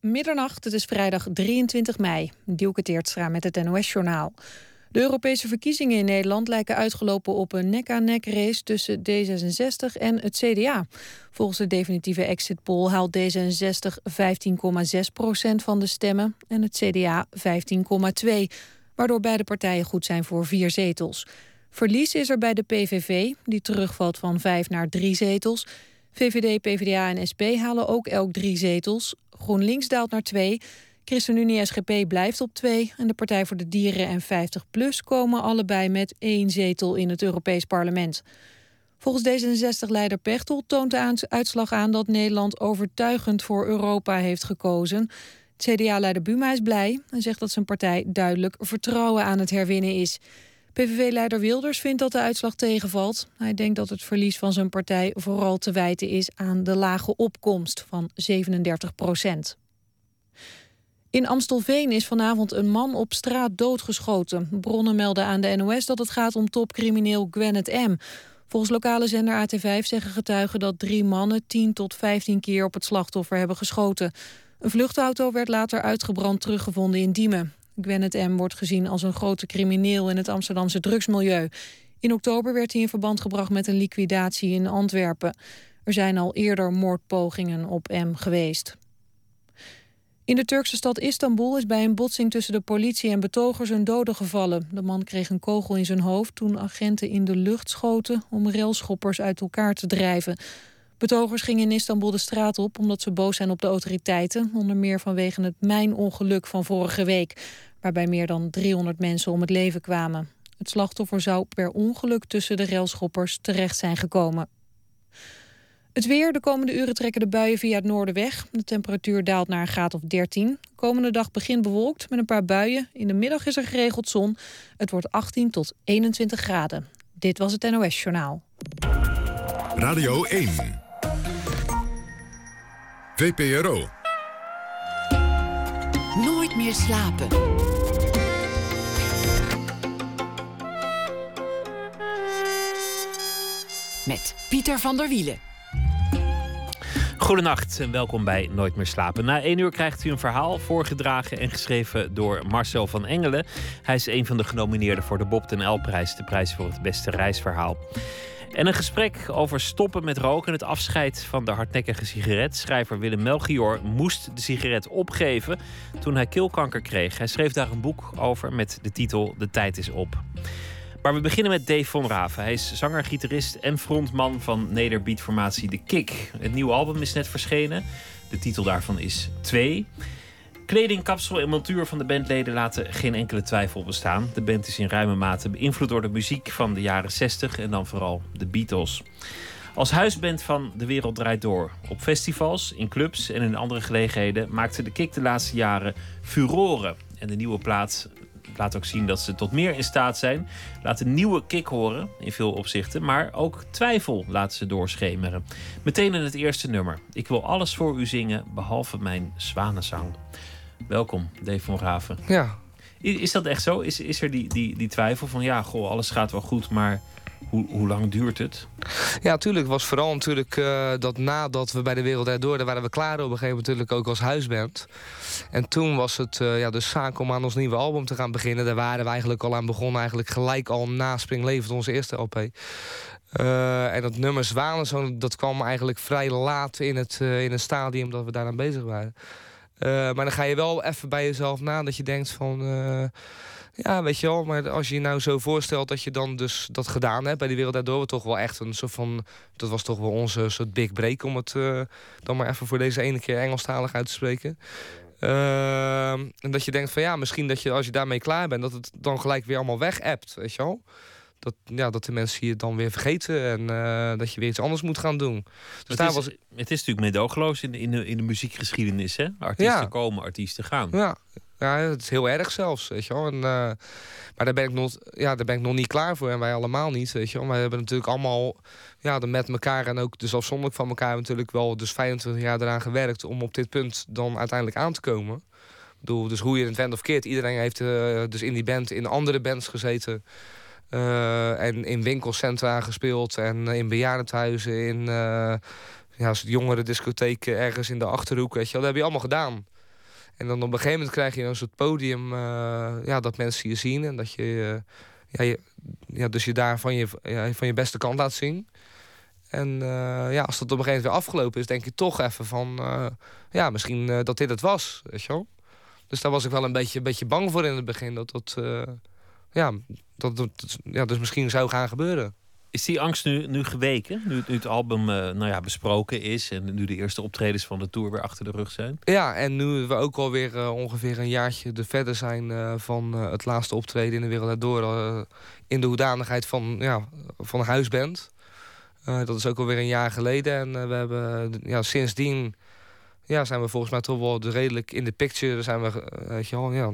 Middernacht, het is vrijdag 23 mei. Dielke Teertstra met het NOS-journaal. De Europese verkiezingen in Nederland lijken uitgelopen op een nek-aan-nek race tussen D66 en het CDA. Volgens de definitieve exit poll haalt D66 15,6 procent van de stemmen en het CDA 15,2, waardoor beide partijen goed zijn voor vier zetels. Verlies is er bij de PVV, die terugvalt van vijf naar drie zetels. VVD, PvdA en SP halen ook elk drie zetels. GroenLinks daalt naar twee. ChristenUnie SGP blijft op twee. En de Partij voor de Dieren en 50PLUS komen allebei met één zetel in het Europees Parlement. Volgens D66-leider Pechtold toont de uitslag aan dat Nederland overtuigend voor Europa heeft gekozen. CDA-leider Buma is blij en zegt dat zijn partij duidelijk vertrouwen aan het herwinnen is. PVV-leider Wilders vindt dat de uitslag tegenvalt. Hij denkt dat het verlies van zijn partij vooral te wijten is aan de lage opkomst van 37 procent. In Amstelveen is vanavond een man op straat doodgeschoten. Bronnen melden aan de NOS dat het gaat om topcrimineel Gwennet M. Volgens lokale zender AT5 zeggen getuigen dat drie mannen 10 tot 15 keer op het slachtoffer hebben geschoten. Een vluchtauto werd later uitgebrand teruggevonden in Diemen. Gwennet M. wordt gezien als een grote crimineel in het Amsterdamse drugsmilieu. In oktober werd hij in verband gebracht met een liquidatie in Antwerpen. Er zijn al eerder moordpogingen op M geweest. In de Turkse stad Istanbul is bij een botsing tussen de politie en betogers een dode gevallen. De man kreeg een kogel in zijn hoofd toen agenten in de lucht schoten om railschoppers uit elkaar te drijven. Betogers gingen in Istanbul de straat op omdat ze boos zijn op de autoriteiten, onder meer vanwege het mijnongeluk van vorige week, waarbij meer dan 300 mensen om het leven kwamen. Het slachtoffer zou per ongeluk tussen de railschoppers terecht zijn gekomen. Het weer. De komende uren trekken de buien via het noorden weg. De temperatuur daalt naar een graad of 13. De komende dag begint bewolkt met een paar buien. In de middag is er geregeld zon. Het wordt 18 tot 21 graden. Dit was het NOS Journaal. Radio 1. VPRO. Nooit meer slapen. Met Pieter van der Wielen. Goedenacht en welkom bij Nooit meer slapen. Na één uur krijgt u een verhaal voorgedragen en geschreven door Marcel van Engelen. Hij is een van de genomineerden voor de Bob ten L-prijs, de prijs voor het beste reisverhaal. En een gesprek over stoppen met roken en het afscheid van de hardnekkige sigaret. Schrijver Willem Melchior moest de sigaret opgeven toen hij keelkanker kreeg. Hij schreef daar een boek over met de titel De tijd is op. Maar we beginnen met Dave von Raven. Hij is zanger, gitarist en frontman van nederbeatformatie The Kick. Het nieuwe album is net verschenen. De titel daarvan is 2. Kleding, kapsel en montuur van de bandleden laten geen enkele twijfel bestaan. De band is in ruime mate beïnvloed door de muziek van de jaren 60 en dan vooral de Beatles. Als huisband van De Wereld Draait Door. Op festivals, in clubs en in andere gelegenheden maakte de Kick de laatste jaren furoren. En de nieuwe plaat laat ook zien dat ze tot meer in staat zijn. Laat een nieuwe kick horen in veel opzichten, maar ook twijfel laten ze doorschemeren. Meteen in het eerste nummer. Ik wil alles voor u zingen, behalve mijn zwanenzang. Welkom, Dave van Raven. Ja. Is dat echt zo? Is, is er die, die, die twijfel van ja, goh, alles gaat wel goed, maar hoe, hoe lang duurt het? Ja, natuurlijk. Was vooral natuurlijk uh, dat nadat we bij de Wereld Door... daar waren we klaar op een gegeven moment natuurlijk ook als huisband. En toen was het uh, ja, de zaak om aan ons nieuwe album te gaan beginnen. Daar waren we eigenlijk al aan begonnen. Eigenlijk gelijk al na Spring Levert, onze eerste LP. Uh, eh, en dat nummer Zwanen, dat kwam eigenlijk vrij laat in het, in het stadium dat we daaraan bezig waren. Maar dan ga je wel even bij jezelf na dat je denkt van ja, weet je wel. Maar als je je nou zo voorstelt dat je dan dus dat gedaan hebt bij de wereld daardoor, toch wel echt een soort van. Dat was toch wel onze soort big break om het uh, dan maar even voor deze ene keer Engelstalig uit te spreken. En dat je denkt van ja, misschien dat je als je daarmee klaar bent, dat het dan gelijk weer allemaal weg appt, weet je wel. Dat, ja, dat de mensen je dan weer vergeten en uh, dat je weer iets anders moet gaan doen. Dus het, is, was... het is natuurlijk medogeloos in de, in de, in de muziekgeschiedenis. Hè? Artiesten ja. komen, artiesten gaan. Ja, ja, het is heel erg zelfs, weet je wel. En, uh, maar daar ben, ik nog, ja, daar ben ik nog niet klaar voor. En wij allemaal niet, weet je wel. Wij hebben natuurlijk allemaal ja, met elkaar en ook dus afzonderlijk van elkaar... natuurlijk wel dus 25 jaar eraan gewerkt... om op dit punt dan uiteindelijk aan te komen. Bedoel, dus hoe je het went of keert. Iedereen heeft uh, dus in die band in andere bands gezeten... Uh, en in winkelcentra gespeeld en in bejaardenhuizen, in uh, ja, jongere discotheken ergens in de Achterhoek. Weet je wel. Dat heb je allemaal gedaan. En dan op een gegeven moment krijg je een soort podium ja, dat mensen je zien. En dat je, ja, je, ja, dus je daar van je, van je beste kant laat zien. En ja, als dat op een gegeven moment weer afgelopen is, denk je toch even van... ja, misschien dat dit het was, weet je wel. Dus daar was ik wel een beetje, een beetje bang voor in het begin. Dat dat, ja, dat, dat ja, dus misschien zou gaan gebeuren. Is die angst nu, nu geweken? Nu, nu het album uh, nou ja, besproken is en nu de eerste optredens van de tour weer achter de rug zijn? Ja, en nu we ook alweer uh, ongeveer een jaartje er verder zijn uh, van het laatste optreden in de wereld door in de hoedanigheid van, ja, van huisband. dat is ook alweer een jaar geleden. En we hebben ja, sindsdien ja, zijn we volgens mij toch wel redelijk in de picture. Zijn we weet je wel, ja,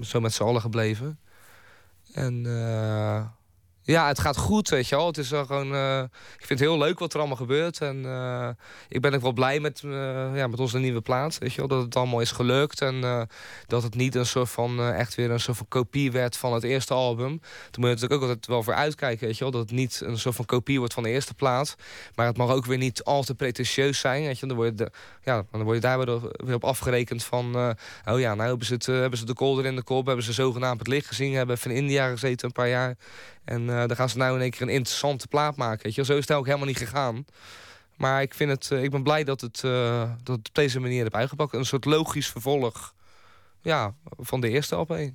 zo met z'n allen gebleven. En ja, het gaat goed, weet je wel. Het is wel gewoon, uh, ik vind het heel leuk wat er allemaal gebeurt. En uh, ik ben ook wel blij met, uh, ja, met onze nieuwe plaat. Weet je wel, dat het allemaal is gelukt. En dat het niet een soort van, echt weer een soort van kopie werd van het eerste album. Toen moet je natuurlijk ook altijd wel voor uitkijken, weet je wel. Dat het niet een soort van kopie wordt van de eerste plaat. Maar het mag ook weer niet al te pretentieus zijn, weet je Dan word je, ja, dan word je daar weer op afgerekend van... oh ja, nou hebben ze, het, hebben ze de kolder in de kop, hebben ze zogenaamd het licht gezien... hebben van India gezeten een paar jaar... En uh, dan gaan ze nou in één keer een interessante plaat maken. Weet je? Zo is het ook helemaal niet gegaan. Maar ik, vind het, uh, ik ben blij dat het, uh, dat op deze manier heb uitgepakt. Een soort logisch vervolg ja, van de eerste LP.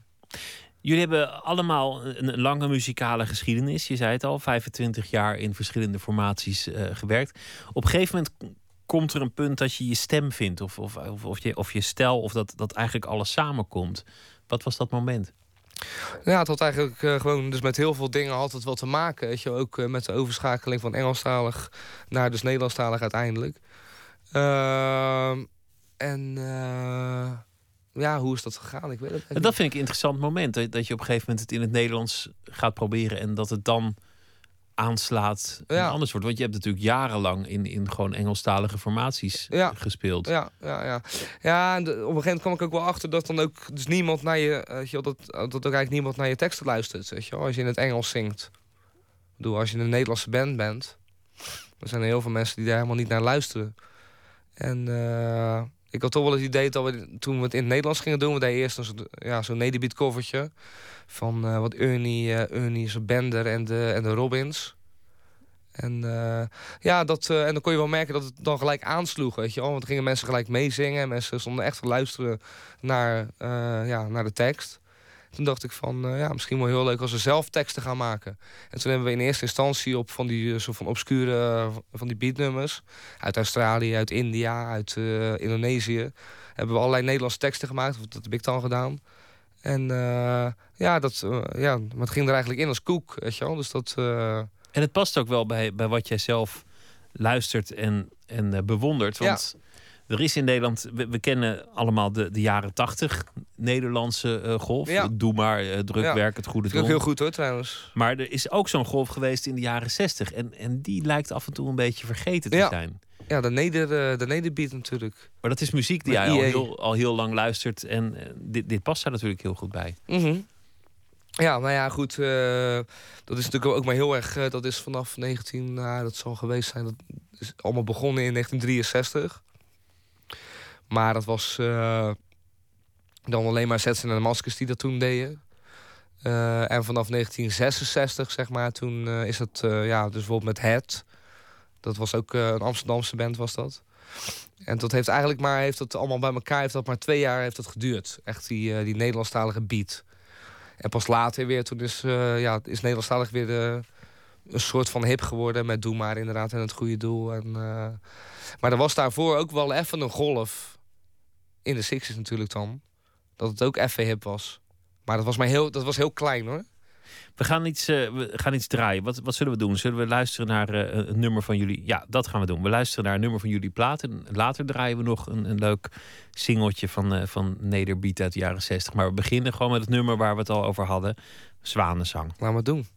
Jullie hebben allemaal een lange muzikale geschiedenis. Je zei het al, 25 jaar in verschillende formaties gewerkt. Op een gegeven moment komt er een punt dat je je stem vindt. Of, of, of, of je, of je stijl, of dat, dat eigenlijk alles samenkomt. Wat was dat moment? Ja, het had eigenlijk uh, gewoon dus met heel veel dingen altijd wel te maken. Weet je, ook uh, met de overschakeling van Engelstalig naar dus Nederlandstalig uiteindelijk. Uh, en eh, ja, hoe is dat gegaan? Ik weet het niet. Dat vind ik een interessant moment. Dat je op een gegeven moment het in het Nederlands gaat proberen en dat het dan aanslaat en anders wordt. Want je hebt natuurlijk jarenlang in, in gewoon Engelstalige formaties gespeeld. Ja, ja, ja. ja en op een gegeven moment kwam ik ook wel achter dat dan ook dus niemand naar je, weet je, dat, dat ook eigenlijk niemand naar je teksten luistert. Weet je, als je in het Engels zingt. Ik bedoel, als je een Nederlandse band bent, dan zijn er heel veel mensen die daar helemaal niet naar luisteren. En uh, ik had toch wel het idee dat we toen we het in het Nederlands gingen doen, we deden eerst een ja, zo'n Nederbeat covertje van uh, wat Ernie, uh, Ernie's Bender en de, en de Robins. En, uh, ja, dat, en dan kon je wel merken dat het dan gelijk aansloeg, weet je wel. Want dan gingen mensen gelijk meezingen en mensen stonden echt te luisteren naar, ja, naar de tekst. Toen dacht ik van, uh, ja, misschien wel heel leuk als we zelf teksten gaan maken. En toen hebben we in eerste instantie op van die soort van obscure van die beatnummers uit Australië, uit India, uit uh, Indonesië, hebben we allerlei Nederlandse teksten gemaakt. Dat heb ik dan gedaan. En uh, ja, dat, ja, maar het ging er eigenlijk in als koek, weet je wel. Dus dat... En het past ook wel bij, bij wat jij zelf luistert en, en bewondert. Want er is in Nederland, we, kennen allemaal de, de jaren tachtig Nederlandse uh, golf. Ja. Doe maar, uh, drukwerk, het goede doel. Heel goed hoor trouwens. Maar er is ook zo'n golf geweest in de jaren zestig. En, en die lijkt af en toe een beetje vergeten te zijn. Ja, de, neder, uh, de nederbeat natuurlijk. Maar dat is muziek die jij al heel, al heel lang luistert. En dit, dit past daar natuurlijk heel goed bij. Mm Ja, nou ja, goed. dat is natuurlijk ook maar heel erg... dat is vanaf 19... Nou, dat zal geweest zijn... Dat is allemaal begonnen in 1963. Maar dat was uh, dan alleen maar Zetsen en de Maskers die dat toen deden. Uh, en vanaf 1966, zeg maar, toen uh, is het, ja, dus bijvoorbeeld met Het. Dat was ook een Amsterdamse band, was dat. En dat heeft eigenlijk maar, heeft dat allemaal bij elkaar, heeft dat maar twee jaar heeft dat geduurd. Echt die, die Nederlandstalige beat. En pas later weer, toen is, ja, is Nederlandstalig weer een soort van hip geworden met Doe maar inderdaad en het goede doel. En, maar er was daarvoor ook wel even een golf in de Sixties natuurlijk dan. Dat het ook even hip was. Maar dat was, maar heel, dat was heel klein hoor. We gaan iets, uh, we gaan iets draaien. Wat, wat zullen we doen? Zullen we luisteren naar uh, een nummer van jullie? Ja, dat gaan we doen. We luisteren naar een nummer van jullie plaat. En later draaien we nog een, een leuk singeltje van, uh, van Nederbeat uit de jaren 60. Maar we beginnen gewoon met het nummer waar we het al over hadden. Zwanenzang. Laten we het doen.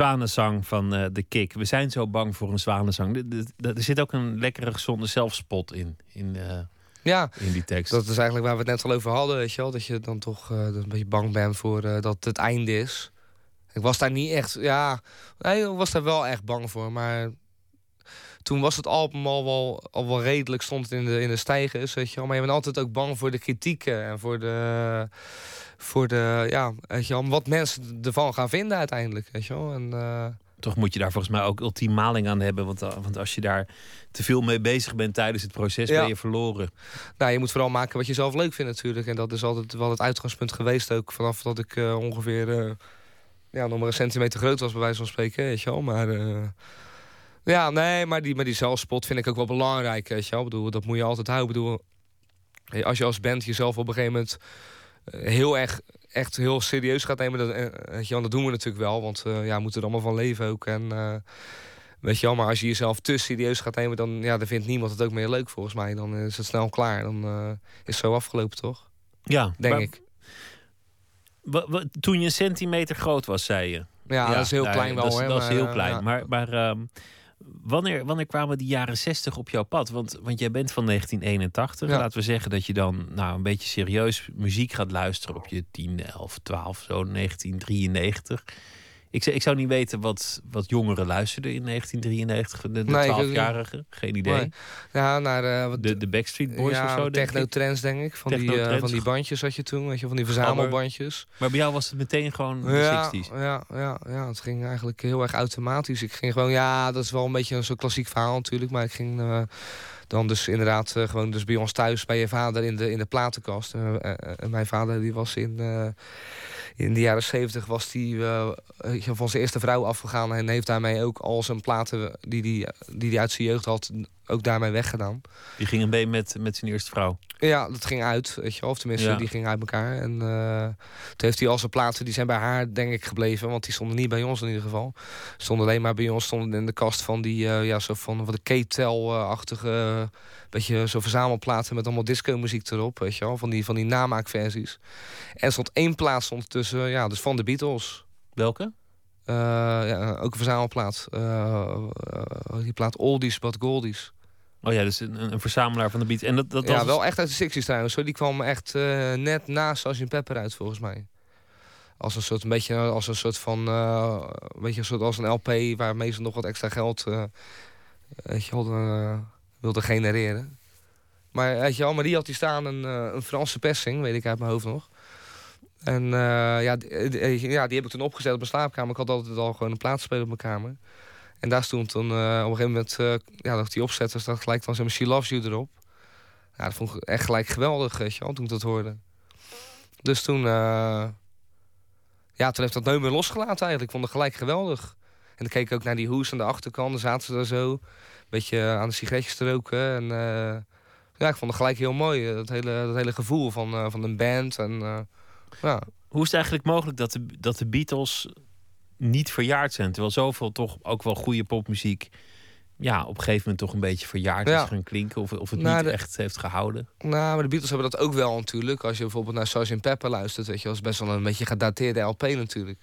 Zwanenzang van uh, de Kik. We zijn zo bang voor een zwanenzang. Er zit ook een lekkere gezonde zelfspot in. in uh, ja, in die tekst. Dat is eigenlijk waar we het net al over hadden, weet je wel. Dat je dan toch uh, een beetje bang bent voor dat het einde is. Ik was daar niet echt, ja, nee, ik was daar wel echt bang voor. Maar toen was het album al wel, al wel redelijk, stond het in de, in de stijgers, weet je wel. Maar je bent altijd ook bang voor de kritieken en voor de, voor de, ja, weet je wel, wat mensen ervan gaan vinden uiteindelijk, weet je wel. En, uh... Toch moet je daar volgens mij ook ultiem maling aan hebben. Want, eh, want als je daar te veel mee bezig bent tijdens het proces, ja. ben je verloren. Nou, je moet vooral maken wat je zelf leuk vindt natuurlijk. En dat is altijd wel het uitgangspunt geweest ook. Vanaf dat ik uh, ongeveer ja, nog maar een centimeter groot was, bij wijze van spreken, weet je wel. Maar ja, nee, maar die, maar die zelfspot vind ik ook wel belangrijk, weet je wel. Bedoel, dat moet je altijd houden. Bedoel, als je als band jezelf op een gegeven moment uh, heel erg, echt heel serieus gaat nemen, dat, weet je wel, dat doen we natuurlijk wel, want ja, we moeten er allemaal van leven ook. En weet je wel, maar als je jezelf te serieus gaat nemen, dan, ja, dan vindt niemand het ook meer leuk volgens mij. Dan is het snel klaar. Dan is het zo afgelopen, toch? Ja, denk ik toen je een centimeter groot was, zei je. Ja, dat is heel klein wel. Dat, dat is heel klein. Maar, maar ehm, wanneer, wanneer kwamen die jaren 60 op jouw pad? Want, want jij bent van 1981. Laten we zeggen dat je dan nou, een beetje serieus muziek gaat luisteren op je 10, 11, 12, zo 1993. Ik, ik zou niet weten wat, wat jongeren luisterden in 1993, de, de 12-jarigen. Geen idee. Ja, naar uh, wat, de, de Backstreet Boys ja, of zo. Techno-trends, denk ik. Van, die, uh, van die bandjes had je toen, weet je, van die verzamelbandjes. Maar bij jou was het meteen gewoon de ja, 60s. Ja, ja, ja, het ging eigenlijk heel erg automatisch. Ik ging gewoon, ja, dat is wel een beetje een zo'n klassiek verhaal natuurlijk. Maar ik ging uh, dan dus inderdaad gewoon dus bij ons thuis, bij je vader in de, in de platenkast. en mijn vader die was in in de jaren zeventig was hij uh, van zijn eerste vrouw afgegaan... en heeft daarmee ook al zijn platen die hij die, die uit zijn jeugd had... ook daarmee weggedaan. Die ging een beetje met, met zijn eerste vrouw? Ja, dat ging uit, weet je Of tenminste, die ging uit elkaar. En uh, toen heeft hij al zijn platen, die zijn bij haar denk ik gebleven... want die stonden niet bij ons in ieder geval. Stonden alleen maar bij ons, stonden in de kast van die... Uh, ja, zo van wat de K-tel-achtige beetje zo verzamelplaten met allemaal disco-muziek erop, weet je wel, van die, van die namaakversies. En stond één plaats stond tussen, ja, dus van de Beatles. Welke? Uh, ja, ook een verzamelplaat. Uh, die plaat Oldies but Goldies. Oh ja, dus een, een verzamelaar van de Beatles. En dat, dat ja, was... wel echt uit de 60s trouwens. Die kwam echt net na Sgt. Pepper uit, volgens mij. Als een soort, een beetje als een soort van, een beetje een soort als een LP waar meestal nog wat extra geld, weet je wel, wilde genereren. Maar weet je wel, maar die had die staan een, uh, een Franse persing, weet ik uit mijn hoofd nog. En uh, ja, die, ja, die heb ik toen opgezet op mijn slaapkamer. Ik had altijd al gewoon een plaatspeler op mijn kamer. En daar stond uh, op een gegeven moment, ja, dat die opzette, dus dat gelijk dan zo'n She Loves You erop. Ja, dat vond ik echt gelijk geweldig, weet je wel, toen ik dat hoorde. Dus toen, ja, toen heeft dat nooit meer losgelaten eigenlijk. Ik vond het gelijk geweldig. En dan keek ik ook naar die hoes aan de achterkant, dan zaten ze daar zo beetje aan de sigaretjes te roken. En ja, ik vond het gelijk heel mooi. Eh, dat hele, dat hele gevoel van, van een band. En, ja. Hoe is het eigenlijk mogelijk dat de, dat de Beatles niet verjaard zijn? Terwijl zoveel toch ook wel goede popmuziek ja, op een gegeven moment toch een beetje verjaard ja. is gaan klinken. Of, of het nou, niet echt heeft gehouden. Nou, maar de Beatles hebben dat ook wel natuurlijk. Als je bijvoorbeeld naar Sgt. Pepper luistert, weet je, was best wel een beetje gedateerde LP natuurlijk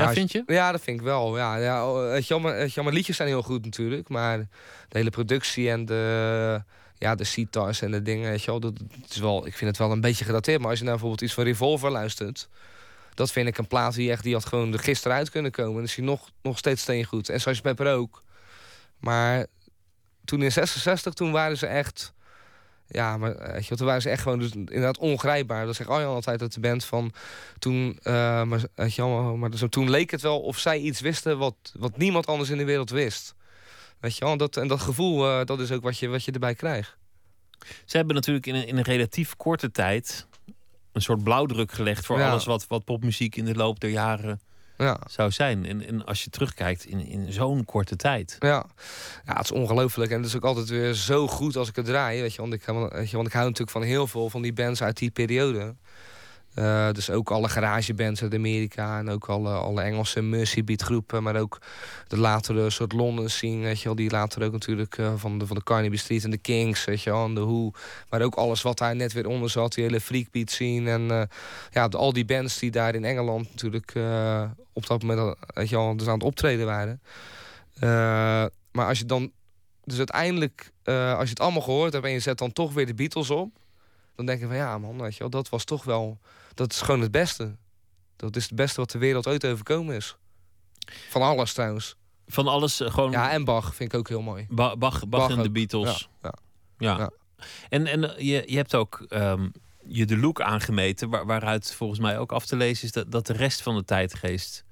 ja, vind je? Ja, dat vind ik wel. Ja, ja, maar, weet je, maar liedjes zijn heel goed natuurlijk. Maar de hele productie en de, ja, de sitars en de dingen, weet je wel, dat, is wel, ik vind het wel een beetje gedateerd. Maar als je nou bijvoorbeeld iets van Revolver luistert... dat vind ik een plaat die echt die had gewoon er gisteren uit kunnen komen. En is hij nog, nog steeds steengoed. En zoals Pepper ook. Maar toen in 66, toen waren ze echt ja, maar eh, weet je, toen waren ze echt gewoon dus inderdaad ongrijpbaar. Dat zegt Arjan altijd dat de band van toen... Uh, maar, weet je, maar dus, toen leek het wel of zij iets wisten wat, wat niemand anders in de wereld wist. Weet je wel, dat, en dat gevoel, uh, dat is ook wat je, wat je erbij krijgt. Ze hebben natuurlijk in een, in een relatief korte tijd... een soort blauwdruk gelegd voor alles wat, wat popmuziek in de loop der jaren ja. zou zijn. En, en als je terugkijkt in, in zo'n korte tijd. Ja. ja, het is ongelooflijk. En het is ook altijd weer zo goed als ik het draai. Weet je, want ik, weet je, want ik hou natuurlijk van heel veel van die bands uit die periode. Uh, dus ook alle garagebands uit Amerika en ook alle, alle Engelse Mercy groepen, maar ook de latere soort London scene, weet je wel, die later ook natuurlijk uh, van, de, van de Carnaby Street en de Kings, weet je wel, en de Who, maar ook alles wat daar net weer onder zat, die hele freakbeat scene en uh, ja, al die bands die daar in Engeland natuurlijk op dat moment, weet je wel, dus aan het optreden waren. maar als je dan, dus uiteindelijk, als je het allemaal gehoord hebt en je zet dan toch weer de Beatles op, dan denk je van ja man, weet je wel, dat was toch wel dat is gewoon het beste. Dat is het beste wat de wereld ooit overkomen is. Van alles trouwens. Van alles eh, gewoon. Ja, en Bach vind ik ook heel mooi. Bach, Bach, Bach en de Beatles. Ja. ja. ja. En, en eh, je, je hebt ook um, je de look aangemeten, waar, waaruit volgens mij ook af te lezen is dat, dat de rest van de tijdgeest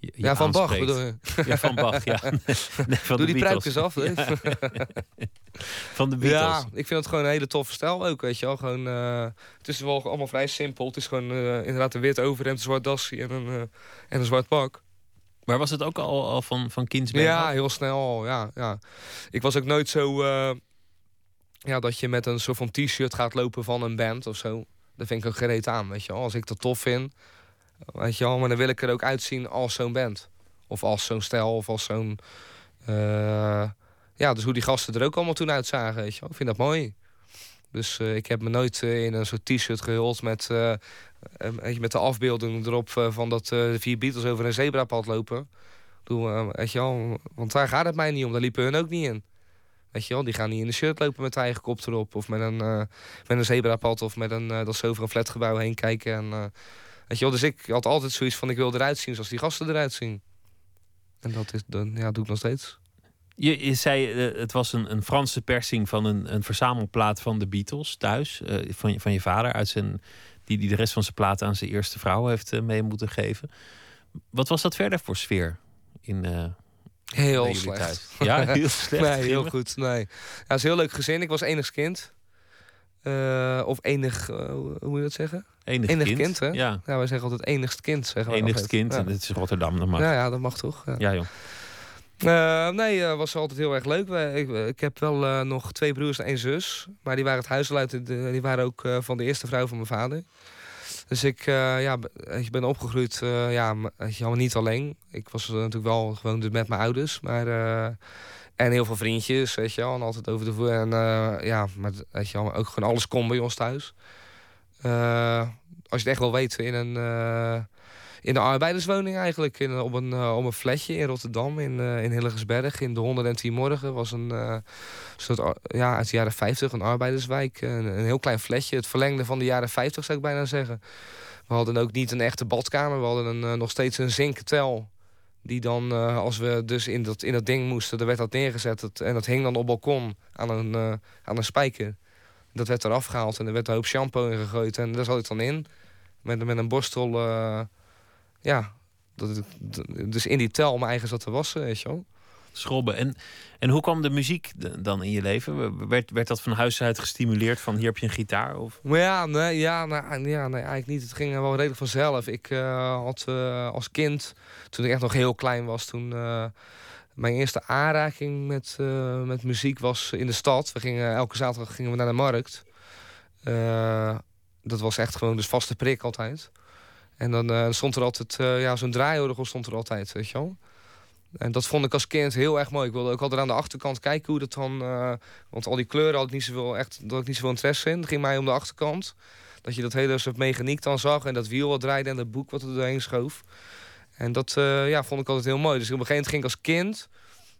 ja, van Bach bedoel je? Ja, van Bach, ja. Nee, van Doe die pruikjes af. Hè? van de Beatles. Ja, ik vind het gewoon een hele toffe stijl ook, weet je wel. Gewoon, uh, het is wel allemaal vrij simpel. Het is gewoon uh, inderdaad een wit overhemd, een zwart dasje en een, uh, en een zwart pak. Maar was het ook al, al van, van kindsbeen? Ja, heel snel ja, ja. Ik was ook nooit zo... ja, dat je met een soort van t-shirt gaat lopen van een band of zo. Dat vind ik ook gereed aan, weet je wel. Als ik dat tof vind Weet je wel, maar dan wil ik er ook uitzien als zo'n band. Of als zo'n stijl, of als zo'n... Uh, ja, dus hoe die gasten er ook allemaal toen uitzagen, weet je wel. Ik vind dat mooi. Dus uh, ik heb me nooit uh, in een soort t-shirt gehuld met, met de afbeelding erop van dat de vier Beatles over een zebrapad lopen. Weet je wel, want daar gaat het mij niet om. Daar liepen hun ook niet in. Weet je wel, die gaan niet in een shirt lopen met eigen kop erop. Of met een, met een zebrapad of met een, dat ze over een flatgebouw heen kijken. En Weet je wel, dus ik had altijd zoiets van ik wil eruit zien zoals die gasten eruit zien. En dat is, dan, ja, doe ik nog steeds. Je, je zei, uh, het was een, een Franse persing van een, een verzamelplaat van de Beatles thuis. Uh, van, je, van je vader, uit zijn, die, die de rest van zijn plaat aan zijn eerste vrouw heeft uh, mee moeten geven. Wat was dat verder voor sfeer in, Heel slecht. Thuis? Ja, heel slecht. nee, heel goed. Nee. Ja, het is een heel leuk gezin. Ik was enig kind. Uh, of enig, uh, hoe moet je dat zeggen? Enig, enig kind. kind. hè? Ja. ja, wij zeggen altijd enigst kind. Zeggen enigst kind, ja. en dit is Rotterdam, dat mag. Ja, ja dat mag toch? Ja, ja joh. Uh, nee, was altijd heel erg leuk. Ik, ik heb wel nog twee broers en één zus. Maar die waren het huisluid. Die waren ook van de eerste vrouw van mijn vader. Dus ik, ja, ik ben opgegroeid, ja, niet alleen. Ik was natuurlijk wel gewoon met mijn ouders. Maar en heel veel vriendjes, weet je wel. En altijd over de voer. En uh, ja, maar weet je ook gewoon alles kon bij ons thuis. Uh, als je het echt wel weet, in een, uh, in een arbeiderswoning eigenlijk. In, op, een, op een flatje in Rotterdam, in, in Hillegersberg. In de 110 Morgen was een soort, ja, uit de jaren 50, een arbeiderswijk. Een, een, heel klein flatje, het verlengde van de jaren 50 zou ik bijna zeggen. We hadden ook niet een echte badkamer, we hadden een, nog steeds een zinketel die dan, uh, als we dus in dat, in dat ding moesten, er werd dat neergezet. Het, en dat hing dan op balkon aan een, uh, aan een spijker. Dat werd eraf gehaald en er werd een hoop shampoo in gegooid. En daar zat ik dan in. Met, met een borstel. Uh, ja, dat, dus in die tel mijn eigen zat te wassen, weet je wel schrobben. En, en hoe kwam de muziek dan in je leven? Werd, werd dat van huis uit gestimuleerd van hier heb je een gitaar? Of? Ja, nee, ja, nou, ja, nee, eigenlijk niet. Het ging wel redelijk vanzelf. Ik uh, had uh, als kind, toen ik echt nog heel klein was, toen... Uh, mijn eerste aanraking met, met muziek was in de stad. We gingen, elke zaterdag gingen we naar de markt. dat was echt gewoon dus vaste prik altijd. En dan stond er altijd, ja, zo'n draaiorgel stond er altijd, weet je wel. En dat vond ik als kind heel erg mooi. Ik wilde ook altijd aan de achterkant kijken hoe dat dan... Uh, want al die kleuren had ik niet zoveel, echt, had ik niet zoveel interesse in. Het ging mij om de achterkant. Dat je dat hele soort mechaniek dan zag. En dat wiel wat draaide en dat boek wat er doorheen schoof. En dat uh, ja, vond ik altijd heel mooi. Dus op een gegeven moment ging ik als kind...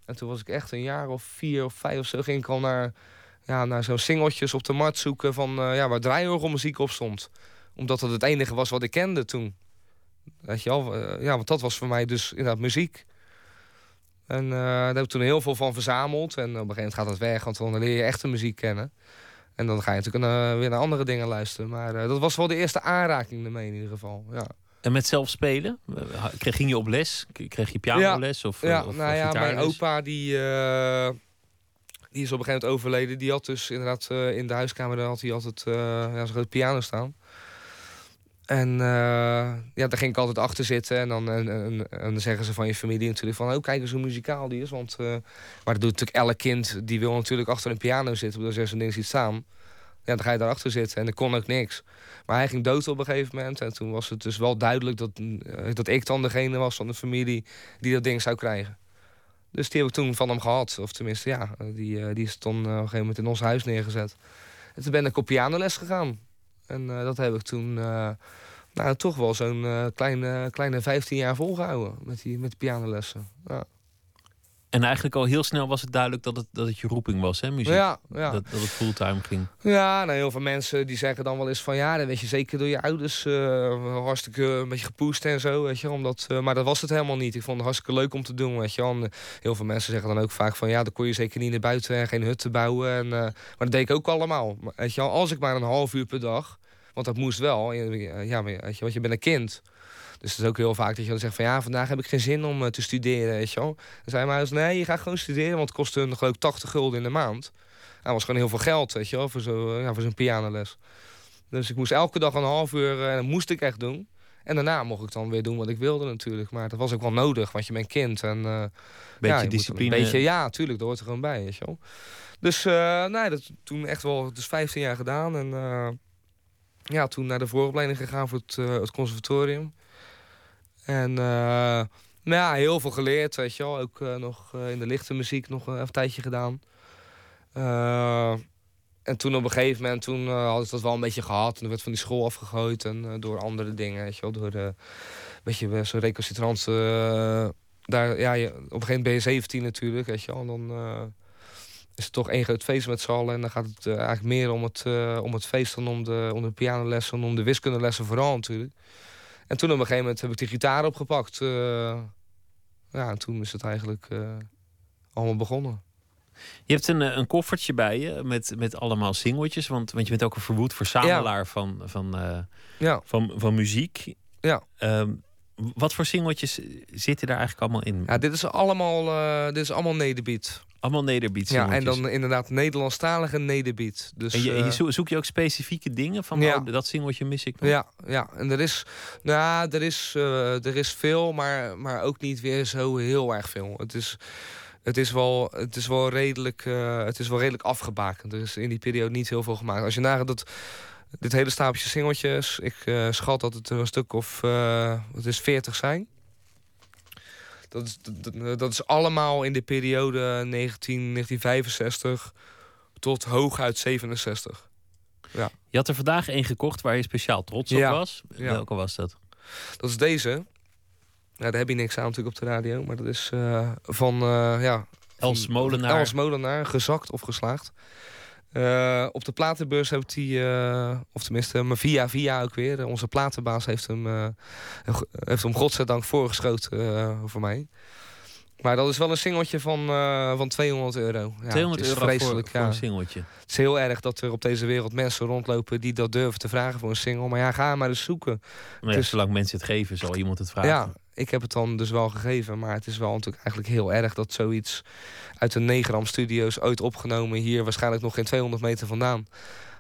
En toen was ik echt een jaar of vier of vijf of zo... ging ik al naar, ja, naar zo'n singeltjes op de markt zoeken... Van, uh, ja, waar draaiorgelmuziek op stond. Omdat dat het enige was wat ik kende toen. Weet je wel? ja, want dat was voor mij dus inderdaad muziek. En uh, daar heb ik toen heel veel van verzameld. En op een gegeven moment gaat dat weg, want dan leer je echte muziek kennen. En dan ga je natuurlijk uh, weer naar andere dingen luisteren. Maar uh, dat was wel de eerste aanraking ermee in ieder geval. Ja. En met zelf spelen? Ging je op les? Kreeg je pianoles? Ja, of, ja, of, nou ja, mijn opa die, die is op een gegeven moment overleden. Die had dus inderdaad in de huiskamer had hij altijd ja, zo'n groot piano staan. En uh, ja, daar ging ik altijd achter zitten. En dan, en, en, dan zeggen ze van je familie natuurlijk van... oh, kijk eens hoe muzikaal die is. Want, uh, maar dat doet natuurlijk elk kind. Die wil natuurlijk achter een piano zitten... omdat ze zo'n ding ziet staan. Ja, dan ga je daarachter zitten en er kon ook niks. Maar hij ging dood op een gegeven moment. En toen was het dus wel duidelijk dat, eh, dat ik dan degene was van de familie die dat ding zou krijgen. Dus die heb ik toen van hem gehad. Of tenminste, ja, die, die is toen op een gegeven moment in ons huis neergezet. En toen ben ik op pianoles gegaan. En dat heb ik toen nou, toch wel zo'n kleine, kleine 15 jaar volgehouden met die, met pianolessen. Ja. En eigenlijk al heel snel was het duidelijk dat het, dat het je roeping was, hè, muziek? Ja, ja. Dat, dat het fulltime ging. Ja, nou, heel veel mensen die zeggen dan wel eens van... ja, dan weet je zeker door je ouders uh, hartstikke een beetje gepoest en zo, weet je. Omdat, uh, maar dat was het helemaal niet. Ik vond het hartstikke leuk om te doen, weet je. En, heel veel mensen zeggen dan ook vaak van... ja, dan kon je zeker niet naar buiten en geen hut te bouwen. En, maar dat deed ik ook allemaal. Weet je, als ik maar een half uur per dag... want dat moest wel, ja, weet je, want je bent een kind... Dus het is ook heel vaak dat je dan zegt van ja, vandaag heb ik geen zin om uh, te studeren, weet je wel. Dan zei mijn ouders, nee, je gaat gewoon studeren, want het kost hun geloof ik 80 gulden in de maand. Dat was gewoon heel veel geld, weet je wel, voor zo'n ja, voor zo'n pianoles. Dus ik moest elke dag een half uur, en eh, dat moest ik echt doen. En daarna mocht ik dan weer doen wat ik wilde natuurlijk. Maar dat was ook wel nodig, want je bent kind. En, uh, beetje ja, discipline. Een beetje, ja, tuurlijk, dat hoort er gewoon bij, weet je wel. Dus uh, nee, dat toen echt wel dus 15 jaar gedaan. En uh, ja, toen naar de vooropleiding gegaan voor het, het conservatorium. En uh, ja, heel veel geleerd, weet je wel. Ook uh, nog in de lichte muziek nog een tijdje gedaan. en toen op een gegeven moment, toen had ik dat wel een beetje gehad. En werd van die school afgegooid en door andere dingen, weet je wel. Door een beetje zo'n recalcitrant... daar, ja, je, op een gegeven moment ben je 17 natuurlijk, weet je wel. Dan is het toch één groot feest met z'n allen. En dan gaat het eigenlijk meer om het, om het feest dan om de, om de pianolessen... om de wiskundelessen vooral natuurlijk. En toen op een gegeven moment heb ik die gitaar opgepakt. Uh, ja, en toen is het eigenlijk allemaal begonnen. Je hebt een, eh, een koffertje bij je met, met allemaal singeltjes. Want, want je bent ook een verwoed verzamelaar ja. van, van, ja. van, van muziek. Ja. Um, wat voor singeltjes zitten daar eigenlijk allemaal in? Ja, dit is allemaal, uh, dit is allemaal nederbeat. Allemaal nederbeat Ja, en dan inderdaad Nederlandstalige nederbeat. Dus, en je, en je zoek je ook specifieke dingen van ja. oh, dat singeltje mis ik nog? Ja, ja, en er is, nou, er is, uh, er is veel, maar, maar ook niet weer zo heel erg veel. Het is, het is wel, het is wel, redelijk, uh, het is wel redelijk afgebakend. Er is in die periode niet heel veel gemaakt. Als je nagaat dat dit hele stapeltje singeltjes, ik uh, schat dat het een stuk of, het is 40 zijn. Dat is, dat, dat is allemaal in de periode 19, 1965 tot hooguit 67. Ja. Je had er vandaag één gekocht waar je speciaal trots op was. Welke was dat? Dat is deze. Nou, daar heb je niks aan natuurlijk op de radio. Maar dat is uh, van, uh, ja... Els Molenaar. Els Molenaar, gezakt of geslaagd. Uh, op de platenbeurs heeft hij, uh, of tenminste, maar via via ook weer. onze platenbaas heeft hem, uh, heeft hem godzijdank voorgeschoten voor mij. Maar dat is wel een singeltje van, van 200 euro. Ja, 200 euro vreselijk, voor, ja. een singeltje. Het is heel erg dat er op deze wereld mensen rondlopen die dat durven te vragen voor een single. Maar ja, ga maar eens zoeken. Maar ja, zolang mensen het geven, zal iemand het vragen. Ja, ik heb het dan dus wel gegeven. Maar het is wel natuurlijk eigenlijk heel erg dat zoiets uit de Negram Studios ooit opgenomen. Hier waarschijnlijk nog geen 200 meter vandaan.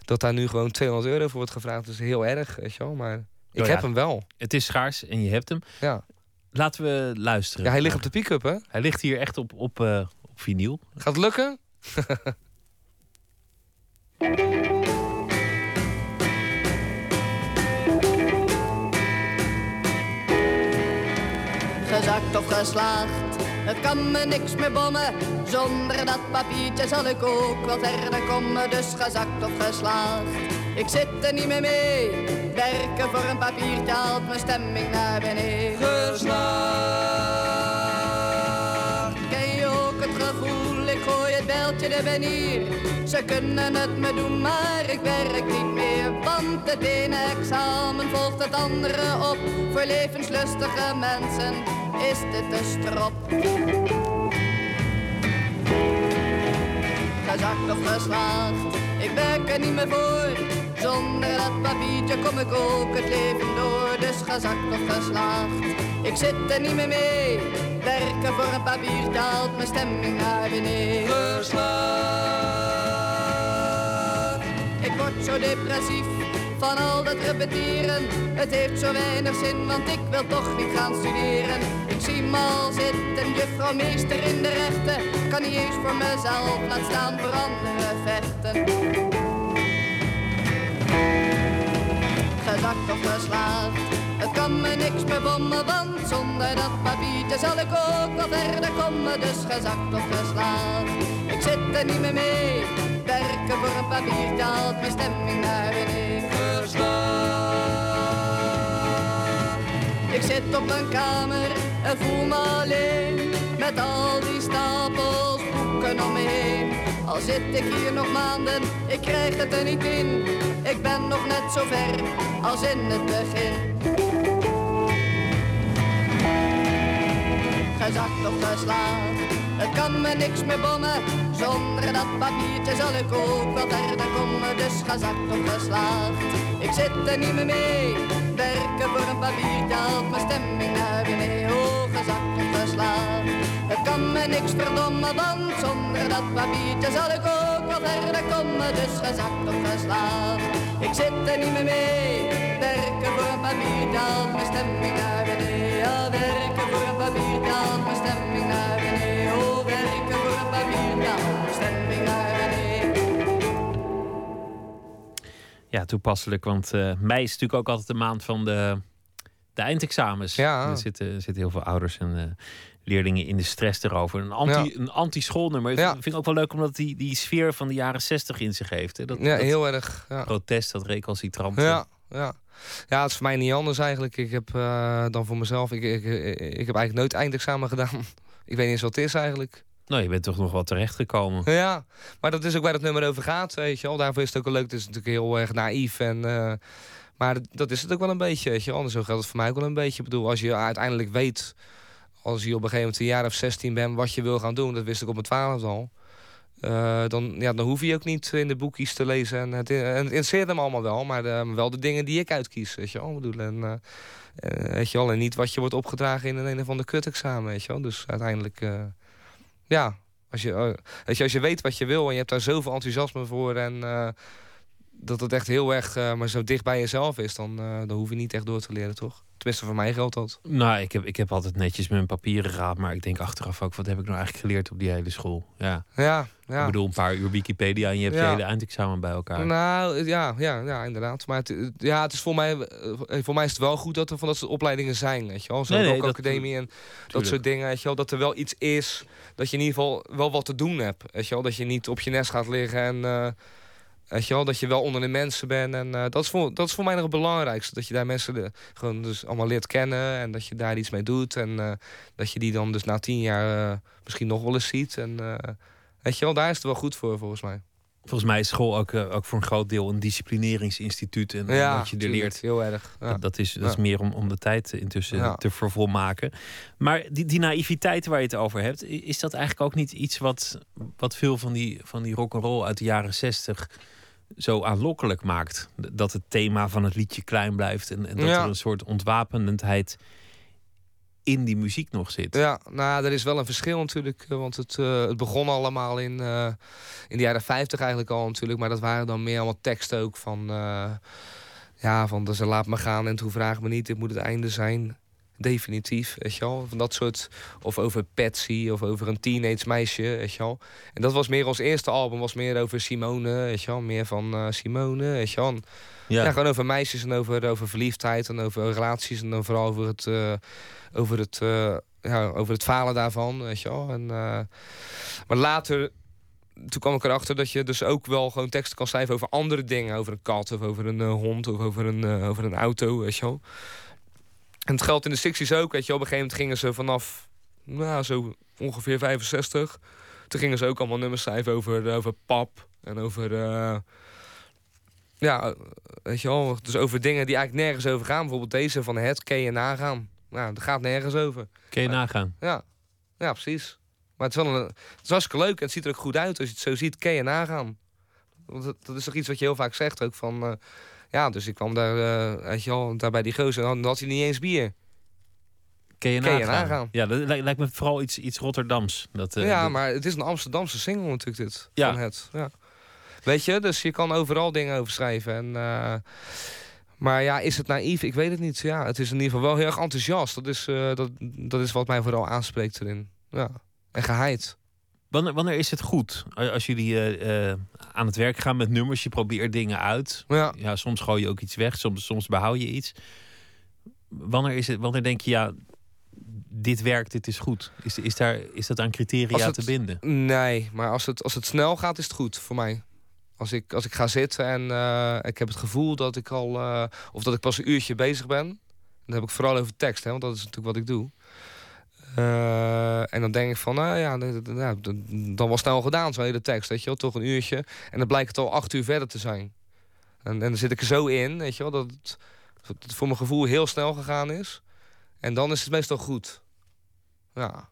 Dat daar nu gewoon 200 euro voor wordt gevraagd. Dat is heel erg, weet je wel. Maar ik heb hem wel. Het is schaars en je hebt hem. Ja. Laten we luisteren. Ja, hij ligt op de pick-up, hè? Hij ligt hier echt op, op, uh, op vinyl. Gaat het lukken? gezakt of geslaagd. Het kan me niks meer bommen, zonder dat papiertje zal ik ook wel verder komen. Dus gezakt of geslaagd, ik zit er niet meer mee. Werken voor een papiertje haalt mijn stemming naar beneden. Geslaagd, ken je ook het gevoel, ik gooi het beltje er benier. Ze kunnen het me doen, maar ik werk niet meer. Want het ene examen volgt het andere op. Voor levenslustige mensen is dit de strop. Gezakt of geslaagd, ik werk er niet meer voor. Zonder dat papiertje kom ik ook het leven door. Dus gezakt of geslaagd, ik zit er niet meer mee. Werken voor een papiertje haalt mijn stemming naar beneden. Geslaagd, ik word zo depressief van al dat repeteren. Het heeft zo weinig zin, want ik wil toch niet gaan studeren. Ik zie me al zitten, juffrouw meester in de rechten. Kan niet eens voor mezelf, laat staan voor anderen vechten. Toch geslaagd. Het kan me niks meer bommen, want zonder dat papiertje zal ik ook wel verder komen. Dus gezakt of geslaagd. Ik zit er niet meer mee, werken voor een papiertje haalt mijn stemming naar beneden. Ik zit op mijn kamer en voel me alleen met al die stapels boeken om me. Al zit ik hier nog maanden, ik krijg het er niet in. Ik ben nog net zo ver als in het begin. Gezakt of geslaagd, het kan me niks meer bommen. Zonder dat papiertje zal ik ook wel verder komen. Dus gezakt of geslaagd, ik zit er niet meer mee. Werken voor een papiertje haalt mijn stemming naar beneden. Oh, gezakt of geslaagd. Het kan me niks verdommen, want zonder dat papiertje zal ik ook wel verder komen. Dus gezakt of geslaagd. Ik zit er niet meer mee. Werken voor een papiertje haalt mijn stemming naar beneden. Ja, werken voor een papiertje haalt mijn stemming naar beneden. Oh, werken voor een papiertje haalt mijn stemming naar beneden. Ja, toepasselijk, want eh, mei is natuurlijk ook altijd de maand van de, de eindexamens. Ja. Er zitten, zitten heel veel ouders en eh, leerlingen in de stress erover. Een anti- Ja. een anti-schoolnummer. Ja. Vind ik ook wel leuk omdat die, die sfeer van de jaren zestig in zich heeft. Hè? Dat, Ja, dat heel erg. Ja. protest, dat recalcitrant. Ja, ja. Ja, het is voor mij niet anders eigenlijk. Ik heb eh, dan voor mezelf... Ik, ik, ik, ik heb eigenlijk nooit eindexamen gedaan. ik weet niet eens wat het is eigenlijk. Nou, je bent toch nog wel terechtgekomen. Ja, maar dat is ook waar het nummer over gaat, weet je wel. Daarvoor is het ook wel leuk. Het is natuurlijk heel erg naïef. En, eh, maar dat- is het ook wel een beetje, weet je wel. Zo geldt het voor mij ook wel een beetje. Ik bedoel, als je uiteindelijk weet... als je op een gegeven moment een jaar of 16 bent... wat je wil gaan doen, dat wist ik op mijn twaalfde al... eh, dan, ja, dan hoef je ook niet in de boekjes te lezen. En het, en het interesseert hem allemaal wel, maar eh, wel de dingen die ik uitkies. Weet je wel, bedoel, en, eh, weet je wel, en niet wat je wordt opgedragen in een, een of ander kutexamen, weet je wel. Dus uiteindelijk, ja, als je, weet je, als je weet wat je wil en je hebt daar zoveel enthousiasme voor en dat het echt heel erg eh, maar zo dicht bij jezelf is, dan, eh, dan hoef je niet echt door te leren, toch? Tenminste, voor mij geldt dat. Nou, ik heb, ik heb altijd netjes met mijn papieren gehad. Maar ik denk achteraf ook, wat heb ik nou eigenlijk geleerd op die hele school? Ja, Ja, ja. ik bedoel, een paar uur Wikipedia en je hebt je Ja. hele eindexamen bij elkaar. Nou, ja, ja, ja, inderdaad. Maar het, ja, het is voor mij, eh, voor mij is het wel goed dat er van dat soort opleidingen zijn, weet je wel. Zo'n Nee, nee, rockacademie en dat soort dingen, weet je wel. Dat er wel iets is, dat je in ieder geval wel wat te doen hebt, weet je wel. Dat je niet op je nest gaat liggen en, weet je wel, dat je wel onder de mensen bent. En eh, dat, is voor, dat is voor mij nog het belangrijkste. Dat je daar mensen gewoon dus allemaal leert kennen en dat je daar iets mee doet. En eh, dat je die dan dus na tien jaar eh, misschien nog wel eens ziet. En weet je wel, daar is het wel goed voor, volgens mij. Volgens mij is school ook, eh, ook voor een groot deel een disciplineringsinstituut. En wat je er leert, Heel erg. Ja. dat, dat is, dat is Ja. meer om, om de tijd intussen Ja. te vervolmaken. Maar die, die naïviteit waar je het over hebt, is dat eigenlijk ook niet iets wat, wat veel van die, van die rock'n'roll uit de jaren zestig zo aanlokkelijk maakt? Dat het thema van het liedje klein blijft en, en dat Ja. er een soort ontwapenendheid in die muziek nog zit. Ja, nou, er is wel een verschil natuurlijk. eh, Want het, eh, het begon allemaal in, eh, in de jaren 50 eigenlijk al natuurlijk. Maar dat waren dan meer allemaal teksten ook van... ja, van dus laat me gaan en toen vraag me niet, dit moet het einde zijn. Definitief, weet je wel. Van dat soort... Of over Patsy of over een teenage meisje, weet je wel. En dat was meer ons eerste album. Was meer over Simone, weet je wel. Meer van eh, Simone, weet je wel. Ja. gewoon over meisjes en over, over verliefdheid en over relaties. En dan vooral over het, eh, over het, eh, ja, over het falen daarvan, weet je wel. En, maar later, toen kwam ik erachter dat je dus ook wel gewoon teksten kan schrijven over andere dingen. Over een kat of over een hond of over een, over een auto, weet je wel. En het geldt in de 60s ook, weet je. Op een gegeven moment gingen ze vanaf, nou, zo ongeveer 65... Toen gingen ze ook allemaal nummers schrijven over, over pap en over... eh, ja, weet je wel, dus over dingen die eigenlijk nergens over gaan. Bijvoorbeeld deze van het, kun je nagaan. Nou, dat gaat nergens over. Kun je nagaan? Ja, ja precies. Maar het is, wel een, het is hartstikke leuk en het ziet er ook goed uit. Als je het zo ziet, kun je nagaan. Want dat, dat is toch iets wat je heel vaak zegt ook van... eh, ja, dus ik kwam daar, weet je wel, daar bij die gozer en dan had hij niet eens bier. Je nagaan? nagaan. Ja, dat lijkt, me vooral iets, iets Rotterdams. Dat, eh, ja, maar het is een Amsterdamse single natuurlijk dit. Ja. Van het. Ja. Weet je, dus je kan overal dingen over schrijven. En, eh, maar ja, is het naïef? Ik weet het niet. Ja, het is in ieder geval wel heel erg enthousiast. Dat is, dat, dat is wat mij vooral aanspreekt erin. Ja. En geheid. Wanneer, wanneer is het goed? Als jullie uh, aan het werk gaan met nummers, je probeert dingen uit. Ja. ja soms gooi je ook iets weg, soms, soms behoud je iets. Wanneer, is het, wanneer denk je, ja, dit werkt, dit is goed? Is, is, daar, is dat aan criteria te binden? Nee, maar als het, als het snel gaat, is het goed voor mij. Als ik, als ik ga zitten en uh, ik heb het gevoel dat ik al... Of dat ik pas een uurtje bezig ben. Dan heb ik vooral over tekst, hè, want dat is natuurlijk wat ik doe. Uh, en dan denk ik van, nou ja, dan was snel gedaan, zo'n hele tekst, weet je wel. Toch een uurtje. En dan blijkt het al acht uur verder te zijn. En, en dan zit ik er zo in, weet je wel, dat het, dat het voor mijn gevoel heel snel gegaan is. En dan is het meestal goed. Ja.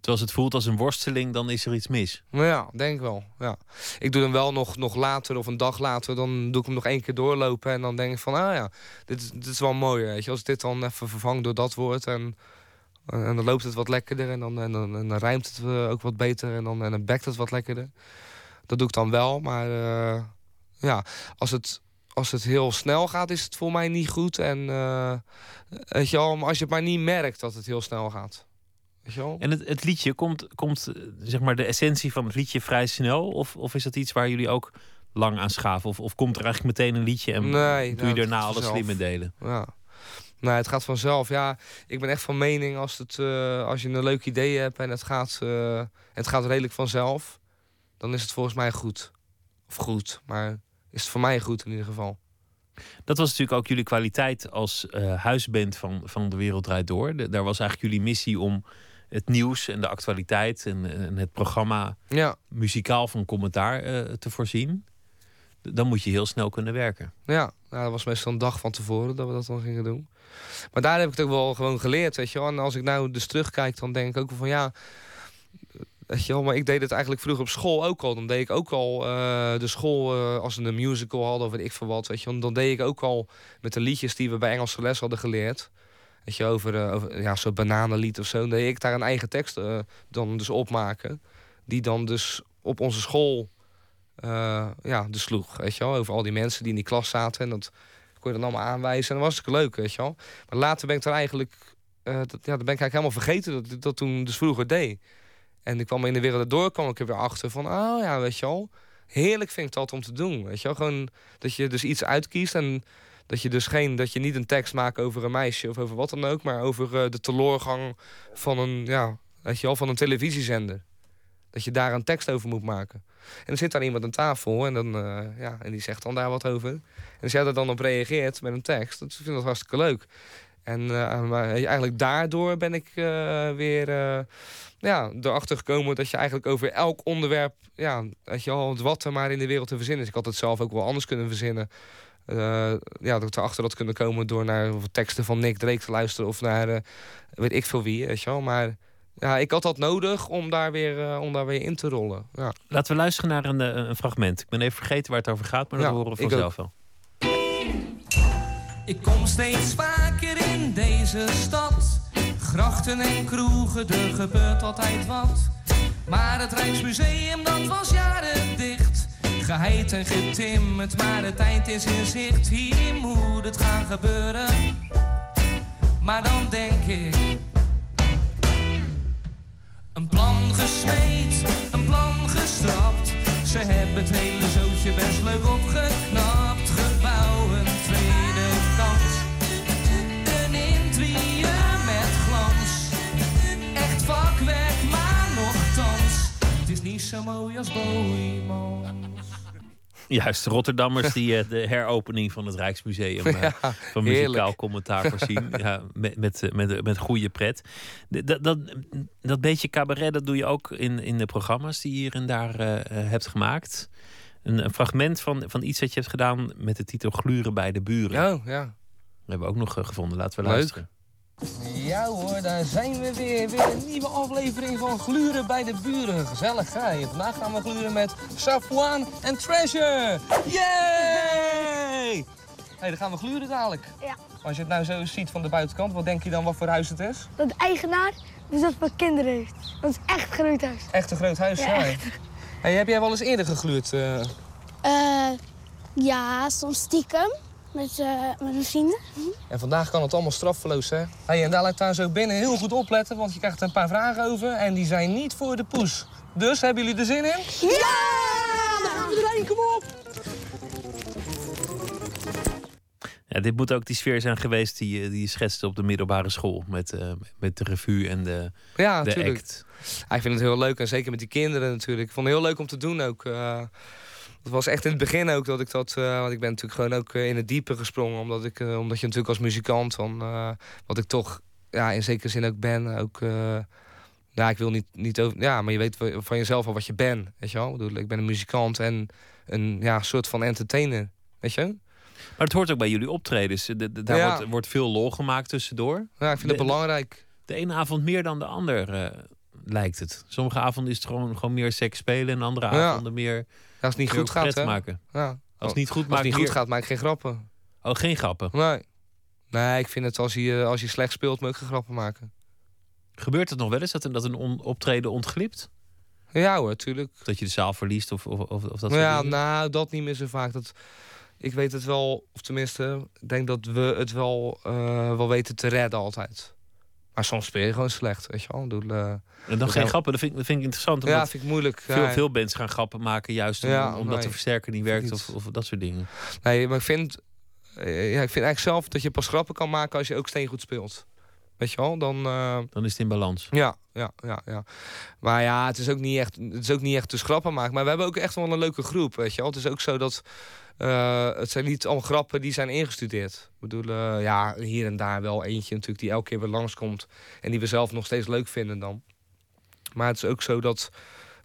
Terwijl het voelt als een worsteling, dan is er iets mis. Nou ja, denk wel. Ja. Ik doe hem wel nog, nog later of een dag later. Dan doe ik hem nog één keer doorlopen. En dan denk ik van, ah ja, dit, dit is wel mooi. Weet je. Als ik dit dan even vervang door dat woord. En, en dan loopt het wat lekkerder. En dan, en dan, en dan rijmt het eh, ook wat beter. En dan, en dan bekt het wat lekkerder. Dat doe ik dan wel. Maar uh, ja, als het, als het heel snel gaat, is het voor mij niet goed. En uh, weet je wel, als je het maar niet merkt dat het heel snel gaat. En het, het, liedje, komt, komt zeg maar de essentie van het liedje vrij snel? Of, of is dat iets waar jullie ook lang aan schaven? Of, of komt er eigenlijk meteen een liedje en nee, doe je daarna alle slimme delen? Ja. Nee, het gaat vanzelf. Ja, ik ben echt van mening als, het, uh, als je een leuk idee hebt en het gaat, uh, het gaat redelijk vanzelf, dan is het volgens mij goed. Of goed, maar is het voor mij goed in ieder geval. Dat was natuurlijk ook jullie kwaliteit als uh, huisband van, van De Wereld Draait Door. De, daar was eigenlijk jullie missie om het nieuws en de actualiteit en, en het programma ja. muzikaal van commentaar te voorzien. Dan moet je heel snel kunnen werken. Ja, nou, dat was meestal een dag van tevoren dat we dat dan gingen doen. Maar daar heb ik het ook wel gewoon geleerd, weet je wel. En als ik nou dus terugkijk, dan denk ik ook van ja... Weet je wel, maar ik deed het eigenlijk vroeger op school ook al. Dan deed ik ook al uh, de school, uh, als we een musical hadden of ik veel wat. Weet je, wel, dan deed ik ook al met de liedjes die we bij Engelse les hadden geleerd. Weet je, over, uh, over ja, zo'n bananenlied of zo. Dan deed ik daar een eigen tekst dan dus opmaken. Die dan dus op onze school ja, dus sloeg. Weet je wel, over al die mensen die in die klas zaten. En dat kon je dan allemaal aanwijzen. En dat was het leuk, weet je wel. Maar later ben ik er eigenlijk... dat, ja, dan ben ik eigenlijk helemaal vergeten dat dat toen dus vroeger deed. En ik kwam in de wereld door, kwam ik er weer achter van, oh ja, weet je wel. Heerlijk vind ik dat om te doen, weet je wel. Gewoon dat je dus iets uitkiest en dat je dus geen, dat je niet een tekst maakt over een meisje of over wat dan ook, maar over uh, de teleurgang van een, ja, weet je wel, van een televisiezender. Dat je daar een tekst over moet maken. En dan zit daar iemand aan tafel en, dan, uh, ja, en die zegt dan daar wat over. En als jij er dan op reageert met een tekst, dat vind ik dat hartstikke leuk. En maar eigenlijk daardoor ben ik uh, weer ja, erachter gekomen dat je eigenlijk over elk onderwerp, ja, dat je al wat er maar in de wereld te verzinnen is. Ik had het zelf ook wel anders kunnen verzinnen. ja, dat ik erachter had kunnen komen door naar teksten van Nick Drake te luisteren of naar weet ik veel wie, weet. Maar ja, ik had dat nodig om daar weer, om daar weer in te rollen. Ja. Laten we luisteren naar een, een fragment. Ik ben even vergeten waar het over gaat, maar dat ja, horen we vanzelf wel. Ik kom steeds vaker in deze stad. Grachten en kroegen, er gebeurt altijd wat. Maar het Rijksmuseum, dat was jaren dicht. Geheid en getimmerd, maar de tijd is in zicht. Hier moet het gaan gebeuren. Maar dan denk ik... Een plan gesmeed, een plan gestrapt. Ze hebben het hele zootje best leuk opgeknapt. Gebouwen, tweede kans. Een interieur met glans. Echt vakwerk, maar nogthans. Het is niet zo mooi als Boeimans. Juist, Rotterdammers die uh, de heropening van het Rijksmuseum Ja, van muzikaal heerlijk. commentaar voorzien. ja, met, met, met, met goede pret. Dat, dat, dat beetje cabaret, dat doe je ook in, in de programma's die je hier en daar uh, hebt gemaakt. Een, een, fragment van, van iets dat je hebt gedaan met de titel Gluren bij de buren. Oh, ja. Dat hebben we ook nog gevonden. Laten we Leuk. luisteren. Ja hoor, daar zijn we weer. Weer een nieuwe aflevering van Gluren bij de Buren. Gezellig, hè? En vandaag gaan we gluren met Safwan en Treasure. Yay! Hey, dan gaan we gluren dadelijk. Ja. Als je het nou zo ziet van de buitenkant, wat denk je dan wat voor huis het is? Dat de eigenaar dus dat voor kinderen heeft. Dat is echt een groot huis. Echt een groot huis, Ja. Hey, heb jij wel eens eerder gegluurd? eh? Eh, ja, soms stiekem. Met, eh, met mijn vrienden. En vandaag kan het allemaal straffeloos, hè? Hey, en daar laat ik daar zo binnen heel goed opletten, want je krijgt er een paar vragen over en die zijn niet voor de poes. Dus, hebben jullie er zin in? Ja! Iedereen, kom op! Ja, dit moet ook die sfeer zijn geweest die, je- die je schetste op de middelbare school. Met, eh, met de revue en de, Ja, de natuurlijk. act. Ja, ik vind het heel leuk en zeker met die kinderen natuurlijk. Ik vond het heel leuk om te doen ook. eh. Het was echt in het begin ook dat ik dat... eh, want ik ben natuurlijk gewoon ook eh, in het diepe gesprongen. Omdat, ik, eh, omdat je natuurlijk als muzikant, eh, wat ik toch ja, in zekere zin ook ben... Ook, ja, ik wil niet, niet over... Ja, maar je weet van jezelf al wat je bent. Weet je wel? Ik, bedoel, ik ben een muzikant en een ja, soort van entertainer. Weet je? Maar het hoort ook bij jullie optredens. De- de- daar Ja. wordt, wordt veel lol gemaakt tussendoor. Ja, ik vind het belangrijk. De ene avond meer dan de ander, lijkt het. Sommige avonden is het gewoon, gewoon meer seks spelen... en andere Ja. avonden meer, als het niet goed gaat, hè? maken. Ja. Als het niet goed maakt, niet goed gaat, maak ik geen grappen. Oh, geen grappen. Nee. Nee, ik vind het als je, als je slecht speelt, moet geen grappen maken. Gebeurt het nog wel eens dat een, dat een on- optreden ontglipt? Ja hoor, tuurlijk. Dat je de zaal verliest of, of, of, of dat Nou ja, nou, dat niet meer zo vaak. Dat, ik weet het wel, of tenminste, ik denk dat we het wel, eh, wel weten te redden altijd. Maar soms speel je gewoon slecht, weet je wel. Ik bedoel, eh, En dan geen grappen, dat vind, ik- dat vind ik interessant. Ja, Omdat vind ik moeilijk. Veel, Ja. veel bands gaan grappen maken juist om, Ja, omdat de versterker niet werkt of, of dat soort dingen. Nee, maar ik vind, eh, ja, ik vind eigenlijk zelf dat je pas grappen kan maken als je ook steengoed speelt. Weet je wel, dan... eh, Dan is het in balans. Ja, ja, ja, ja. Maar ja, het is ook niet echt, het is ook niet echt te grappen maken. Maar we hebben ook echt wel een leuke groep, weet je wel. Het is ook zo dat eh, het zijn niet allemaal grappen die zijn ingestudeerd. Ik bedoel, eh, ja, hier en daar wel eentje natuurlijk die elke keer weer langskomt. En die we zelf nog steeds leuk vinden dan. Maar het is ook zo dat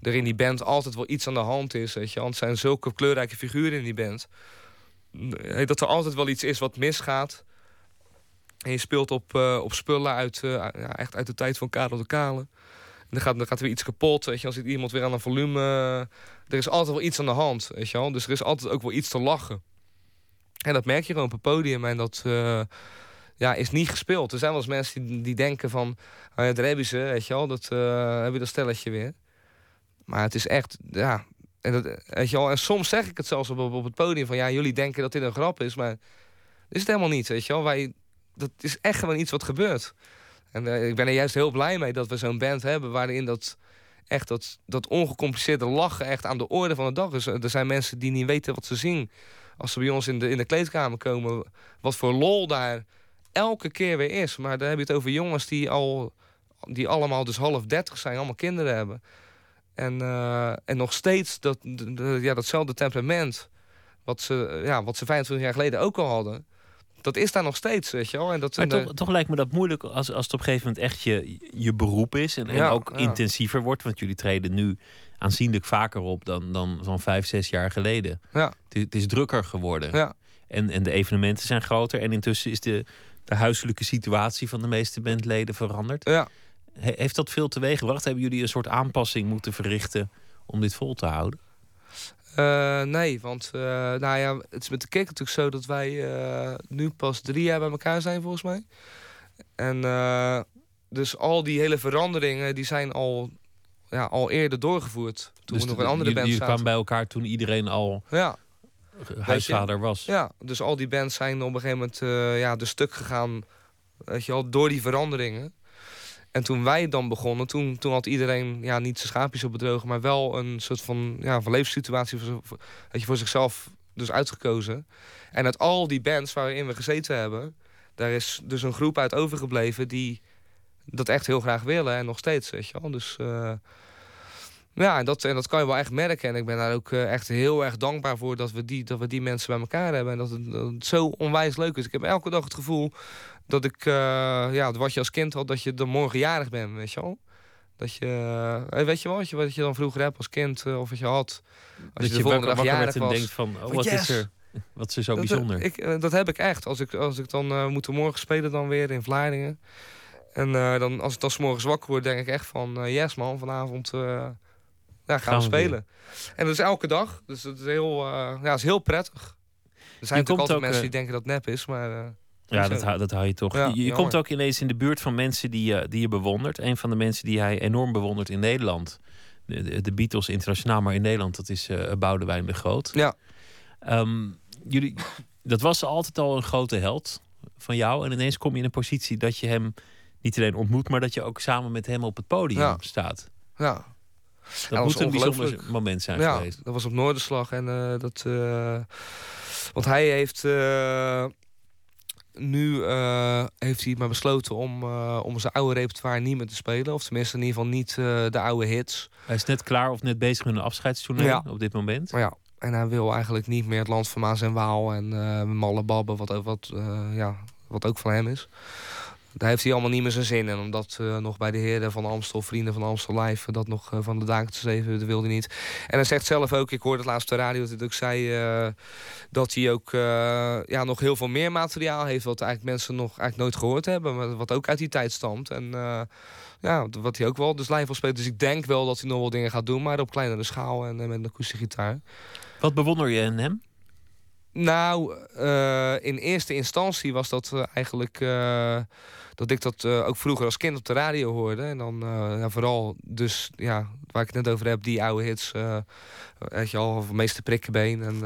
er in die band altijd wel iets aan de hand is, weet je. Want het zijn zulke kleurrijke figuren in die band. Dat er altijd wel iets is wat misgaat. En je speelt op, eh, op spullen uit, echt uit de tijd van Karel de Kale. Dan gaat, dan gaat er weer iets kapot. Weet je, zit iemand weer aan een volume. er is altijd wel iets aan de hand. Weet je wel? Dus er is altijd ook wel iets te lachen. En dat merk je gewoon op het podium. En dat eh, ja, is niet gespeeld. Er zijn wel eens mensen die, die denken van... Oh ja, daar heb je ze, weet je wel. Dat, eh, heb je dat stelletje weer. Maar het is echt... Ja, en, dat, weet je wel, en soms zeg ik het zelfs op, op, op het podium van... Ja, jullie denken dat dit een grap is, maar... is het helemaal niet, weet je wel. Wij, dat is echt gewoon iets wat gebeurt. En eh, ik ben er juist heel blij mee dat we zo'n band hebben... waarin dat echt dat, dat ongecompliceerde lachen echt aan de orde van de dag is. Er zijn mensen die niet weten wat ze zien. Als ze bij ons in de, in de kleedkamer komen... wat voor lol daar elke keer weer is. Maar dan heb je het over jongens die al... die allemaal dus half dertig zijn, allemaal kinderen hebben. En, eh, en nog steeds dat, ja, datzelfde temperament... Wat ze, ja, wat ze 25 jaar geleden ook al hadden... Dat is daar nog steeds, weet je wel. En dat, Maar en de- toch, toch lijkt me dat moeilijk als, als het op een gegeven moment echt je, je beroep is. En, en Ja, ook ja. intensiever wordt. Want jullie treden nu aanzienlijk vaker op dan, dan zo'n vijf, zes jaar geleden. Ja. Het, het is drukker geworden. Ja. En, en de evenementen zijn groter. En intussen is de, de huiselijke situatie van de meeste bandleden veranderd. Ja. He- heeft dat veel teweeg gebracht? Hebben jullie een soort aanpassing moeten verrichten om dit vol te houden? Eh, nee, want eh, nou ja, het is met de kick natuurlijk zo dat wij eh, nu pas drie jaar bij elkaar zijn volgens mij. En dus al die hele veranderingen die zijn al, ja, al eerder doorgevoerd. Toen dus we nog de- een andere band zaten. kwamen bij elkaar toen iedereen al Ja, huisvader was. ja, dus al die bands zijn op een gegeven moment ja, de stuk gegaan weet je wel, door die veranderingen. En toen wij dan begonnen, toen, toen had iedereen ja, niet zijn schaapjes op bedrogen... maar wel een soort van, ja, van levenssituatie voor, weet je, voor zichzelf dus uitgekozen. En uit al die bands waarin we gezeten hebben... daar is dus een groep uit overgebleven die dat echt heel graag willen. En nog steeds, weet je wel. Dus eh, ja, en dat, en dat kan je wel echt merken. En ik ben daar ook eh, echt heel erg dankbaar voor... dat we die, dat we die mensen bij elkaar hebben. En dat dat het zo onwijs leuk is. Ik heb elke dag het gevoel dat ik, eh, ja, wat je als kind had, dat je dan morgen jarig bent, weet je wel. Dat je, eh, weet je wel, wat je, wat je dan vroeger hebt als kind, eh, of wat je had. Als Dat je je de volgende dag jarig was. denkt van, oh, wat yes! is er? Wat is er zo Dat, bijzonder? Ik, dat heb ik echt. Als ik, als ik dan moet morgen spelen dan weer in Vlaardingen. En dan, als ik dan 's morgens wakker word, denk ik echt van... yes man, vanavond ja, gaan, Gaan we weer. spelen. En dat is elke dag. Dus dat is heel, ja, dat is heel prettig. Er zijn komt natuurlijk altijd ook, mensen die denken dat het nep is, maar... eh, Ja, dat, hou- dat hou je toch. Ja, je jammer. komt ook ineens in de buurt van mensen die, je die je bewondert. Een van de mensen die hij enorm bewondert in Nederland. De, Beatles internationaal, maar in Nederland, dat is eh Boudewijn de Groot. Ja. Ehm, jullie, dat was altijd al een grote held van jou. En ineens kom je in een positie dat je hem niet alleen ontmoet, maar dat je ook samen met hem op het podium Ja. staat. Ja. Dat moet een bijzonder moment zijn ja, geweest. dat was op Noorderslag. En uh, dat... Uh, want hij heeft... Uh, nu heeft hij maar besloten om, om zijn oude repertoire niet meer te spelen. Of tenminste in ieder geval niet de oude hits. Hij is net klaar of net bezig met een afscheidstournee ja. op dit moment. Ja, en hij wil eigenlijk niet meer het land van Maas en Waal en Malle Babben, wat, wat, ja, wat ook van hem is. Daar heeft hij allemaal niet meer zijn zin in. Omdat uh, nog bij de heren van Amstel, vrienden van Amstel Live... dat nog van de daken te zeven, dat wilde hij niet. En hij zegt zelf ook, ik hoorde het laatst de radio... dat hij ook zei dat hij ook ja, nog heel veel meer materiaal heeft... wat eigenlijk mensen nog eigenlijk nooit gehoord hebben. Wat ook uit die tijd stamt. En ja, wat hij ook wel dus live wil spelen. Dus ik denk wel dat hij nog wel dingen gaat doen... maar op kleinere schaal en met een akoestische gitaar. Wat bewonder je in hem? Nou, uh, in eerste instantie was dat uh, eigenlijk uh, dat ik dat ook vroeger als kind op de radio hoorde. En dan ja, vooral dus, ja, waar ik het net over heb, die oude hits. weet je al, van meeste prikkenbeen. En,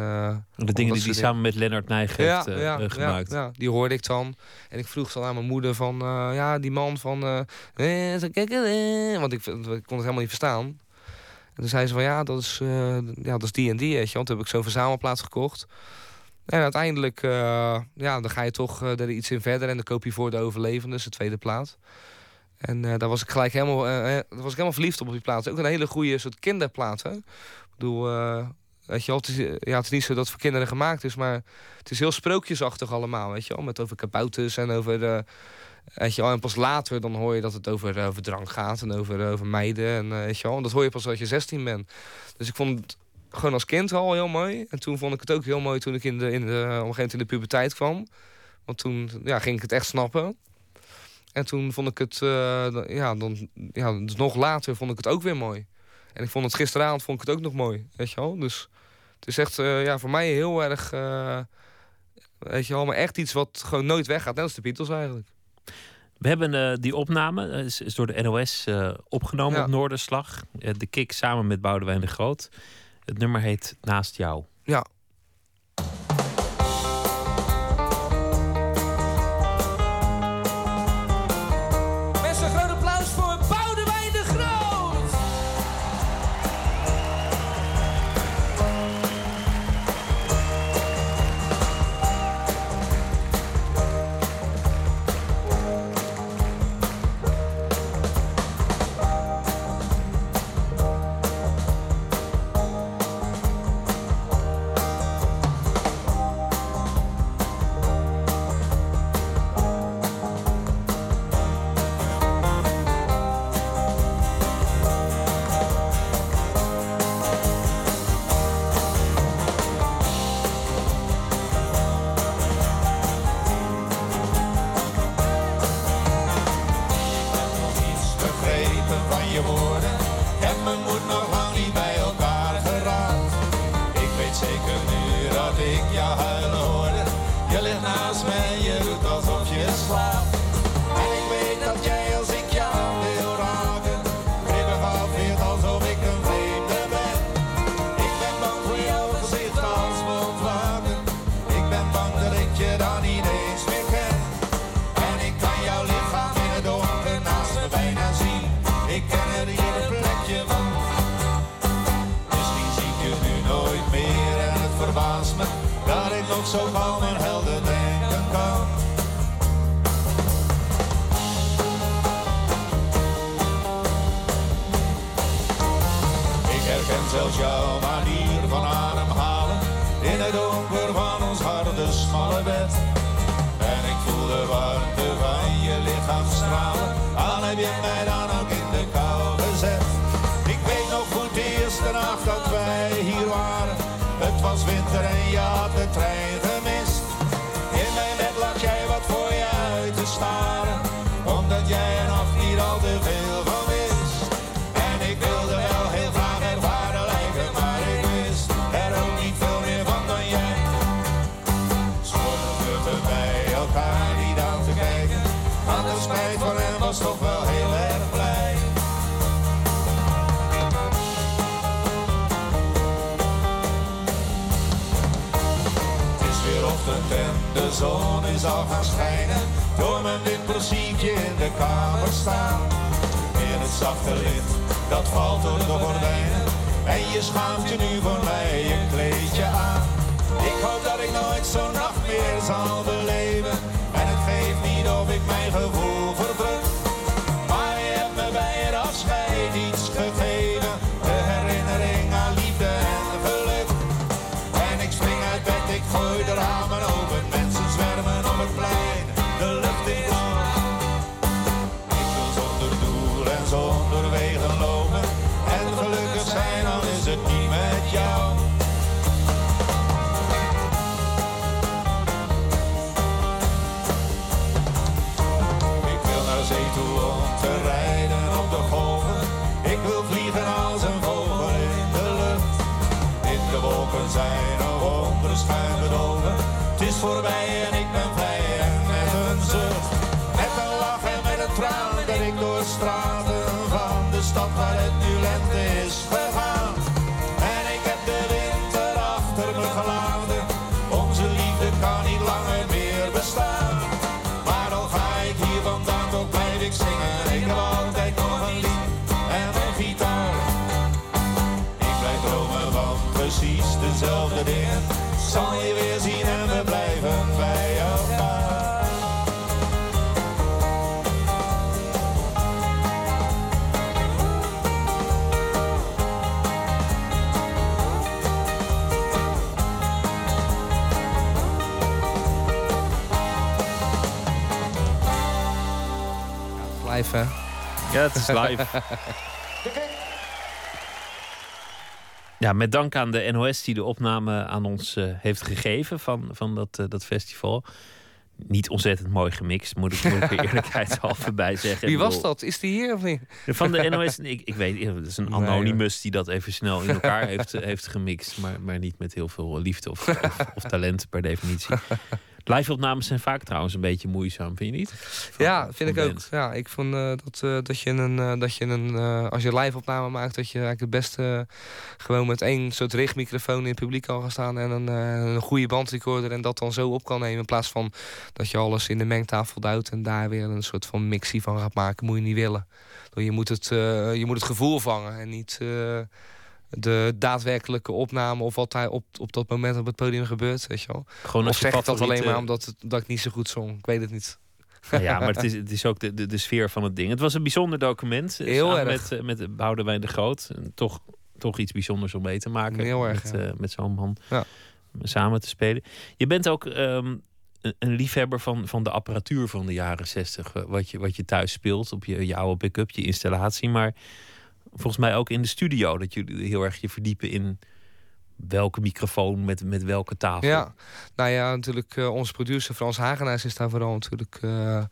de dingen die hij samen met Lennart Nijg heeft ja, gemaakt. Ja, die hoorde ik dan. En ik vroeg dan aan mijn moeder van, ja, die man van... want ik, ik kon het helemaal niet verstaan. En toen zei ze van ja, dat is, uh, ja, dat is die en die, weet je. Want toen heb ik zo'n verzamelplaats gekocht. En uiteindelijk, uh, ja, dan ga je toch uh, er iets in verder. En dan koop je voor de overlevenden, de tweede plaat. En daar was ik gelijk helemaal, was ik helemaal verliefd op, op die plaat. Ook een hele goede soort kinderplaat. Ik bedoel, weet je wel, het is, ja, het is niet zo dat het voor kinderen gemaakt is. Maar het is heel sprookjesachtig allemaal, weet je wel. Met over kabouters en over... Weet je wel, en pas later dan hoor je dat het over, over drank gaat en over, over meiden. En, weet je wel, en dat hoor je pas als je 16 bent. Dus ik vond gewoon als kind al heel mooi. En toen vond ik het ook heel mooi toen ik in de, in de, op een gegeven moment in de puberteit kwam. Want toen ja, ging ik het echt snappen. En toen vond ik het, uh, ja, dan, ja, dus nog later vond ik het ook weer mooi. En ik vond het gisteravond vond ik het ook nog mooi, weet je wel. Dus het is echt uh, ja, voor mij heel erg, uh, weet je wel, maar echt iets wat gewoon nooit weggaat. Net als de Beatles eigenlijk. We hebben uh, die opname, is, is, door de NOS uh, opgenomen ja. op Noorderslag. De kick samen met Boudewijn de Groot. Het nummer heet Naast jou. Ja. Zo zon is al gaan schijnen. Door mijn wimper zie ik je in de kamer staan. In het zachte licht dat valt door de gordijnen. En je schaamt je nu voor mij, je kleed je aan. Ik hoop dat ik nooit zo'n nacht meer zal beleven. En het geeft niet of ik mijn gevoel Live, hè? Ja, het is live. Ja, met dank aan de NOS die de opname aan ons eh, heeft gegeven van, van dat, eh, dat festival. Niet ontzettend mooi gemixt, moet ik, moet ik er eerlijkheidshalve bij zeggen. Wie was dat? Is die hier of niet? Van de NOS, ik, ik weet, het is een Nee, anonimus die dat even snel in elkaar heeft, heeft gemixt. Maar, maar niet met heel veel liefde of, of, of talent per definitie. Live-opnames zijn vaak trouwens een beetje moeizaam, vind je niet? Van- Ja, vind ik ook. Ja, ik vond eh, dat, eh, dat je een, eh, dat je een als je live opname maakt, dat je eigenlijk het beste gewoon met één soort richtmicrofoon in het publiek kan gaan staan en een, een goede bandrecorder en dat dan zo op kan nemen. In plaats van dat je alles in de mengtafel duwt en daar weer een soort van mixie van gaat maken. Moet je niet willen. Je moet het, je moet het gevoel vangen en niet de daadwerkelijke opname of wat daar op, op dat moment op het podium gebeurt. Weet je wel. Gewoon als of zeg ik dat alleen maar omdat het, dat ik niet zo goed zong. Ik weet het niet. Nou ja, maar het is, het is ook de, de, de sfeer van het ding. Het was een bijzonder document. Heel erg. Met, eh, met Boudewijn de Groot. En Toch, toch iets bijzonders om mee te maken. Heel erg, Met, ja. eh, met zo'n man Ja. samen te spelen. Je bent ook ehm, een, een liefhebber van, van de apparatuur van de jaren zestig. eh, Wat je, wat je thuis speelt op je, je oude pick-up, je installatie. Maar volgens mij ook in de studio. Dat jullie heel erg je verdiepen in welke microfoon met, met welke tafel. Ja, nou ja, natuurlijk eh, onze producer Frans Hagenaars is daar vooral natuurlijk... eh,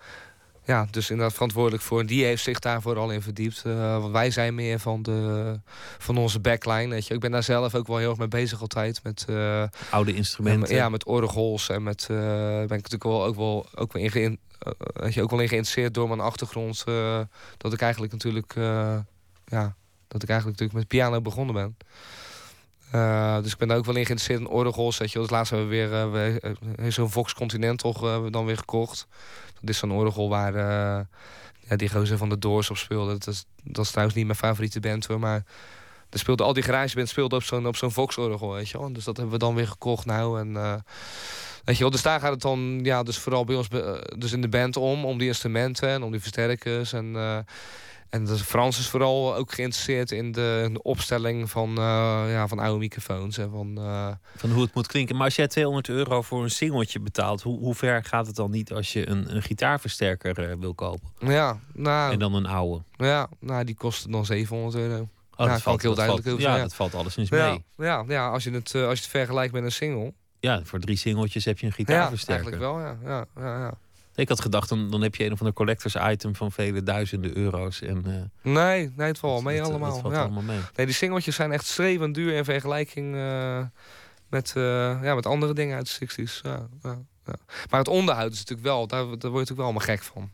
ja, dus inderdaad verantwoordelijk voor. En die heeft zich daar vooral in verdiept. Eh, want wij zijn meer van, de, van onze backline. Weet je. Ik ben daar zelf ook wel heel erg mee bezig altijd. Met, Oude instrumenten. Ja, met orgels. En met, eh, ben ik natuurlijk wel ook wel, ook wel in, weet je, ook wel in geïnteresseerd door mijn achtergrond. dat ik eigenlijk natuurlijk... ja, dat ik eigenlijk natuurlijk met piano begonnen ben. Eh, dus ik ben daar ook wel in geïnteresseerd in orgels. Weet je. Dus laatst hebben we weer eh, we, eh, zo'n Vox Continental we dan weer gekocht. Dat is zo'n orgel waar ja, die gozer van de Doors op speelde. Dat is, dat is trouwens niet mijn favoriete band hoor, maar... Er speelde al die garageband speelde op zo'n op zo'n Vox-orgel, weet je. Dus dat hebben we dan weer gekocht nou. En, weet je dus daar gaat het dan, ja, dus vooral bij ons, dus in de band om, om die instrumenten en om die versterkers. En, en Frans is vooral ook geïnteresseerd in de, in de opstelling van, eh, ja, van oude microfoons. En van, eh, Van hoe het moet klinken. Maar als jij 200 euro voor een singeltje betaalt, hoe, hoe ver gaat het dan niet als je een, een gitaarversterker eh, wil kopen? ja, nou, En dan een oude. ja, nou, die kost dan 700 euro. Oh, ja, kan ik heel dat duidelijk valt, Ja, dat valt alleszins Ja, mee. ja, ja als, je het, als je het vergelijkt met een single. Ja, voor drie singeltjes heb je een Ja, gitaarversterker. eigenlijk wel, ja. ja, ja, ja. Ik had gedacht, dan, dan heb je een of ander collectors item van vele duizenden euro's. En, eh, Nee, nee, het valt wel mee allemaal. valt ja. allemaal mee. Nee, die singeltjes zijn echt strevend duur in vergelijking eh, met, eh, ja, met andere dingen uit de 60s. Ja. Maar het onderhoud is natuurlijk wel, daar, daar word je natuurlijk wel allemaal gek van.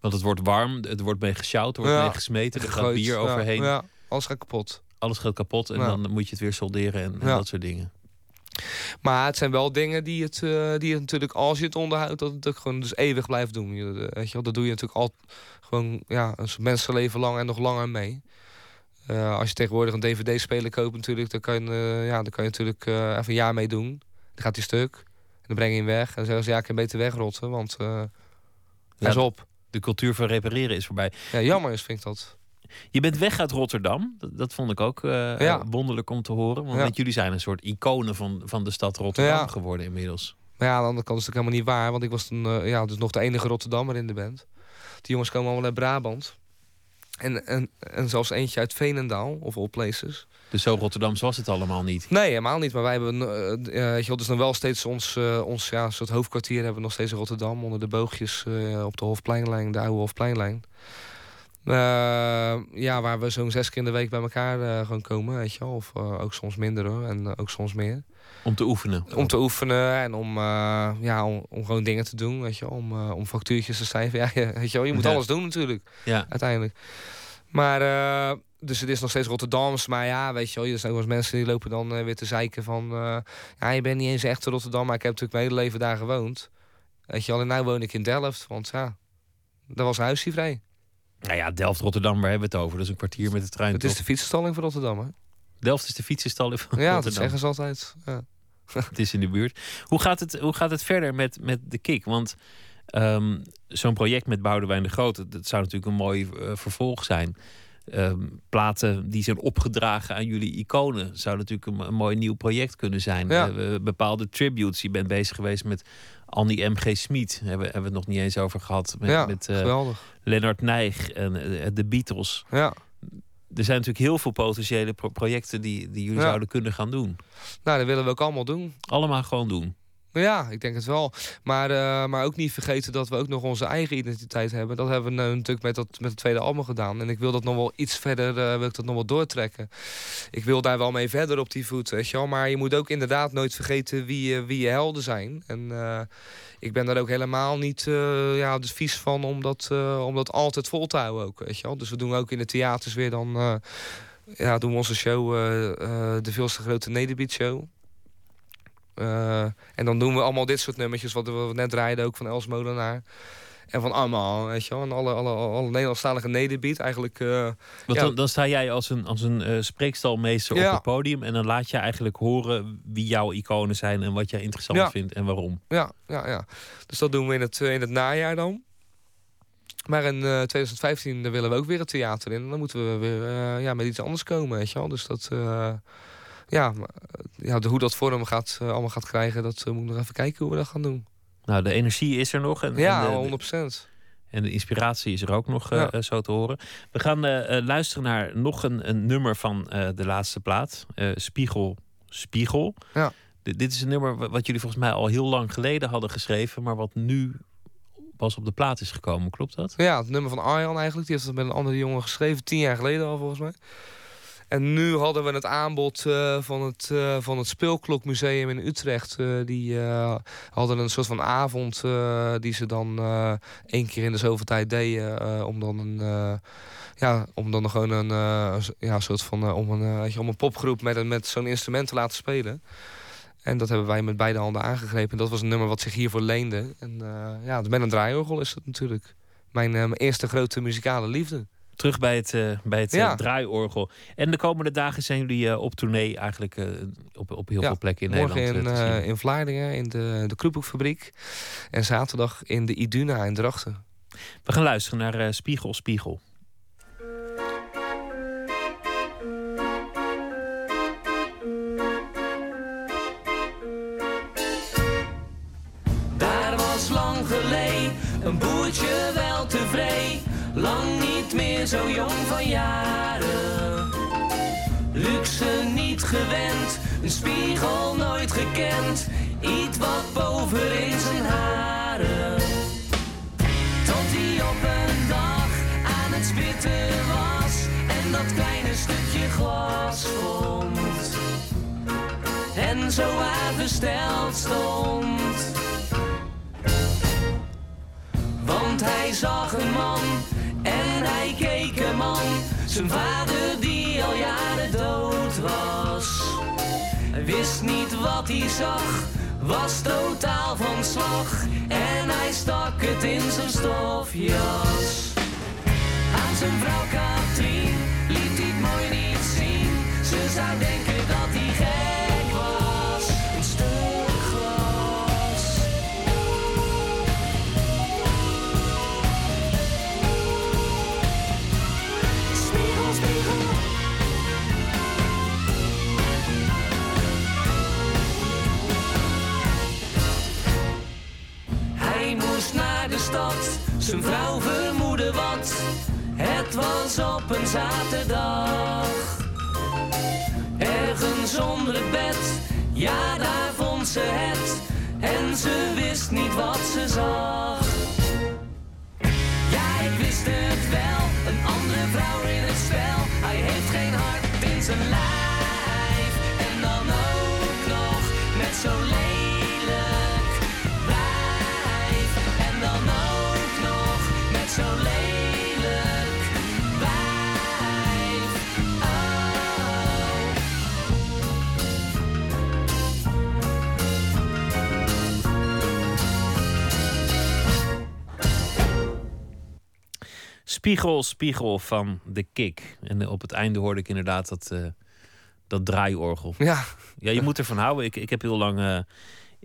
Want het wordt warm, het wordt mee gesjouwd, er wordt mee gesmeten, er gaat bier overheen. Alles gaat kapot. Alles gaat kapot en dan moet je het weer solderen en, dat soort dingen. Maar het zijn wel dingen die het, eh, die het natuurlijk, als je het onderhoudt, dat het ook gewoon dus eeuwig blijft doen. Je, eh, weet je wel, dat doe je natuurlijk al gewoon ja, een mensenleven lang en nog langer mee. Eh, als je tegenwoordig een dvd-speler koopt natuurlijk... dan kan je, ja, dan kan je natuurlijk even een jaar mee doen. Dan gaat hij stuk. En dan breng je hem weg. En dan zeggen ze, ja, ik kan beter wegrotten, want Ja, is op. De cultuur van repareren is voorbij. Ja, jammer is, vind ik dat. Je bent weg uit Rotterdam. Dat, dat vond ik ook eh, Ja. wonderlijk om te horen. Want Ja. jullie zijn een soort iconen van, van de stad Rotterdam Ja. geworden inmiddels. Maar ja, aan de andere kant is het helemaal niet waar. Want ik was toen eh, ja, dus nog de enige Rotterdammer in de band. Die jongens komen allemaal uit Brabant. En, en, en zelfs eentje uit Veenendaal, of all places. Dus zo Rotterdams was het allemaal niet. Nee, helemaal niet. Maar wij hebben, je wel, dus nog wel steeds ons, ons ja, soort hoofdkwartier hebben we nog steeds in Rotterdam. Onder de boogjes op de Hofpleinlijn, de oude Hofpleinlijn. Eh, ja, waar we zo'n zes keer in de week bij elkaar eh, gewoon komen, weet je wel. Of eh, ook soms minder hoor, en ook soms meer. Om te oefenen. Om te oefenen en om, ja, om, om gewoon dingen te doen, weet je wel. Om, om factuurtjes te schrijven. Ja, je- weet je wel, je moet Ja. alles doen natuurlijk, Ja. uiteindelijk. Maar, dus het is nog steeds Rotterdams. Maar ja, weet je wel, er zijn ook wel eens mensen die lopen dan weer te zeiken van... ja, je bent niet eens echt Rotterdam, maar ik heb natuurlijk mijn hele leven daar gewoond. Weet je wel, en nu woon ik in Delft, want ja, daar was een huisje vrij. Nou ja, Delft, Rotterdam, waar hebben we het over? Dat is een kwartier met de trein. Het is de fietsenstalling van Rotterdam, hè? Delft is de fietsenstalling van Ja, dat Rotterdam. zeggen ze altijd. Ja. Het is in de buurt. Hoe gaat het, hoe gaat het verder met, met de kick? Want ehm, zo'n project met Boudewijn de Grote, dat zou natuurlijk een mooi eh, vervolg zijn. Ehm, platen die zijn opgedragen aan jullie iconen zou natuurlijk een, een mooi nieuw project kunnen zijn. Ja. Eh, bepaalde tributes. Je bent bezig geweest met Annie M.G. Smit. Hebben, hebben we het nog niet eens over gehad. Met, Ja, met eh, geweldig. Leonard Nijg en eh, de Beatles. Ja. Er zijn natuurlijk heel veel potentiële pro- projecten die, die jullie Ja. zouden kunnen gaan doen. Nou, dat willen we ook allemaal doen. Allemaal gewoon doen. Ja, ik denk het wel. Maar, eh, maar ook niet vergeten dat we ook nog onze eigen identiteit hebben. Dat hebben we nou natuurlijk met, dat, met het tweede album gedaan. En ik wil dat nog wel iets verder, eh, wil ik dat nog wel doortrekken. Ik wil daar wel mee verder op die voet, weet je. Maar je moet ook inderdaad nooit vergeten wie, je- wie je helden zijn. En eh, ik ben daar ook helemaal niet eh, ja, vies van om dat, eh, om dat altijd vol te houden ook, weet je wel. Dus we doen ook in de theaters weer dan... eh, ja, doen onze show, eh, eh, de veelste grote Nederbeat Show. Eh, en dan doen we allemaal dit soort nummertjes, wat we net draaiden ook van Els Molenaar. En van allemaal, weet je wel. En alle, alle, alle Nederlandstalige nederbeat eigenlijk. eh, Want ja, dan, dan sta jij als een, als een eh, spreekstalmeester Ja. op het podium. En dan laat je eigenlijk horen wie jouw iconen zijn en wat jij interessant Ja. vindt en waarom. ja, ja, ja. Dus dat doen we in het, in het najaar dan. Maar in eh, 2015 dan willen we ook weer het theater in. En dan moeten we weer ja, met iets anders komen, weet je wel. Dus dat... ja, eh, ja, de, hoe dat vorm gaat, eh, allemaal gaat krijgen, dat eh, moet nog even kijken hoe we dat gaan doen. Nou, de energie is er nog. En, Ja, en, de, 100% en de inspiratie is er ook nog Ja. zo te horen. We gaan luisteren naar nog een, een nummer van de laatste plaat. Spiegel, Spiegel. Ja. D- dit is een nummer wa- wat jullie volgens mij al heel lang geleden hadden geschreven. Maar wat nu pas op de plaat is gekomen. Klopt dat? Ja, het nummer van Arjan eigenlijk. Die heeft het met een andere jongen geschreven. Tien jaar geleden al volgens mij. En nu hadden we het aanbod eh, van, het, eh, van het Speelklokmuseum in Utrecht. Eh, die hadden een soort van avond die ze dan één keer in de zoveel tijd deden. om dan een... ja, om dan gewoon een ja, soort van om een, weet je, om een popgroep met, met zo'n instrument te laten spelen. En dat hebben wij met beide handen aangegrepen. En dat was een nummer wat zich hiervoor leende. En ja, met een draaiorgel is het natuurlijk. Mijn eerste grote muzikale liefde. Terug bij het, eh, bij het eh, Ja. draaiorgel. En de komende dagen zijn jullie eh, op tournee eigenlijk op, op heel Ja, veel plekken in Morgen Nederland in, eh, zien. in Vlaardingen, in de, de Kroephoekfabriek. En zaterdag in de Iduna in Drachten. We gaan luisteren naar Spiegel, Spiegel. Gewend, een spiegel nooit gekend. Iets wat boven in zijn haren. Tot hij op een dag aan het spitten was. En dat kleine stukje glas vond. En zo waar versteld stond. Want hij zag een man en hij keek een man. Zijn vader die wist niet wat hij zag, was totaal van slag. En hij stak het in zijn stofjas. Aan zijn vrouw Katrien liet hij het mooi niet zou denken dat hij gek naar de stad, zijn vrouw vermoedde wat. Het was op een zaterdag. Ergens onder het bed, ja daar vond ze het. En ze wist niet wat ze zag. Ja, ik wist het wel, een andere vrouw in het spel. Hij heeft geen hart in zijn lijf. En dan ook nog met zo'n lelijk Spiegel, spiegel van de kick. En eh, op het einde hoorde ik inderdaad dat, eh, dat draaiorgel. Ja. Ja, je moet ervan houden. Ik, ik heb heel lang eh,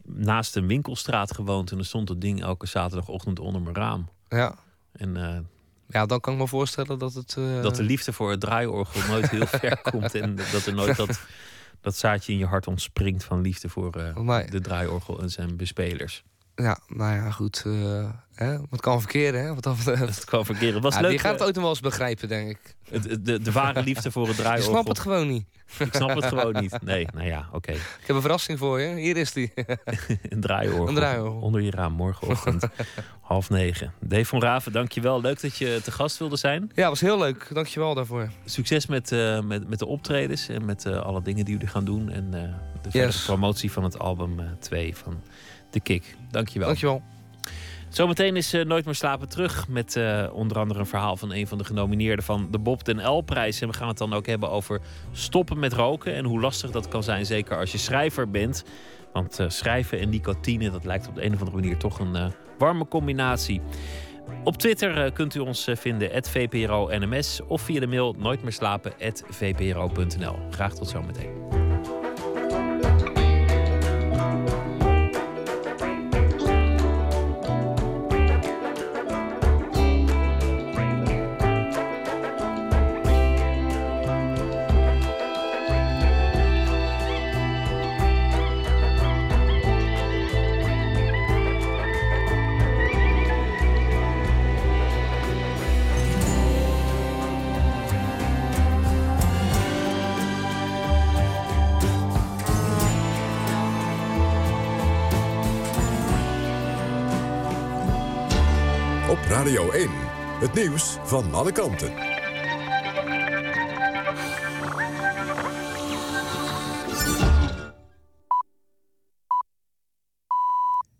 naast een winkelstraat gewoond. En er stond dat ding elke zaterdagochtend onder mijn raam. Ja. En Ja, dan kan ik me voorstellen dat het... dat de liefde voor het draaiorgel nooit heel ver komt. En dat er nooit dat, dat zaadje in je hart ontspringt van liefde voor Nee. de draaiorgel en zijn bespelers. Ja, nou ja, goed. eh, hè? Wat kan verkeren, hè? Wat dat. Het kwam verkeren. Het was Ja, leuk. die gaat het eh, ooit nog wel eens begrijpen, denk ik. het- het- de, de ware liefde voor het Je draaiorgel. snapt het gewoon niet. Ik snap het gewoon niet. Nee, nou ja, oké. Ik heb een verrassing voor je. Hier is die. Een draaiorgel. Een draaiorgel. Onder je raam morgenochtend half negen. Dave van Raven, dankjewel. Leuk dat je te gast wilde zijn. Ja, was heel leuk. Dankjewel daarvoor. Succes met, eh, met, met de optredens en met alle dingen die jullie gaan doen. En de Yes. promotie van het album 2 van The Kick. Dankjewel. Dankjewel. Zometeen is eh, Nooit meer slapen terug met eh, onder andere een verhaal van een van de genomineerden van de Bob den L-prijs. En we gaan het dan ook hebben over stoppen met roken en hoe lastig dat kan zijn, zeker als je schrijver bent. Want eh, schrijven en nicotine, dat lijkt op de een of andere manier toch een eh, warme combinatie. Op Twitter kunt u ons vinden, @vpro_nms of via de mail nooitmeerslapen@vpro.nl. Graag tot zometeen. Radio 1. Het nieuws van alle kanten.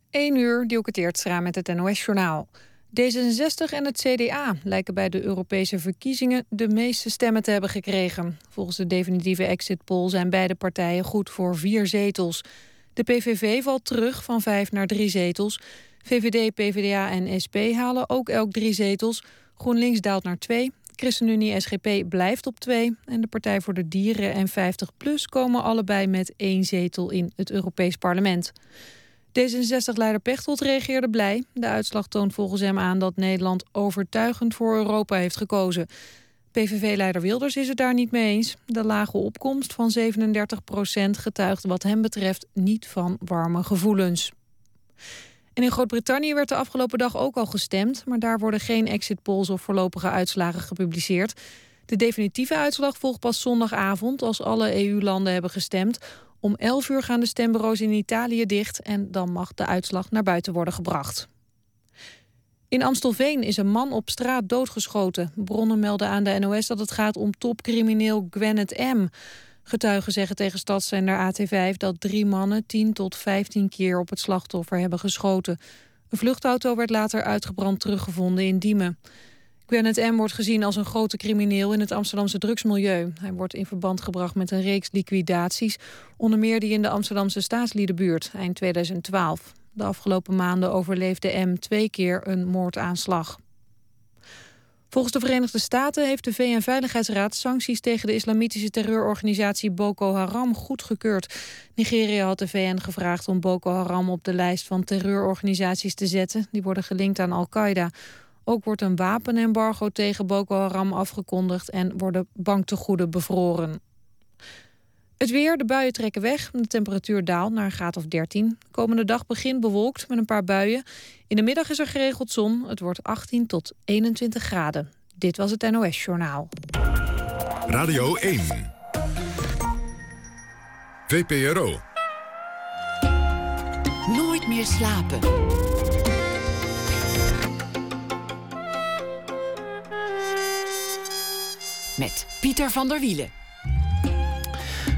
1 uur, Dielke Teertstra met het NOS-journaal. D66 en het CDA lijken bij de Europese verkiezingen de meeste stemmen te hebben gekregen. Volgens de definitieve exit poll zijn beide partijen goed voor vier zetels. De PVV valt terug van vijf naar drie zetels. VVD, PvdA en SP halen ook elk drie zetels. GroenLinks daalt naar twee. ChristenUnie SGP blijft op twee. En de Partij voor de Dieren en 50PLUS komen allebei met één zetel in het Europees Parlement. D66-leider Pechtold reageerde blij. De uitslag toont volgens hem aan dat Nederland overtuigend voor Europa heeft gekozen. PVV-leider Wilders is het daar niet mee eens. De lage opkomst van 37 procent getuigt wat hem betreft niet van warme gevoelens. In Groot-Brittannië werd de afgelopen dag ook al gestemd... maar daar worden geen exit polls of voorlopige uitslagen gepubliceerd. De definitieve uitslag volgt pas zondagavond... als alle EU-landen hebben gestemd. Om 11 uur gaan de stembureaus in Italië dicht... en dan mag de uitslag naar buiten worden gebracht. In Amstelveen is een man op straat doodgeschoten. Bronnen melden aan de NOS dat het gaat om topcrimineel Gwennet M. Getuigen zeggen tegen stadszender AT5 dat drie mannen 10 tot 15 keer op het slachtoffer hebben geschoten. Een vluchtauto werd later uitgebrand teruggevonden in Diemen. Gwennet M. wordt gezien als een grote crimineel in het Amsterdamse drugsmilieu. Hij wordt in verband gebracht met een reeks liquidaties, onder meer die in de Amsterdamse staatsliedenbuurt eind 2012. De afgelopen maanden overleefde M twee keer een moordaanslag. Volgens de Verenigde Staten heeft de VN-veiligheidsraad sancties tegen de islamitische terreurorganisatie Boko Haram goedgekeurd. Nigeria had de VN gevraagd om Boko Haram op de lijst van terreurorganisaties te zetten. Die worden gelinkt aan Al-Qaeda. Ook wordt een wapenembargo tegen Boko Haram afgekondigd en worden banktegoeden bevroren. Het weer, de buien trekken weg. De temperatuur daalt naar een graad of 13. Komende dag begint bewolkt met een paar buien. In de middag is er geregeld zon. Het wordt 18 tot 21 graden. Dit was het NOS Journaal. Radio 1. VPRO. Nooit meer slapen. Met Pieter van der Wielen.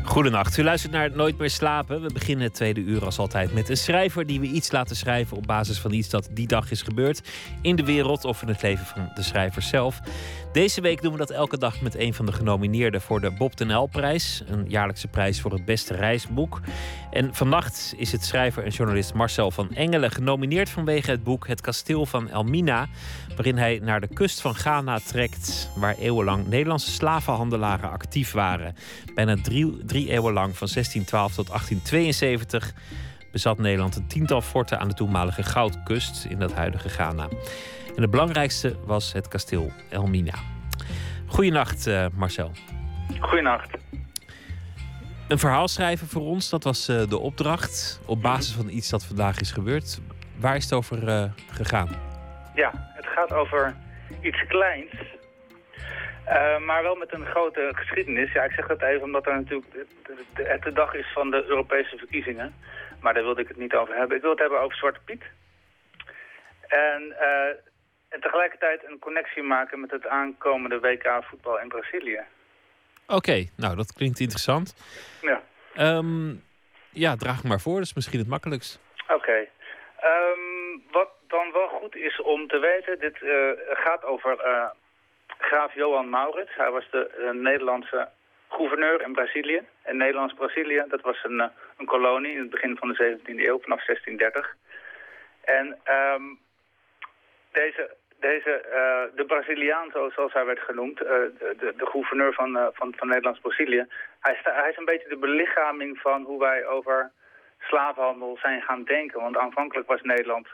Goedenacht, u luistert naar Nooit meer slapen. We beginnen het tweede uur als altijd met een schrijver die we iets laten schrijven op basis van iets dat die dag is gebeurd in de wereld of in het leven van de schrijver zelf. Deze week doen we dat elke dag met een van de genomineerden voor de Bob den L-prijs, een jaarlijkse prijs voor het beste reisboek. En vannacht is het schrijver en journalist Marcel van Engelen genomineerd vanwege het boek Het Kasteel van Elmina, waarin hij naar de kust van Ghana trekt, waar eeuwenlang Nederlandse slavenhandelaren actief waren. Bijna drie, drie eeuwen lang, van 1612 tot 1872, bezat Nederland een tiental forten aan de toenmalige Goudkust in dat huidige Ghana. En de belangrijkste was het kasteel Elmina. Goedenacht, uh, Marcel. Goedenacht. Een verhaal schrijven voor ons, dat was uh, de opdracht. Op basis van iets dat vandaag is gebeurd. Waar is het over uh, gegaan? Ja, het gaat over iets kleins. Uh, maar wel met een grote geschiedenis. Ja, ik zeg dat even omdat er natuurlijk het de dag is van de Europese verkiezingen. Maar daar wilde ik het niet over hebben. Ik wil het hebben over Zwarte Piet. En en tegelijkertijd een connectie maken met het aankomende WK voetbal in Brazilië. Oké, nou dat klinkt interessant. Ja. Um, ja, draag maar voor, dat is misschien het makkelijkst. Oké. Okay. Um, wat dan wel goed is om te weten, dit uh, gaat over uh, graaf Johan Maurits. Hij was de uh, Nederlandse gouverneur in Brazilië. En Nederlands-Brazilië, dat was een, een kolonie in het begin van de 17e eeuw, vanaf 1630. En um, deze deze, de Braziliaan, zoals hij werd genoemd, uh, de, de, gouverneur van, van, van Nederlands-Brazilië, hij, hij, is een beetje de belichaming van hoe wij over slavenhandel zijn gaan denken. Want aanvankelijk was Nederland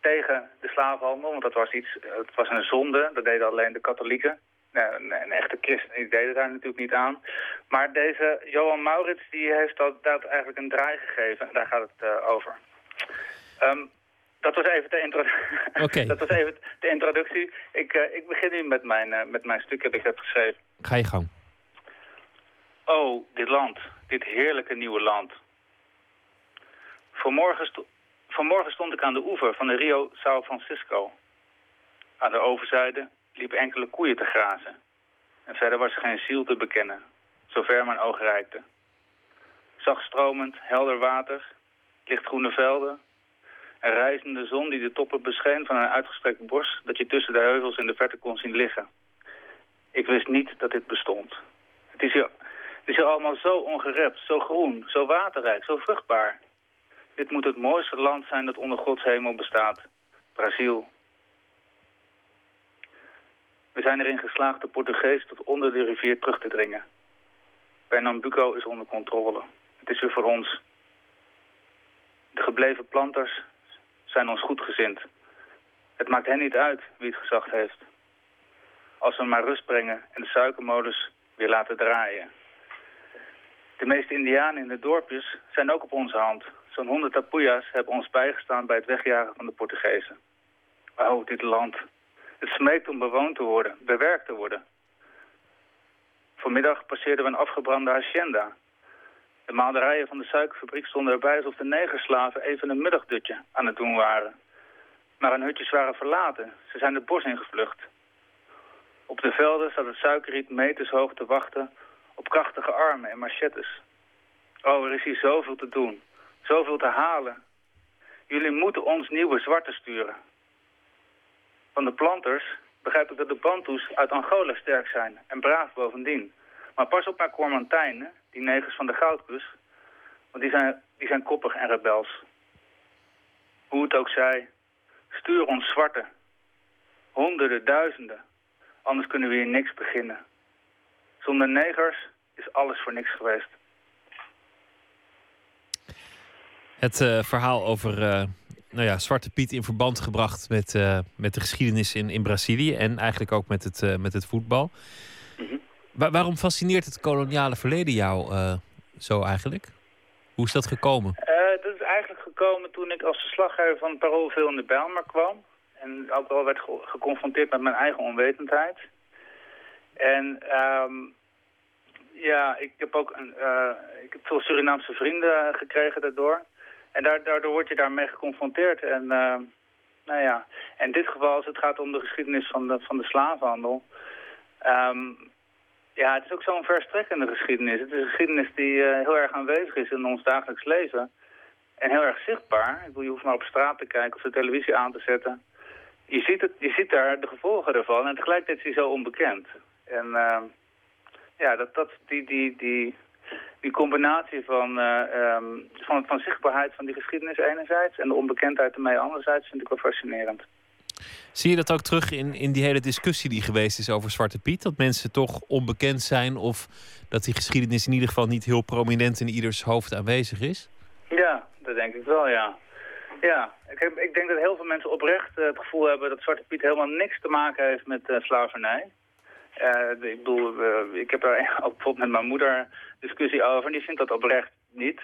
tegen de slavenhandel, want dat was iets, het was een zonde, dat deden alleen de katholieken. Een, een echte christen die deden daar natuurlijk niet aan. Maar deze Johan Maurits die heeft dat, dat eigenlijk een draai gegeven en daar gaat het over. Um, dat was even de, intro okay. dat was even de introductie. Ik, uh, ik begin nu met mijn, uh, met mijn stuk dat ik heb geschreven. Ga je gang. Oh, dit land. Dit heerlijke nieuwe land. Vanmorgen, sto Vanmorgen stond ik aan de oever van de Rio São Francisco. Aan de overzijde liepen enkele koeien te grazen. En verder was er geen ziel te bekennen, zover mijn oog reikte. Zachtstromend, helder water, lichtgroene velden, een reizende zon die de toppen bescheen van een uitgestrekt bos... dat je tussen de heuvels in de verte kon zien liggen. Ik wist niet dat dit bestond. Het is hier, het is hier allemaal zo ongerept, zo groen, zo waterrijk, zo vruchtbaar. Dit moet het mooiste land zijn dat onder Gods hemel bestaat. Brazil. We zijn erin geslaagd de Portugees tot onder de rivier terug te dringen. Pernambuco is onder controle. Het is weer voor ons. De gebleven planters zijn ons goedgezind. Het maakt hen niet uit wie het gezag heeft. Als we maar rust brengen en de suikermolens weer laten draaien. De meeste indianen in de dorpjes zijn ook op onze hand. Zo'n honderd tapujas hebben ons bijgestaan bij het wegjagen van de Portugezen. Oh, dit land. Het smeekt om bewoond te worden, bewerkt te worden. Vanmiddag passeerden we een afgebrande hacienda. De maalerijen van de suikerfabriek stonden erbij alsof de negerslaven even een middagdutje aan het doen waren. Maar hun hutjes waren verlaten. Ze zijn het bos ingevlucht. Op de velden staat het suikerriet meters hoog te wachten op krachtige armen en machettes. Oh, er is hier zoveel te doen. Zoveel te halen. Jullie moeten ons nieuwe zwarte sturen. Van de planters begrijp ik dat de Bantus uit Angola sterk zijn en braaf bovendien. Maar pas op naar Cormantijnen, die negers van de Goudkust, want die zijn, die zijn koppig en rebels. Hoe het ook zij, stuur ons zwarte. Honderden, duizenden. Anders kunnen we hier niks beginnen. Zonder negers is alles voor niks geweest. Het uh, verhaal over uh, nou ja, Zwarte Piet in verband gebracht met, uh, met de geschiedenis in, in Brazilië en eigenlijk ook met het, met het voetbal. Mm -hmm. Wa waarom fascineert het koloniale verleden jou zo eigenlijk? Hoe is dat gekomen? dat is eigenlijk gekomen toen ik als verslaggever van Parool veel in de Bijlmer kwam. En ook wel werd ge geconfronteerd met mijn eigen onwetendheid. En um, ja, ik heb ook een, ik heb veel Surinaamse vrienden gekregen daardoor. En daardoor word je daarmee geconfronteerd. En uh, nou ja, in dit geval als het gaat om de geschiedenis van de, van de slavenhandel. Um, ja, het is ook zo'n verstrekkende geschiedenis. Het is een geschiedenis die uh, heel erg aanwezig is in ons dagelijks leven. En heel erg zichtbaar. Ik bedoel, je hoeft maar op straat te kijken of de televisie aan te zetten. Je ziet, het, je ziet daar de gevolgen ervan en tegelijkertijd is hij zo onbekend. En uh, ja, dat, dat, die, die, die, die combinatie van, uh, um, van, van zichtbaarheid van die geschiedenis enerzijds... en de onbekendheid ermee anderzijds vind ik wel fascinerend. Zie je dat ook terug in, in die hele discussie die geweest is over Zwarte Piet? Dat mensen toch onbekend zijn of dat die geschiedenis in ieder geval niet heel prominent in ieders hoofd aanwezig is? Ja, dat denk ik wel, ja. Ja, ik, heb, ik denk dat heel veel mensen oprecht uh, het gevoel hebben dat Zwarte Piet helemaal niks te maken heeft met uh, slavernij. Uh, ik bedoel, ik heb er ook bijvoorbeeld met mijn moeder discussie over die vindt dat oprecht niet.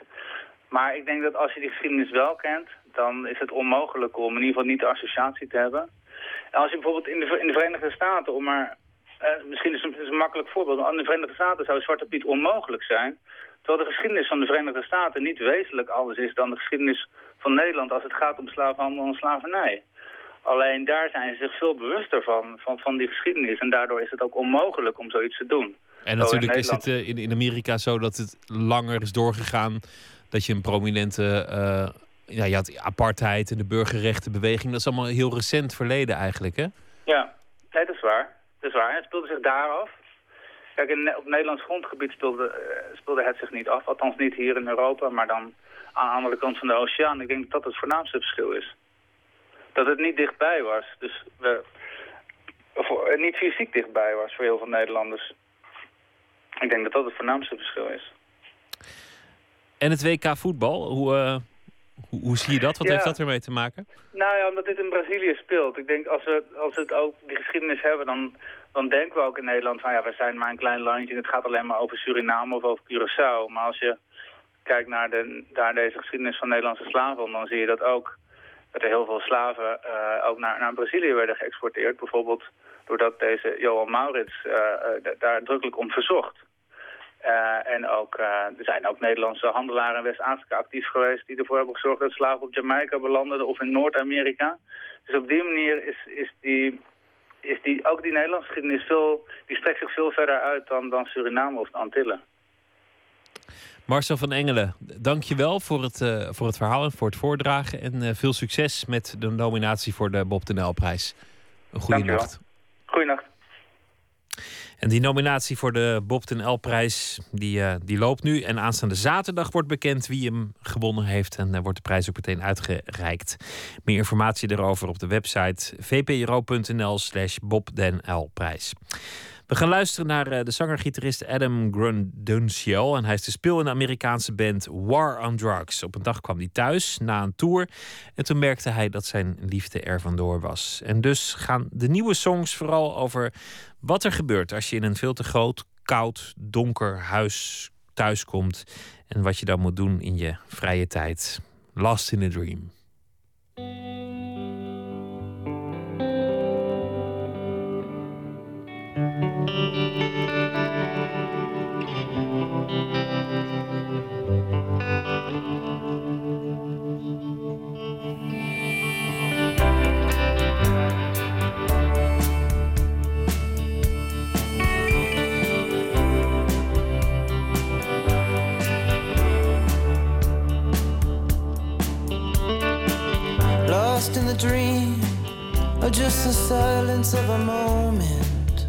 Maar ik denk dat als je die geschiedenis wel kent, dan is het onmogelijk om in ieder geval niet de associatie te hebben. En als je bijvoorbeeld in de, Verenigde Staten, om maar, misschien is het een, makkelijk voorbeeld, in de Verenigde Staten zou Zwarte Piet onmogelijk zijn. Terwijl de geschiedenis van de Verenigde Staten niet wezenlijk anders is dan de geschiedenis van Nederland als het gaat om slavenhandel en slavernij. Alleen daar zijn ze zich veel bewuster van, van, van die geschiedenis. En daardoor is het ook onmogelijk om zoiets te doen. En natuurlijk is het uh, in, in Amerika zo dat het langer is doorgegaan... dat je een prominente... Uh, ja, je had apartheid en de burgerrechtenbeweging. Dat is allemaal heel recent verleden eigenlijk, hè? Ja, nee, dat is waar. Dat is waar. Het speelde zich daar af. Kijk, in, op Nederlands grondgebied speelde, uh, speelde het zich niet af. Althans niet hier in Europa, maar dan aan de andere kant van de oceaan. Ik denk dat dat het voornaamste verschil is. Dat het niet dichtbij was. Dus we, of, uh, niet fysiek dichtbij was voor heel veel Nederlanders. Ik denk dat dat het voornaamste verschil is. En het WK voetbal, hoe, uh, hoe, hoe, zie je dat? Wat ja. heeft dat ermee te maken? Nou ja, omdat dit in Brazilië speelt. Ik denk als we, als we het ook die geschiedenis hebben, dan, dan denken we ook in Nederland van ja, we zijn maar een klein landje en het gaat alleen maar over Suriname of over Curaçao. Maar als je kijkt naar, de, naar deze geschiedenis van Nederlandse slaven, dan zie je dat ook dat er heel veel slaven uh, ook naar, naar Brazilië werden geëxporteerd. Bijvoorbeeld doordat deze Johan Maurits uh, daar drukkelijk om verzocht. En ook, er zijn ook Nederlandse handelaren in West-Afrika actief geweest... die ervoor hebben gezorgd dat slaven op Jamaica belanden of in Noord-Amerika. Dus op die manier is, is, die, is die, ook die Nederlandse geschiedenis veel, die strekt zich veel verder uit dan, dan Suriname of de Antillen. Marcel van Engelen, dank je wel voor het, uh, voor het verhaal en voor het voordragen. En uh, veel succes met de nominatie voor de Bob de Nijl-prijs. Een goede nacht. Goeienacht. En die nominatie voor de Bob den L-prijs die, uh, die loopt nu. En aanstaande zaterdag wordt bekend wie hem gewonnen heeft. En uh, wordt de prijs ook meteen uitgereikt. Meer informatie daarover op de website vpro.nl slash Bob den L-prijs. We gaan luisteren naar uh, de zanger-gitarist Adam Grundunsiel. En hij is de speel in de Amerikaanse band War on Drugs. Op een dag kwam hij thuis na een tour. En toen merkte hij dat zijn liefde er vandoor was. En dus gaan de nieuwe songs vooral over wat er gebeurt als je in een veel te groot, koud, donker huis thuiskomt. En wat je dan moet doen in je vrije tijd. Lost in a Dream. lost in the dream, or just the silence of a moment.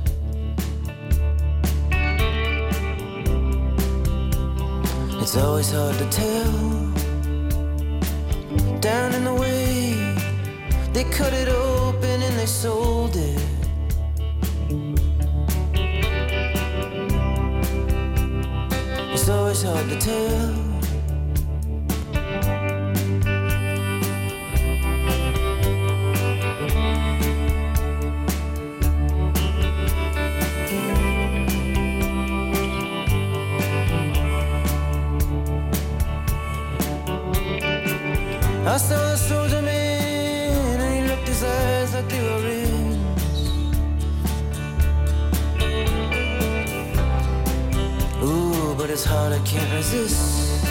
It's always hard to tell. Down in the way, they cut it open and they sold it. It's always hard to tell. I saw a soldier man and he looked his eyes like they were rings. Ooh, but it's hard, I can't resist.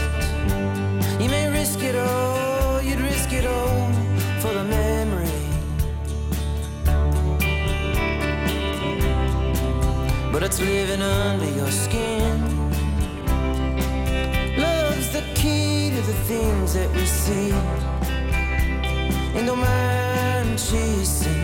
You may risk it all, you'd risk it all for the memory. But it's living under your skin. Things that we see. And don't mind chasing.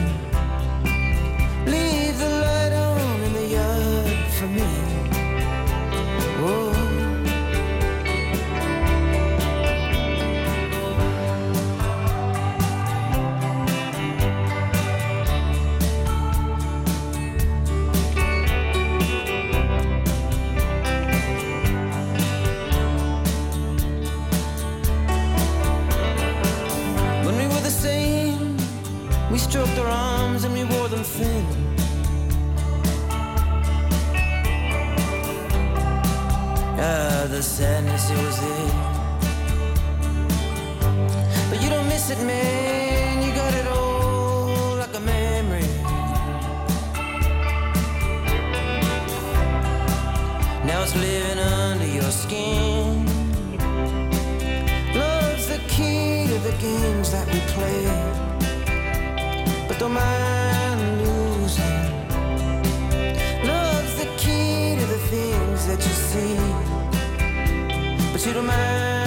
The sadness, it was there. But you don't miss it, man. You got it all like a memory. Now it's living under your skin. Love's the key to the games that we play. But don't mind But you don't mind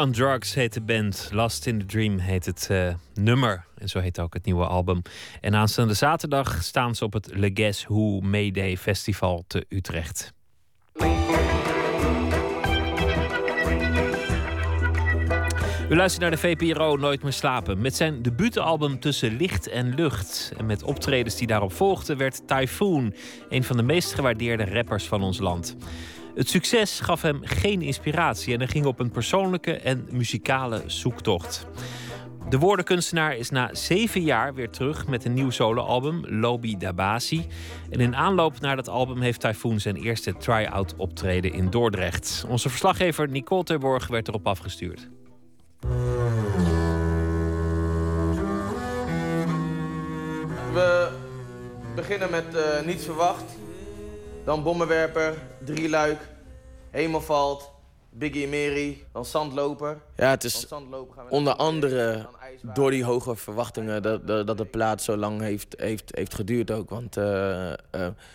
On Drugs heet de band. Last in the Dream heet het eh, nummer. En zo heet ook het nieuwe album. En aanstaande zaterdag staan ze op het Le Guess Who Mayday Festival te Utrecht. U luistert naar de VPRO Nooit meer slapen. Met zijn debuutalbum Tussen Licht en Lucht. En met optredens die daarop volgden werd Typhoon... een van de meest gewaardeerde rappers van ons land. Het succes gaf hem geen inspiratie... en hij ging op een persoonlijke en muzikale zoektocht. De woordenkunstenaar is na zeven jaar weer terug met een nieuw soloalbum, Lobby Dabasi. En in aanloop naar dat album heeft Typhoon zijn eerste try-out optreden in Dordrecht. Onze verslaggever Nicole Terborg werd erop afgestuurd. We beginnen met eh, Niets Verwacht. Dan Bommenwerper, Drieluik, Hemelvalt, Biggie Mary, dan Zandloper. Ja, het is onder andere door die hoge verwachtingen dat, dat, dat de plaat zo lang heeft, heeft, heeft geduurd ook. Want eh, eh,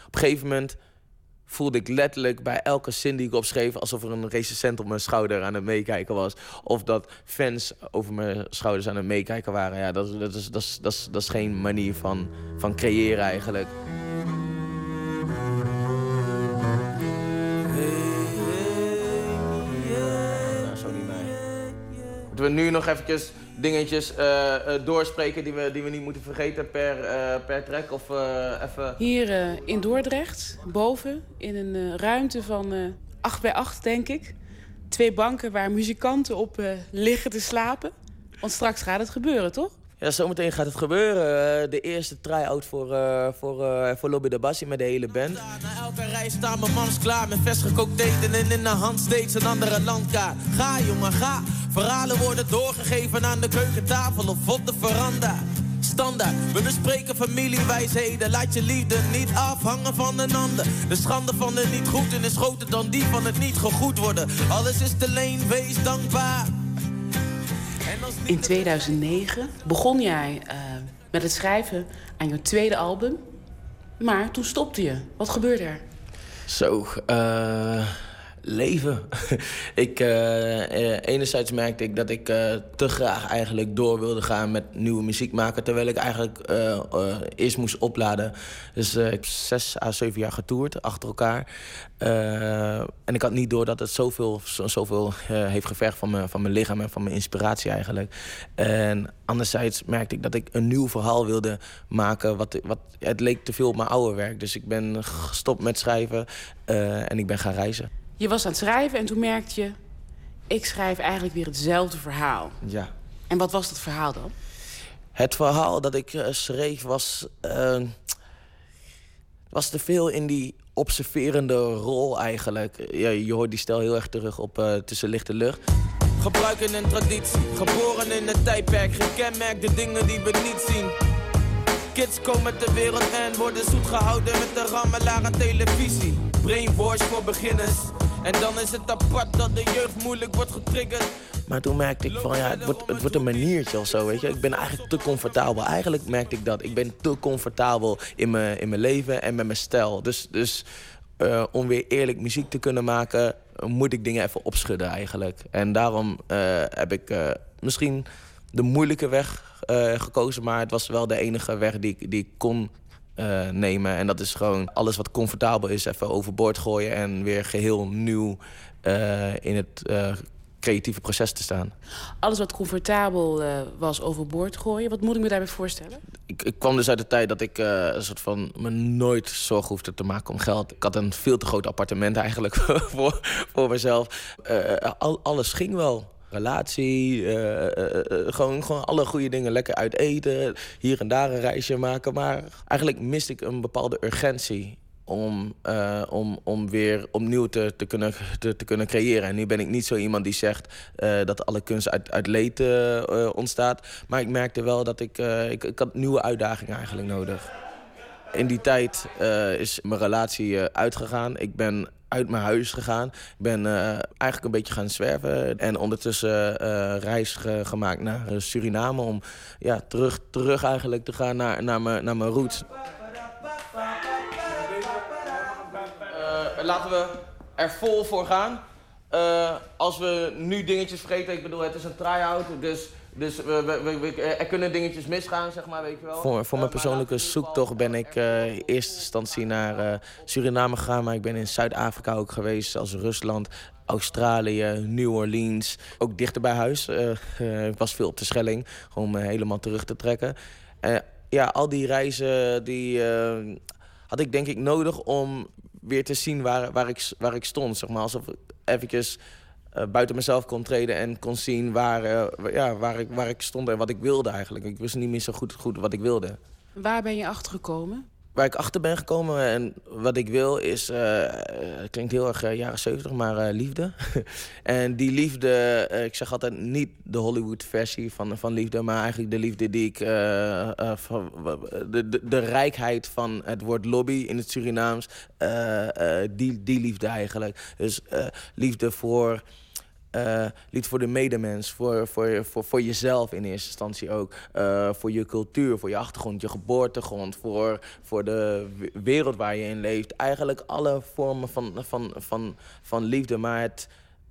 op een gegeven moment voelde ik letterlijk bij elke zin die ik opschreef... alsof er een recensent op mijn schouder aan het meekijken was. Of dat fans over mijn schouders aan het meekijken waren. Ja, dat, dat, is, dat, is, dat, is, dat is geen manier van, van creëren eigenlijk. Moeten we nu nog eventjes dingetjes eh, eh, doorspreken die we, die we niet moeten vergeten per, eh, per track? Of even... Hier in Dordrecht, boven, in een ruimte van eh 8 bij 8, denk ik. Twee banken waar muzikanten op liggen te slapen. Want straks gaat het gebeuren, toch? Ja, zometeen gaat het gebeuren. Eh, de eerste try-out voor, eh, voor, eh, voor Lobby de Bassi met de hele band. Na elke reis staan mijn mams klaar met vers gekookt eten en in de hand steeds een andere landkaart. Ga jongen, ga. Verhalen worden doorgegeven aan de keukentafel of op de veranda. Standaard, we bespreken familiewijsheden. Laat je liefde niet afhangen van een ander. De schande van het niet goed en is groter dan die van het niet gegoed worden. Alles is te leen, wees dankbaar. In 2009 begon jij eh, met het schrijven aan je tweede album. Maar toen stopte je. Wat gebeurde er? Zo, eh, leven. ik, eh, eh, enerzijds merkte ik dat ik eh, te graag eigenlijk door wilde gaan met nieuwe muziek maken. Terwijl ik eigenlijk eerst moest opladen. Dus ik heb zes à zeven jaar getoerd achter elkaar. En ik had niet door dat het zoveel, zo- zoveel heeft gevergd van mijn, van mijn lichaam en van mijn inspiratie eigenlijk. En anderzijds merkte ik dat ik een nieuw verhaal wilde maken. Wat, wat, het leek te veel op mijn oude werk. Dus ik ben gestopt met schrijven en ik ben gaan reizen. Je was aan het schrijven en toen merkte je... ik schrijf eigenlijk weer hetzelfde verhaal. Ja. En wat was dat verhaal dan? Het verhaal dat ik eh, schreef was, eh, was te veel in die observerende rol eigenlijk. Ja, je hoort die stijl heel erg terug op eh, Tussen Lichte Lucht. Gebruiken een traditie, geboren in een tijdperk, gekenmerkte dingen die we niet zien. Kids komen ter wereld en worden zoet gehouden met de rammelaar aan televisie. Brainwash voor beginners. En dan is het apart dat de jeugd moeilijk wordt getriggerd. Maar toen merkte ik van ja, het wordt, het wordt een maniertje of zo, weet je. Ik ben eigenlijk te comfortabel. Eigenlijk merkte ik dat. Ik ben te comfortabel in mijn, in mijn leven en met mijn stijl. Dus, dus eh, om weer eerlijk muziek te kunnen maken, moet ik dingen even opschudden eigenlijk. En daarom eh, heb ik eh, misschien de moeilijke weg gekozen, maar het was wel de enige weg die, die ik kon eh, nemen. En dat is gewoon alles wat comfortabel is, even overboord gooien en weer geheel nieuw eh, in het eh, creatieve proces te staan. Alles wat comfortabel was overboord gooien. Wat moet ik me daarbij voorstellen? Ik, ik kwam dus uit de tijd dat ik een soort van me nooit zorgen hoefde te maken om geld. Ik had een veel te groot appartement eigenlijk voor, voor mezelf. Al, alles ging wel. Relatie, eh, eh, eh, gewoon, gewoon alle goede dingen. Lekker uit eten, hier en daar een reisje maken. Maar eigenlijk miste ik een bepaalde urgentie om, om, om weer opnieuw te, te, kunnen, te, kunnen creëren. En nu ben ik niet zo iemand die zegt dat alle kunst uit, uit leed ontstaat. Maar ik merkte wel dat ik, ik, ik had nieuwe uitdagingen eigenlijk nodig. In die tijd eh, is mijn relatie eh, uitgegaan. Ik ben uit mijn huis gegaan. Ik ben eh, eigenlijk een beetje gaan zwerven. En ondertussen reis ge- gemaakt naar Suriname... om ja, terug, terug eigenlijk te gaan naar, naar, mijn, naar mijn roots. Laten we er vol voor gaan. Als we nu dingetjes vergeten, ik bedoel, het is een try-out, dus, dus we, we, we- we- er kunnen dingetjes misgaan, zeg maar, weet je wel. Voor, voor mijn persoonlijke zoektocht ben ik eh, in eerste instantie naar eh, Suriname gegaan, maar ik ben in Zuid-Afrika ook geweest, als Rusland, Australië, New Orleans. Ook dichter bij huis. Eh, eh, ik was veel op de Schelling, gewoon me helemaal terug te trekken. Eh, ja, al die reizen die, eh, had ik denk ik nodig om weer te zien waar, waar, ik, waar ik stond. Zeg maar. Alsof ik eventjes eh, buiten mezelf kon treden en kon zien waar, eh, ja, waar, ik, waar ik stond en wat ik wilde eigenlijk. Ik wist niet meer zo goed, goed wat ik wilde. Waar ben je achter gekomen? Waar ik achter ben gekomen en wat ik wil is, eh, eh, het klinkt heel erg eh, jaren 70, maar eh, liefde. en die liefde, eh, ik zeg altijd niet de Hollywood versie van, van liefde, maar eigenlijk de liefde die ik, eh, eh, van, de, de, de rijkheid van het woord lobby in het Surinaams, eh, eh, die, die liefde eigenlijk. Dus eh, liefde voor eh, liefde voor de medemens, voor, voor, voor, voor jezelf in eerste instantie ook. Eh, voor je cultuur, voor je achtergrond, je geboortegrond, voor, voor de wereld waar je in leeft. Eigenlijk alle vormen van, van, van, van liefde, maar het,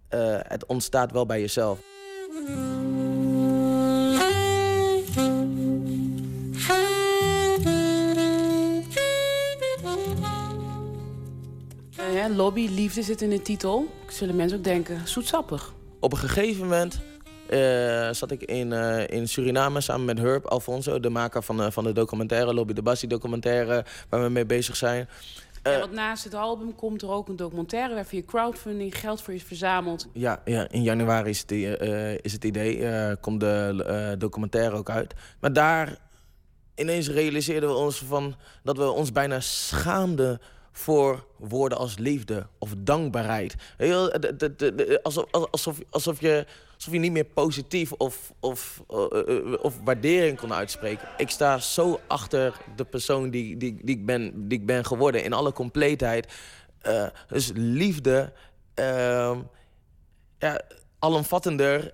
eh, het ontstaat wel bij jezelf. Hè, lobby, liefde zit in de titel. Zullen mensen ook denken, zoetsappig. Op een gegeven moment eh, zat ik in, eh, in Suriname samen met Herb Alfonso, de maker van, de van de documentaire, Lobby de Bassi documentaire, waar we mee bezig zijn. Ja, want naast het album komt er ook een documentaire waar via crowdfunding geld voor is verzameld. Ja, ja in januari is het, eh, is het idee. eh, komt de eh, documentaire ook uit. Maar daar ineens realiseerden we ons van dat we ons bijna schaamden voor woorden als liefde of dankbaarheid. De- Alsof, alsof, alsof, je, alsof je niet meer positief of, of, eh, eh, of waardering kon uitspreken. Ik sta zo achter de persoon die, die, die, ik, ben, die ik ben geworden in alle compleetheid. Eh, dus liefde, ehm, ja, alomvattender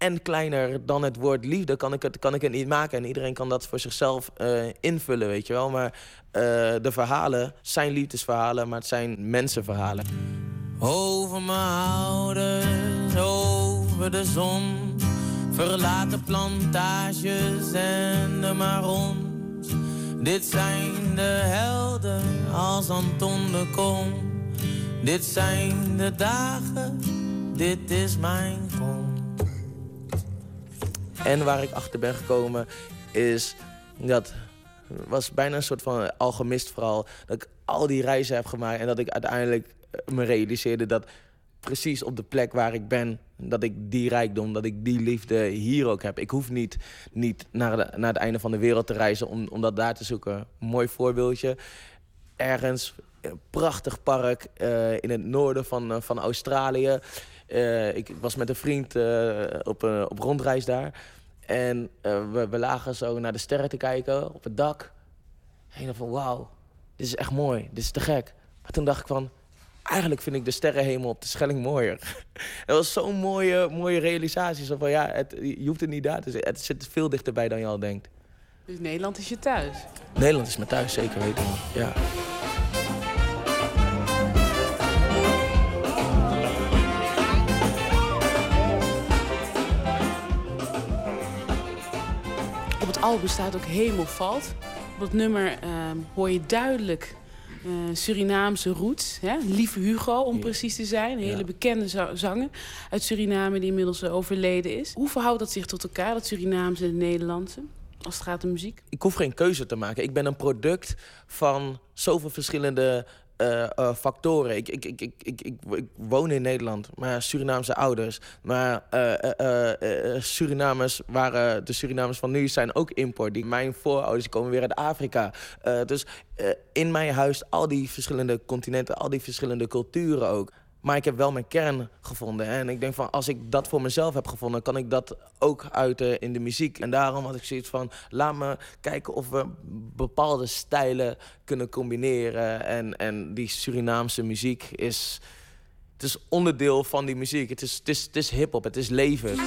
en kleiner dan het woord liefde kan ik het, kan ik het niet maken. En iedereen kan dat voor zichzelf eh, invullen, weet je wel. Maar eh, de verhalen zijn liefdesverhalen, maar het zijn mensenverhalen. Over mijn ouders, over de zon. Verlaten plantages en de marons. Dit zijn de helden als Anton de Kom. Dit zijn de dagen, dit is mijn grond. En waar ik achter ben gekomen is dat was bijna een soort van alchemist vooral. Dat ik al die reizen heb gemaakt en dat ik uiteindelijk eh, me realiseerde dat precies op de plek waar ik ben, dat ik die rijkdom, dat ik die liefde hier ook heb. Ik hoef niet, niet naar, de- naar het einde van de wereld te reizen om, om dat daar te zoeken. Mooi voorbeeldje. Ergens, een prachtig park eh, in het noorden van, eh, van Australië. Eh, ik was met een vriend eh, op, eh, op rondreis daar. En eh, we, we lagen zo naar de sterren te kijken op het dak. En ik dacht van, wauw, dit is echt mooi. Dit is te gek. Maar toen dacht ik van, eigenlijk vind ik de sterrenhemel op de Schelling mooier. Dat was zo'n mooie, mooie realisatie. Zo van, ja, het, je hoeft het niet daar te zitten. Het zit veel dichterbij dan je al denkt. Dus Nederland is je thuis. Nederland is mijn thuis, zeker weten. Ja. Op het album staat ook Hemel valt. Op het nummer ehm, hoor je duidelijk eh, Surinaamse roots. Hè? Lieve Hugo, om precies te zijn. Een hele Ja. bekende za- zanger uit Suriname die inmiddels eh, overleden is. Hoe verhoudt dat zich tot elkaar, dat Surinaamse en het Nederlandse? Als het gaat om muziek. ik hoef geen keuze te maken. Ik ben een product van zoveel verschillende eh, eh, factoren. Ik, ik, ik, ik, ik, ik, woon in Nederland, maar Surinaamse ouders. Maar eh, Surinamers waren, de Surinamers van nu zijn ook import. Die, mijn voorouders komen weer uit Afrika. Dus in mijn huis al die verschillende continenten, al die verschillende culturen ook. Maar ik heb wel mijn kern gevonden. En ik denk van, als ik dat voor mezelf heb gevonden, kan ik dat ook uiten in de muziek. En daarom had ik zoiets van, laat me kijken of we bepaalde stijlen kunnen combineren. En, en die Surinaamse muziek is, het is onderdeel van die muziek. Het is, het is, het is hip-hop, het is leven.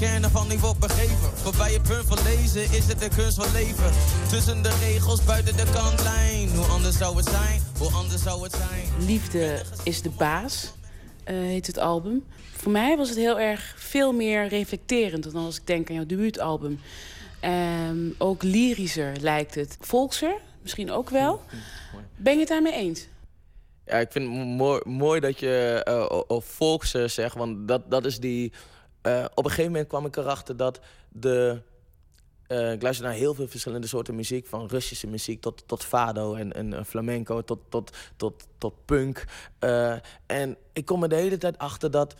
Kern ervan niet wordt begrepen. Voorbij het punt van lezen is het de kunst van leven. Tussen de regels, buiten de kantlijn. Hoe anders zou het zijn? Hoe anders zou het zijn? Liefde is de baas, eh, heet het album. Voor mij was het heel erg veel meer reflecterend dan als ik denk aan jouw debuutalbum. Ehm, ook lyrischer lijkt het. Volkser, misschien ook wel. Ben je het daarmee eens? Ja, ik vind het mooi, mooi dat je eh o- o- volkser zegt, want dat, dat is die... eh, op een gegeven moment kwam ik erachter dat de... eh, ik luister naar heel veel verschillende soorten muziek, van Russische muziek tot, tot fado en, en flamenco tot, tot, tot, tot punk. Eh, en ik kom er de hele tijd achter dat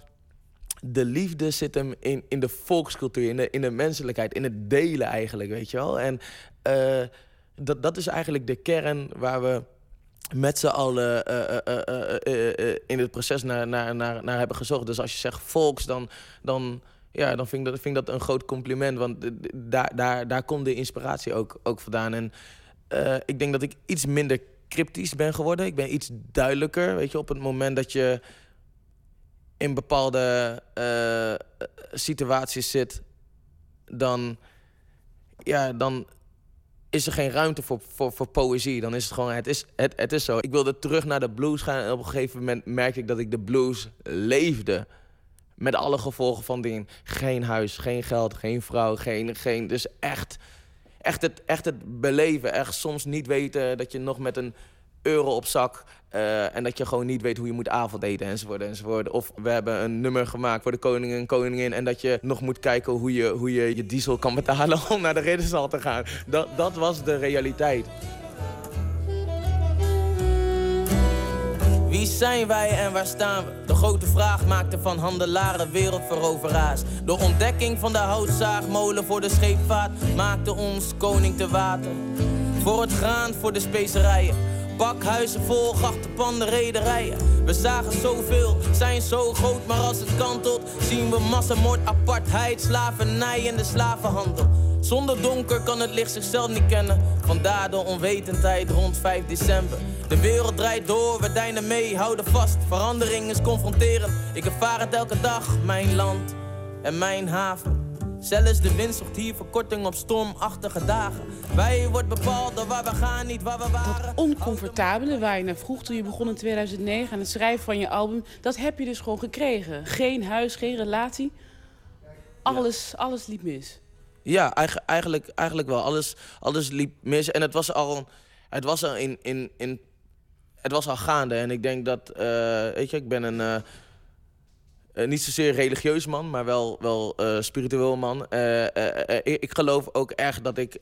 de liefde zit hem in, in de volkscultuur, in de, in de menselijkheid, in het delen eigenlijk, weet je wel. En dat, dat is eigenlijk de kern waar we met z'n allen eh, eh, eh, in het proces naar, naar, naar, naar hebben gezocht. Dus als je zegt volks, dan, dan, ja, dan vind, ik dat, vind ik dat een groot compliment. Want daar, daar, daar komt de inspiratie ook, ook vandaan. En ik denk dat ik iets minder cryptisch ben geworden. Ik ben iets duidelijker, weet je, op het moment dat je in bepaalde situaties zit, dan, ja, dan is er geen ruimte voor, voor, voor poëzie. Dan is het gewoon, het is, het, het is zo. Ik wilde terug naar de blues gaan en op een gegeven moment merkte ik dat ik de blues leefde. Met alle gevolgen van dien. Geen huis, geen geld, geen vrouw, geen... geen dus echt, echt, het, echt het beleven. Echt soms niet weten dat je nog met een euro op zak eh, en dat je gewoon niet weet hoe je moet avondeten enzovoort enzovoort. Of we hebben een nummer gemaakt voor de koning en koningin. En dat je nog moet kijken hoe je hoe je, je diesel kan betalen om naar de ridderzaal te gaan. Dat, dat was de realiteit. Wie zijn wij en waar staan we? De grote vraag maakte van handelaren wereldveroveraars. De ontdekking van de houtzaagmolen voor de scheepvaart maakte ons koning te water. Voor het graan, voor de specerijen. Pakhuizen vol, grachtenpanden, rederijen. We zagen zoveel, zijn zo groot, maar als het kantelt, zien we massamoord, apartheid, slavernij en de slavenhandel. Zonder donker kan het licht zichzelf niet kennen. Vandaar de onwetendheid rond 5 december. De wereld draait door, we deinen mee, houden vast. Verandering is confronterend. Ik ervaar het elke dag, mijn land en mijn haven. Zelfs de wind zocht hier verkorting op stormachtige dagen. Wij wordt bepaald door waar we gaan, niet waar we waren. Dat oncomfortabele waar je naar vroeg toen je begon in 2009 aan het schrijven van je album, dat heb je dus gewoon gekregen. Geen huis, geen relatie. Alles, alles liep mis. Ja, eigen- eigenlijk, eigenlijk wel. Alles, alles liep mis. En het was al, het was al in, in, in, het was al gaande. En ik denk dat, eh, weet je, ik ben een, eh, eh, niet zozeer religieus man, maar wel, wel eh, spiritueel man. Eh, ik, geloof ook erg dat ik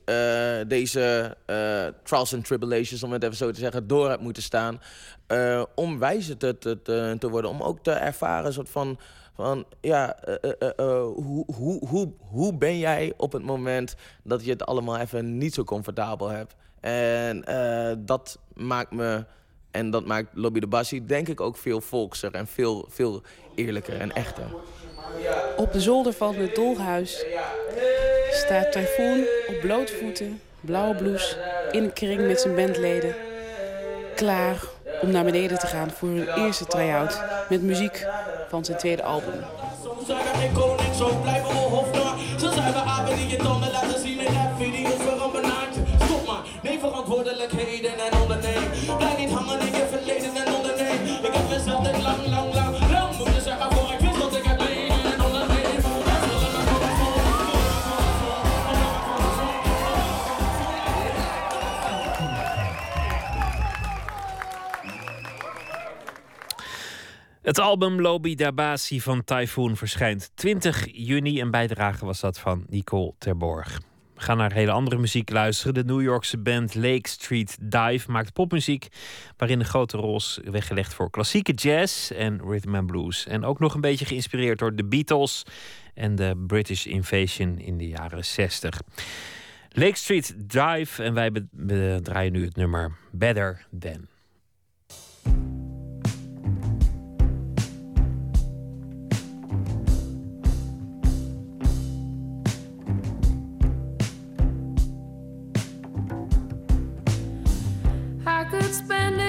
deze trials and tribulations, om het even zo te zeggen, door heb moeten staan. om wijzer te, te, te, worden. Om ook te ervaren een soort van, van ja, hoe, hoe, hoe, hoe ben jij op het moment dat je het allemaal even niet zo comfortabel hebt. En dat maakt me, en dat maakt Lobby de Bassi denk ik ook veel volkser en veel, veel eerlijker en echter. Op de zolder van het dolhuis staat Typhoon op blote voeten, blauwe blouse, in een kring met zijn bandleden. Klaar om naar beneden te gaan voor hun eerste try-out met muziek van zijn tweede album. Soms zijn we geen koning, zo blijven we hofnaar. Zo zijn we apen die je tanden laten zien in rapvideo's voor een banaantje. Stop maar, neem verantwoordelijkheden en Het album Lobby Dabasi van Typhoon verschijnt 20 juni. Een bijdrage was dat van Nicole Terborg. We gaan naar hele andere muziek luisteren. De New Yorkse band Lake Street Dive maakt popmuziek... waarin de grote rol is weggelegd voor klassieke jazz en rhythm and blues. En ook nog een beetje geïnspireerd door de Beatles... en de British Invasion in de jaren 60. Lake Street Dive en wij draaien nu het nummer Better Than. spending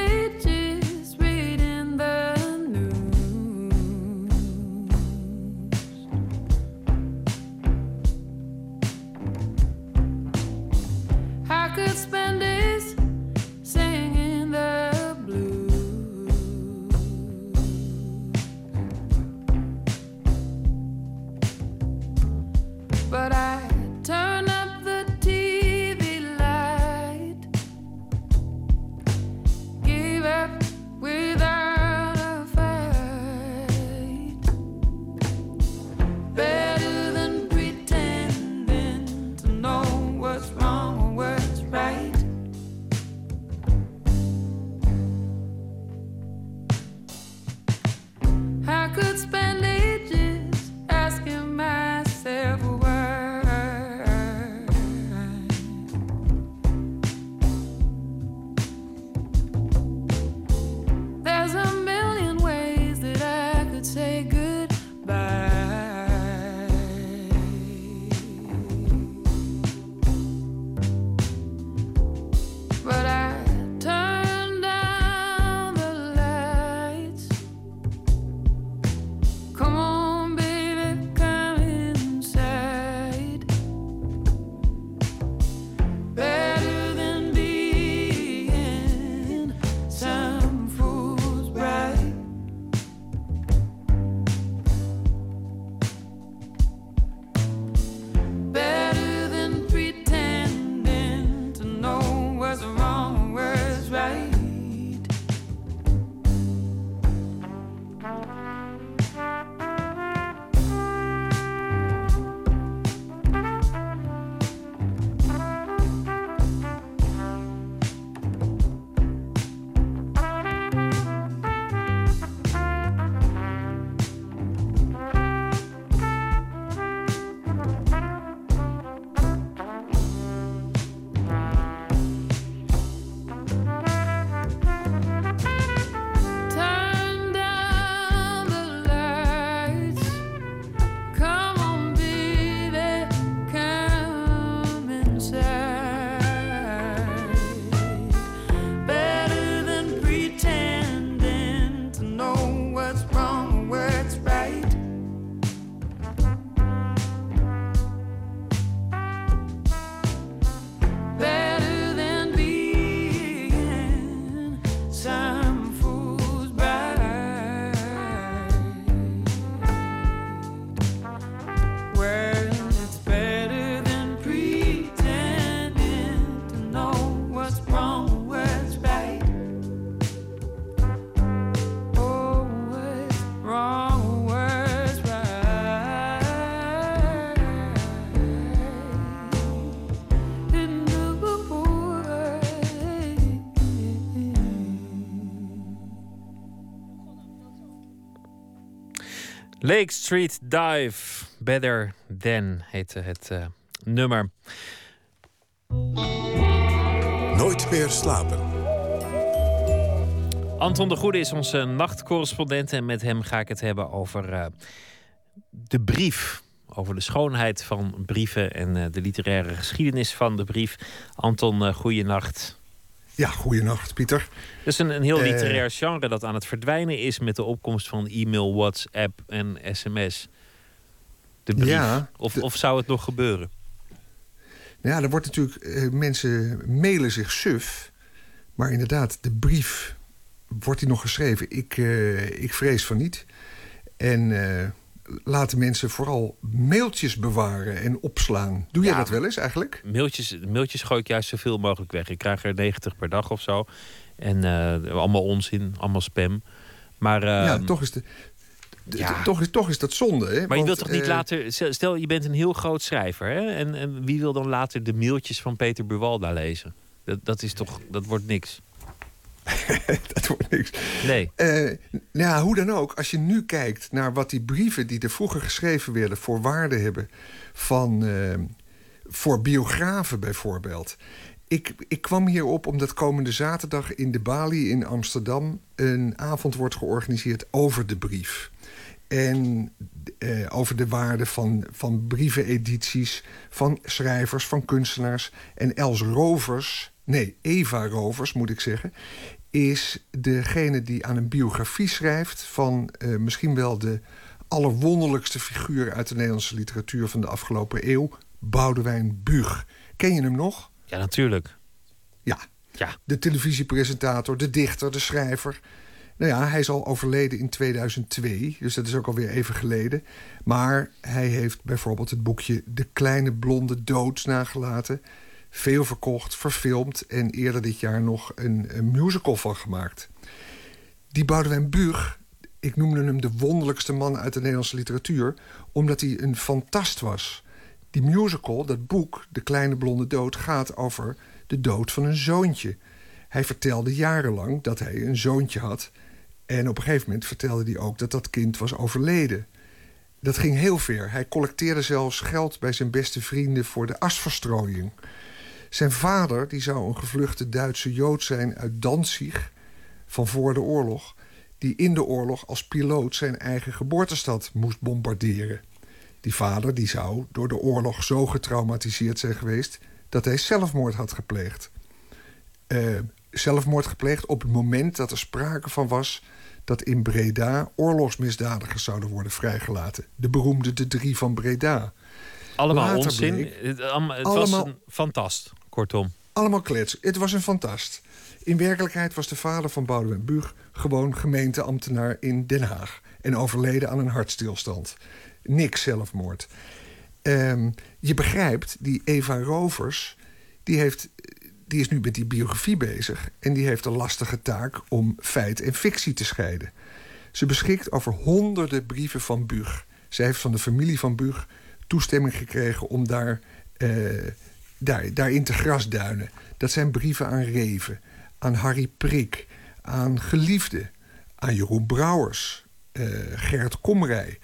Lake Street Dive, Better Than heette het eh, nummer. Nooit meer slapen. Anton de Goede is onze nachtcorrespondent en met hem ga ik het hebben over eh, de brief. Over de schoonheid van brieven en eh, de literaire geschiedenis van de brief. Anton, uh, goeienacht. Ja, goeienacht, Pieter. Dat is een, een heel literair genre dat aan het verdwijnen is met de opkomst van e-mail, WhatsApp en sms. De brief. Ja, of, of zou het nog gebeuren? Ja, er wordt natuurlijk. mensen mailen zich suf. Maar inderdaad, de brief. Wordt die nog geschreven? Ik, ik vrees van niet. En laten mensen vooral mailtjes bewaren en opslaan. Doe jij dat wel eens eigenlijk? Mailtjes, mailtjes gooi ik juist zoveel mogelijk weg. Ik krijg er 90 per dag of zo. En uh, allemaal onzin, allemaal spam. Maar, uh, ja, toch is, de, de, ja. toch, is, toch is dat zonde. Hè? Maar Want, je wilt toch niet uh, later... Stel, je bent een heel groot schrijver. Hè? En, en wie wil dan later de mailtjes van Peter Buwalda lezen? Dat, dat, is toch, dat wordt niks. dat wordt niks. Nee. Uh, ja, hoe dan ook, als je nu kijkt naar wat die brieven die er vroeger geschreven werden voor waarde hebben van uh, voor biografen bijvoorbeeld. Ik, ik kwam hierop omdat komende zaterdag in de Bali in Amsterdam een avond wordt georganiseerd over de brief. En uh, over de waarde van, van brievenedities, van schrijvers, van kunstenaars. En Els Rovers, nee, Eva Rovers moet ik zeggen, is degene die aan een biografie schrijft van uh, misschien wel de allerwonderlijkste figuur uit de Nederlandse literatuur van de afgelopen eeuw, Boudewijn Buug. Ken je hem nog? Ja, natuurlijk. Ja. ja. De televisiepresentator, de dichter, de schrijver. Nou ja, hij is al overleden in 2002, dus dat is ook alweer even geleden. Maar hij heeft bijvoorbeeld het boekje De Kleine Blonde Doods nagelaten veel verkocht, verfilmd en eerder dit jaar nog een, musical van gemaakt. Die Boudewijn Buug, ik noemde hem de wonderlijkste man uit de Nederlandse literatuur, omdat hij een fantast was. Die musical, dat boek, De Kleine Blonde Dood, gaat over de dood van een zoontje. Hij vertelde jarenlang dat hij een zoontje had. En op een gegeven moment vertelde hij ook dat dat kind was overleden. Dat ging heel ver. Hij collecteerde zelfs geld bij zijn beste vrienden voor de asverstrooiing. Zijn vader die zou een gevluchte Duitse Jood zijn uit Danzig van voor de oorlog... die in de oorlog als piloot zijn eigen geboortestad moest bombarderen. Die vader die zou door de oorlog zo getraumatiseerd zijn geweest... dat hij zelfmoord had gepleegd. Uh, zelfmoord gepleegd op het moment dat er sprake van was... dat in Breda oorlogsmisdadigers zouden worden vrijgelaten. De beroemde De Drie van Breda. Allemaal Later onzin. bleek- het het Allemaal- was een fantast, kortom. Allemaal klets. Het was een fantast. In werkelijkheid was de vader van Boudewijn Buug... gewoon gemeenteambtenaar in Den Haag. En overleden aan een hartstilstand. Niks zelfmoord. Ehm, je begrijpt, die Eva Rovers... Die, heeft, die is nu met die biografie bezig... en die heeft de lastige taak om feit en fictie te scheiden. Ze beschikt over honderden brieven van Buug. Zij heeft van de familie van Buug toestemming gekregen om daar, eh, daar, daarin te grasduinen. Dat zijn brieven aan Reven, aan Harry Prik, aan Geliefde, aan Jeroen Brouwers, eh, Gerrit Komrij.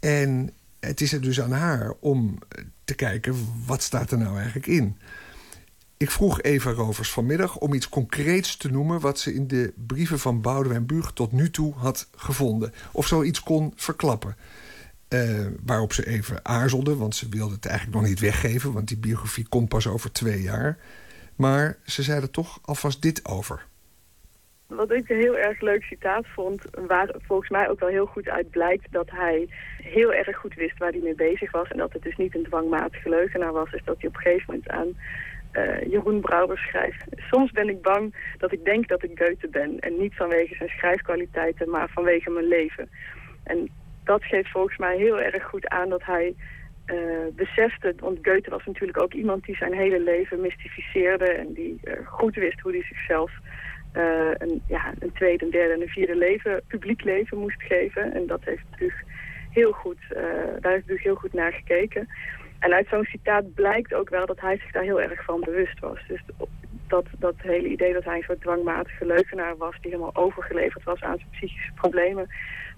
En het is er dus aan haar om te kijken, wat staat er nou eigenlijk in? Ik vroeg Eva Rovers vanmiddag om iets concreets te noemen... wat ze in de brieven van Boudewijn Buug tot nu toe had gevonden. Of zoiets kon verklappen. Eh, waarop ze even aarzelde, want ze wilde het eigenlijk nog niet weggeven... want die biografie komt pas over twee jaar. Maar ze zei er toch alvast dit over. Wat ik een heel erg leuk citaat vond, waar volgens mij ook wel heel goed uit blijkt dat hij heel erg goed wist waar hij mee bezig was. En dat het dus niet een dwangmatige leugenaar was, is dat hij op een gegeven moment aan eh, Jeroen Brouwers schrijft. Soms ben ik bang dat ik denk dat ik Goethe ben. En niet vanwege zijn schrijfkwaliteiten, maar vanwege mijn leven. En dat geeft volgens mij heel erg goed aan dat hij eh, besefte, want Goethe was natuurlijk ook iemand die zijn hele leven mystificeerde en die eh, goed wist hoe hij zichzelf eh, een, ja, een tweede, een derde en een vierde leven, publiek leven moest geven. En dat heeft Buug heel goed, daar heeft Buug heel goed naar gekeken. En uit zo'n citaat blijkt ook wel dat hij zich daar heel erg van bewust was. Dus dat, dat hele idee dat hij een soort dwangmatige leugenaar was... die helemaal overgeleverd was aan zijn psychische problemen...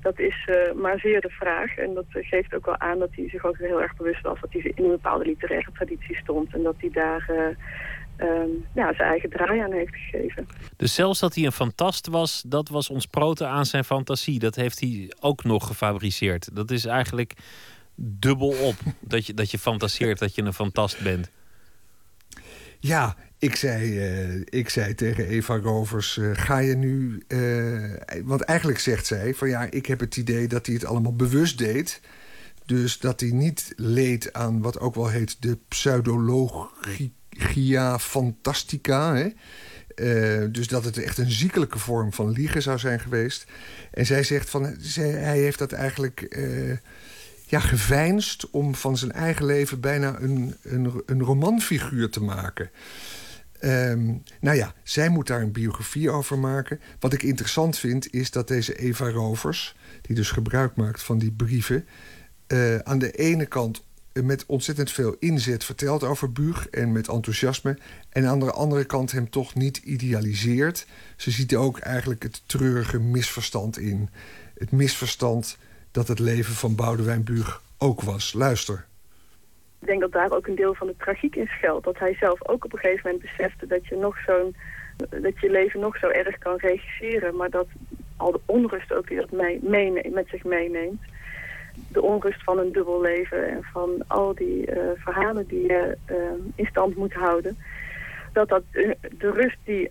dat is uh, maar zeer de vraag. En dat geeft ook wel aan dat hij zich ook heel erg bewust was... dat hij in een bepaalde literaire traditie stond. En dat hij daar uh, um, ja, zijn eigen draai aan heeft gegeven. Dus zelfs dat hij een fantast was... dat was ons proten aan zijn fantasie. Dat heeft hij ook nog gefabriceerd. Dat is eigenlijk dubbel op. dat, je, dat je fantaseert dat je een fantast bent. Ja, ik zei, uh, ik zei tegen Eva Rovers, uh, ga je nu... Uh, want eigenlijk zegt zij van ja, ik heb het idee dat hij het allemaal bewust deed. Dus dat hij niet leed aan wat ook wel heet de pseudologia fantastica. Hè? dus dat het echt een ziekelijke vorm van liegen zou zijn geweest. En zij zegt van, hij heeft dat eigenlijk ja, geveinst om van zijn eigen leven bijna een, een, een romanfiguur te maken. Um, nou ja, zij moet daar een biografie over maken. Wat ik interessant vind, is dat deze Eva Rovers... die dus gebruik maakt van die brieven... Uh, aan de ene kant met ontzettend veel inzet vertelt over Buug... en met enthousiasme. En aan de andere kant hem toch niet idealiseert. Ze ziet ook eigenlijk het treurige misverstand in. Het misverstand dat het leven van Boudewijn Buug ook was. Luister. Ik denk dat daar ook een deel van de tragiek in schuilt. Dat hij zelf ook op een gegeven moment besefte dat je nog zo'n dat je leven nog zo erg kan regisseren, maar dat al de onrust ook dat mee, met zich meeneemt. De onrust van een dubbel leven en van al die uh, verhalen die je uh, in stand moet houden. Dat dat uh, de rust die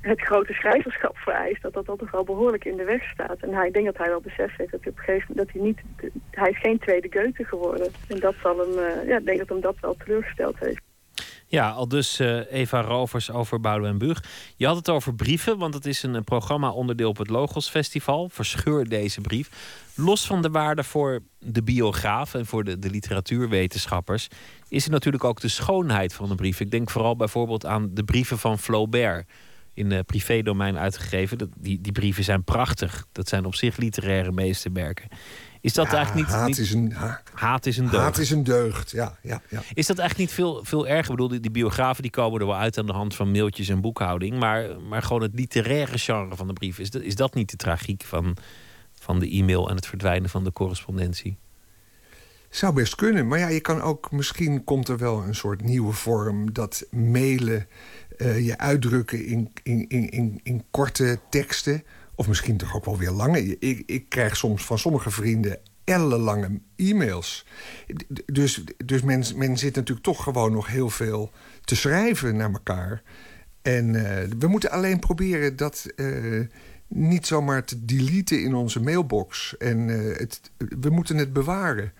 het grote schrijverschap vereist, dat dat toch wel behoorlijk in de weg staat. En hij, ik denk dat hij wel beseft heeft dat hij op een gegeven moment, dat hij niet, hij is geen tweede Goethe geworden. En dat zal hem, uh, ja, ik denk dat hem dat wel teleurgesteld heeft. Ja, al dus uh, Eva Rovers over Boudewijn Buug. Je had het over brieven, want het is een programma onderdeel op het Logos Festival. Verscheur deze brief. Los van de waarde voor de biograaf en voor de, de literatuurwetenschappers... is er natuurlijk ook de schoonheid van een brief. Ik denk vooral bijvoorbeeld aan de brieven van Flaubert in uh, privédomein uitgegeven. Dat, die, die brieven zijn prachtig. Dat zijn op zich literaire meesterwerken. Is dat ja, eigenlijk niet... Haat, niet, is een, ha, haat is een deugd. Haat is een deugd, ja. ja, ja. Is dat eigenlijk niet veel, veel erger? Ik bedoel, die, die, biografen die komen er wel uit aan de hand van mailtjes en boekhouding. Maar, maar gewoon het literaire genre van de brief. Is dat, is dat niet de tragiek van, van de e-mail en het verdwijnen van de correspondentie? Zou best kunnen. Maar ja, je kan ook... Misschien komt er wel een soort nieuwe vorm... dat mailen uh, je uitdrukken in, in, in, in, korte teksten. Of misschien toch ook wel weer lange. Ik, ik krijg soms van sommige vrienden ellenlange e-mails. Dus, dus men, men zit natuurlijk toch gewoon nog heel veel te schrijven naar elkaar. En uh, we moeten alleen proberen dat uh, niet zomaar te deleten in onze mailbox. En het, we moeten het bewaren.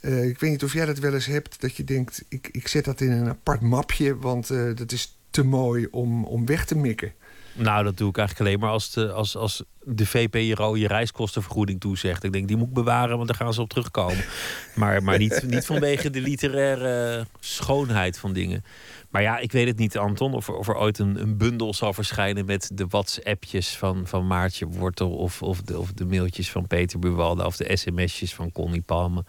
ik weet niet of jij dat wel eens hebt, dat je denkt... ik, ik zet dat in een apart mapje, want dat is te mooi om, om weg te mikken. Nou, dat doe ik eigenlijk alleen maar als de, als, als de VPRO je reiskostenvergoeding toezegt. Ik denk, die moet ik bewaren, want daar gaan ze op terugkomen. Maar, maar niet, niet vanwege de literaire schoonheid van dingen. Maar ja, ik weet het niet, Anton, of er, of er ooit een, een bundel zal verschijnen met de WhatsAppjes van, van Maartje Wortel. Of, of, de, of de mailtjes van Peter Buwalda. Of de sms'jes van Connie Palme.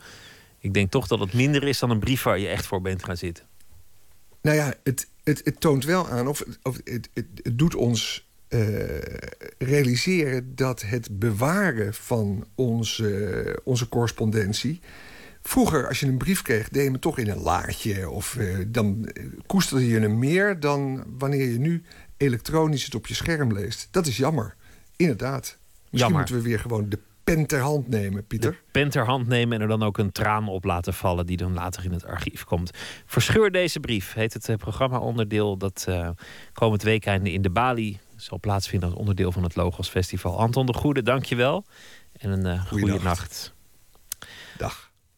Ik denk toch dat het minder is dan een brief waar je echt voor bent gaan zitten. Nou ja, het, het, het toont wel aan, of, of het, het, het doet ons uh, realiseren dat het bewaren van onze, onze correspondentie. Vroeger, als je een brief kreeg, deed je hem toch in een laadje. Of uh, dan koesterde je hem meer dan wanneer je nu elektronisch het op je scherm leest. Dat is jammer. Inderdaad. Misschien jammer. moeten we weer gewoon de pen ter hand nemen, Pieter. De pen ter hand nemen en er dan ook een traan op laten vallen... die dan later in het archief komt. Verscheur deze brief, heet het programma-onderdeel... dat uh, komend weekend in de Bali zal plaatsvinden... als onderdeel van het Logos Festival. Anton de Goede, dank je wel. En een uh, goede nacht.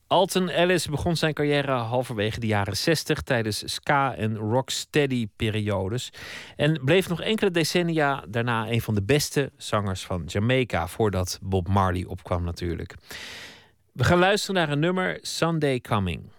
Alton Ellis begon zijn carrière halverwege de jaren 60 tijdens ska- en rocksteady-periodes. En bleef nog enkele decennia daarna een van de beste zangers van Jamaica, voordat Bob Marley opkwam natuurlijk. We gaan luisteren naar een nummer, Sunday Coming.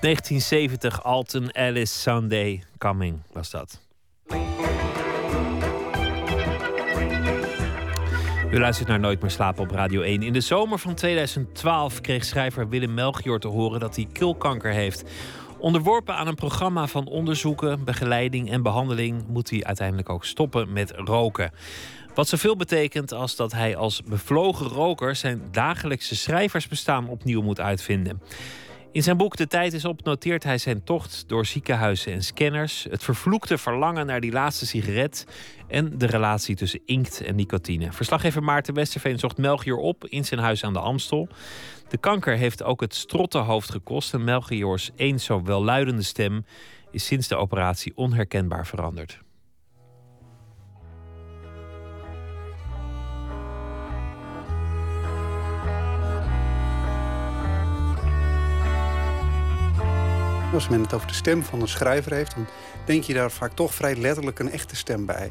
1970, Alton Alice Sunday Coming was dat. U luistert naar Nooit meer slapen op Radio 1. In de zomer van 2012 kreeg schrijver Willem Melchior te horen dat hij keelkanker heeft. Onderworpen aan een programma van onderzoeken, begeleiding en behandeling moet hij uiteindelijk ook stoppen met roken. Wat zoveel betekent als dat hij als bevlogen roker zijn dagelijkse schrijversbestaan opnieuw moet uitvinden. In zijn boek De Tijd is op noteert hij zijn tocht door ziekenhuizen en scanners, het vervloekte verlangen naar die laatste sigaret en de relatie tussen inkt en nicotine. Verslaggever Maarten Westerveen zocht Melchior op in zijn huis aan de Amstel. De kanker heeft ook het strottenhoofd gekost en Melchiors eens zo welluidende stem is sinds de operatie onherkenbaar veranderd. Als men het over de stem van een schrijver heeft, dan denk je daar vaak toch vrij letterlijk een echte stem bij.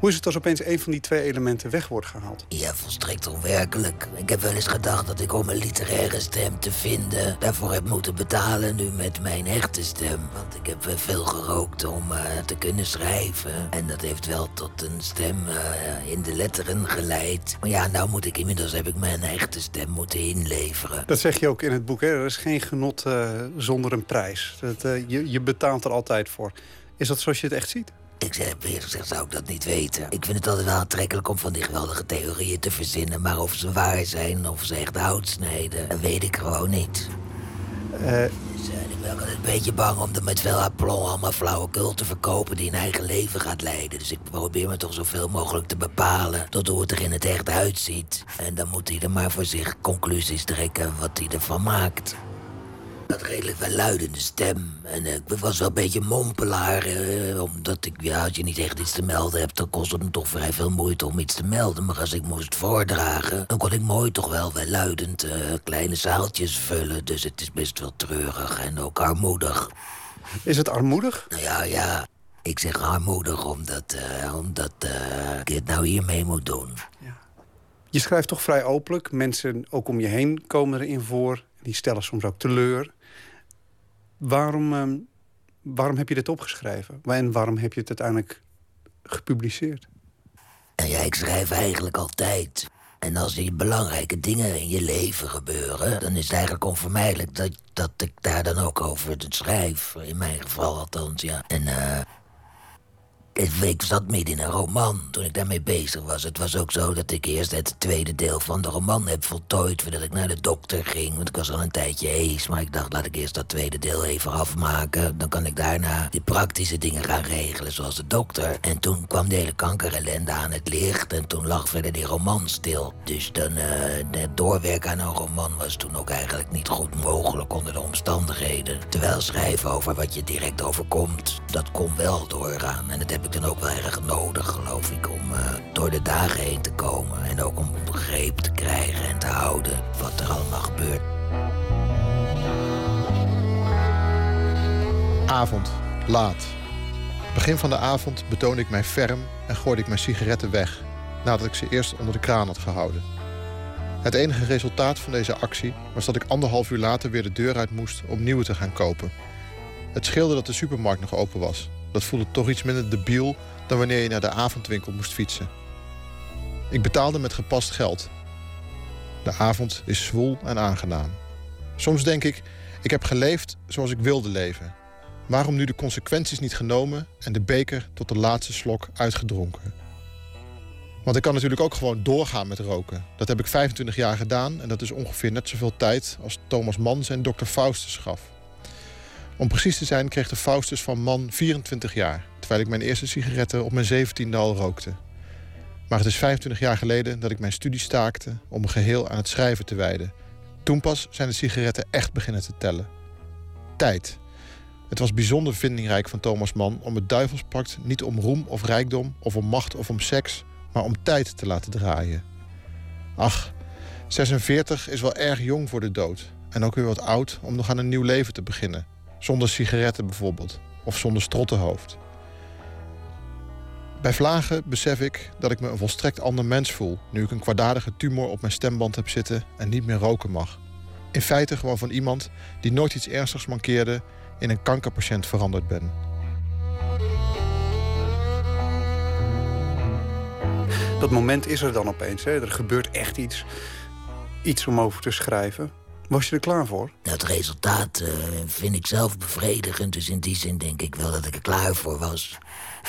Hoe is het als opeens een van die twee elementen weg wordt gehaald? Ja, volstrekt onwerkelijk. Ik heb wel eens gedacht dat ik om een literaire stem te vinden... daarvoor heb moeten betalen nu met mijn echte stem. Want ik heb veel gerookt om eh, te kunnen schrijven. En dat heeft wel tot een stem eh, in de letteren geleid. Maar ja, nou moet ik inmiddels heb ik mijn echte stem moeten inleveren. Dat zeg je ook in het boek, hè? Er is geen genot eh, zonder een prijs. Dat, je, je betaalt er altijd voor. Is dat zoals je het echt ziet? Ik zeg, eerlijk gezegd zou ik dat niet weten. Ik vind het altijd wel aantrekkelijk om van die geweldige theorieën te verzinnen. Maar of ze waar zijn, of ze echt hout snijden, dat weet ik gewoon niet. Eh, Dus, ik ben wel een beetje bang om er met veel aplomb allemaal flauwekul te verkopen die een eigen leven gaat leiden. Dus ik probeer me toch zoveel mogelijk te bepalen tot hoe het er in het echt uitziet. En dan moet hij er maar voor zich conclusies trekken wat hij ervan maakt. Dat redelijk wel luidende stem. En eh, ik was wel een beetje mompelaar. eh, omdat ik, ja, als je niet echt iets te melden hebt, dan kost het me toch vrij veel moeite om iets te melden. Maar als ik moest voordragen, dan kon ik mooi toch wel wel luidend eh, kleine zaaltjes vullen. Dus het is best wel treurig en ook armoedig. Is het armoedig? Nou ja, ja. Ik zeg armoedig omdat, omdat ik het nou hiermee moet doen. Je schrijft toch vrij openlijk. Mensen ook om je heen komen erin voor. Die stellen soms ook teleur. Waarom, ehm, waarom heb je dit opgeschreven? En waarom heb je het uiteindelijk gepubliceerd? Nou ja, ik schrijf eigenlijk altijd. En als er belangrijke dingen in je leven gebeuren... dan is het eigenlijk onvermijdelijk dat, dat ik daar dan ook over schrijf. In mijn geval althans, ja. En eh... ik- zat midden in een roman toen ik daarmee bezig was. Het was ook zo dat ik eerst het tweede deel van de roman heb voltooid... voordat ik naar de dokter ging, want ik was al een tijdje hees. Maar ik dacht, laat ik eerst dat tweede deel even afmaken. Dan kan ik daarna die praktische dingen gaan regelen, zoals de dokter. En toen kwam de hele kankerellende aan het licht... en toen lag verder die roman stil. Dus dan, eh, het doorwerken aan een roman was toen ook eigenlijk niet goed mogelijk onder de omstandigheden. Terwijl schrijven over wat je direct overkomt, dat kon wel doorgaan. En dat heb dan ook wel erg nodig, geloof ik, om eh, door de dagen heen te komen. En ook om een greep te krijgen en te houden wat er allemaal gebeurt. Avond, laat. Begin van de avond betoonde ik mij ferm en gooide ik mijn sigaretten weg, nadat ik ze eerst onder de kraan had gehouden. Het enige resultaat van deze actie was dat ik anderhalf uur later weer de deur uit moest om nieuwe te gaan kopen. Het scheelde dat de supermarkt nog open was. Dat voelde toch iets minder debiel dan wanneer je naar de avondwinkel moest fietsen. Ik betaalde met gepast geld. De avond is zwoel en aangenaam. Soms denk ik, ik heb geleefd zoals ik wilde leven. Waarom nu de consequenties niet genomen en de beker tot de laatste slok uitgedronken? Want ik kan natuurlijk ook gewoon doorgaan met roken. Dat heb ik 25 jaar gedaan en dat is ongeveer net zoveel tijd als Thomas Mann zijn Dr. Faustus gaf. Om precies te zijn kreeg de Faustus van Mann 24 jaar, terwijl ik mijn eerste sigaretten op mijn 17e al rookte. Maar het is 25 jaar geleden dat ik mijn studie staakte om me geheel aan het schrijven te wijden. Toen pas zijn de sigaretten echt beginnen te tellen. Tijd. Het was bijzonder vindingrijk van Thomas Mann om het duivelspact niet om roem of rijkdom of om macht of om seks, maar om tijd te laten draaien. Ach, 46 is wel erg jong voor de dood. En ook weer wat oud om nog aan een nieuw leven te beginnen. Zonder sigaretten bijvoorbeeld. Of zonder strottenhoofd. Bij vlagen besef ik dat ik me een volstrekt ander mens voel... nu ik een kwaadaardige tumor op mijn stemband heb zitten en niet meer roken mag. In feite gewoon van iemand die nooit iets ernstigs mankeerde... in een kankerpatiënt veranderd ben. Dat moment is er dan opeens. Hè? Er gebeurt echt iets. Iets om over te schrijven. Was je er klaar voor? Dat resultaat eh, vind ik zelf bevredigend. Dus in die zin denk ik wel dat ik er klaar voor was.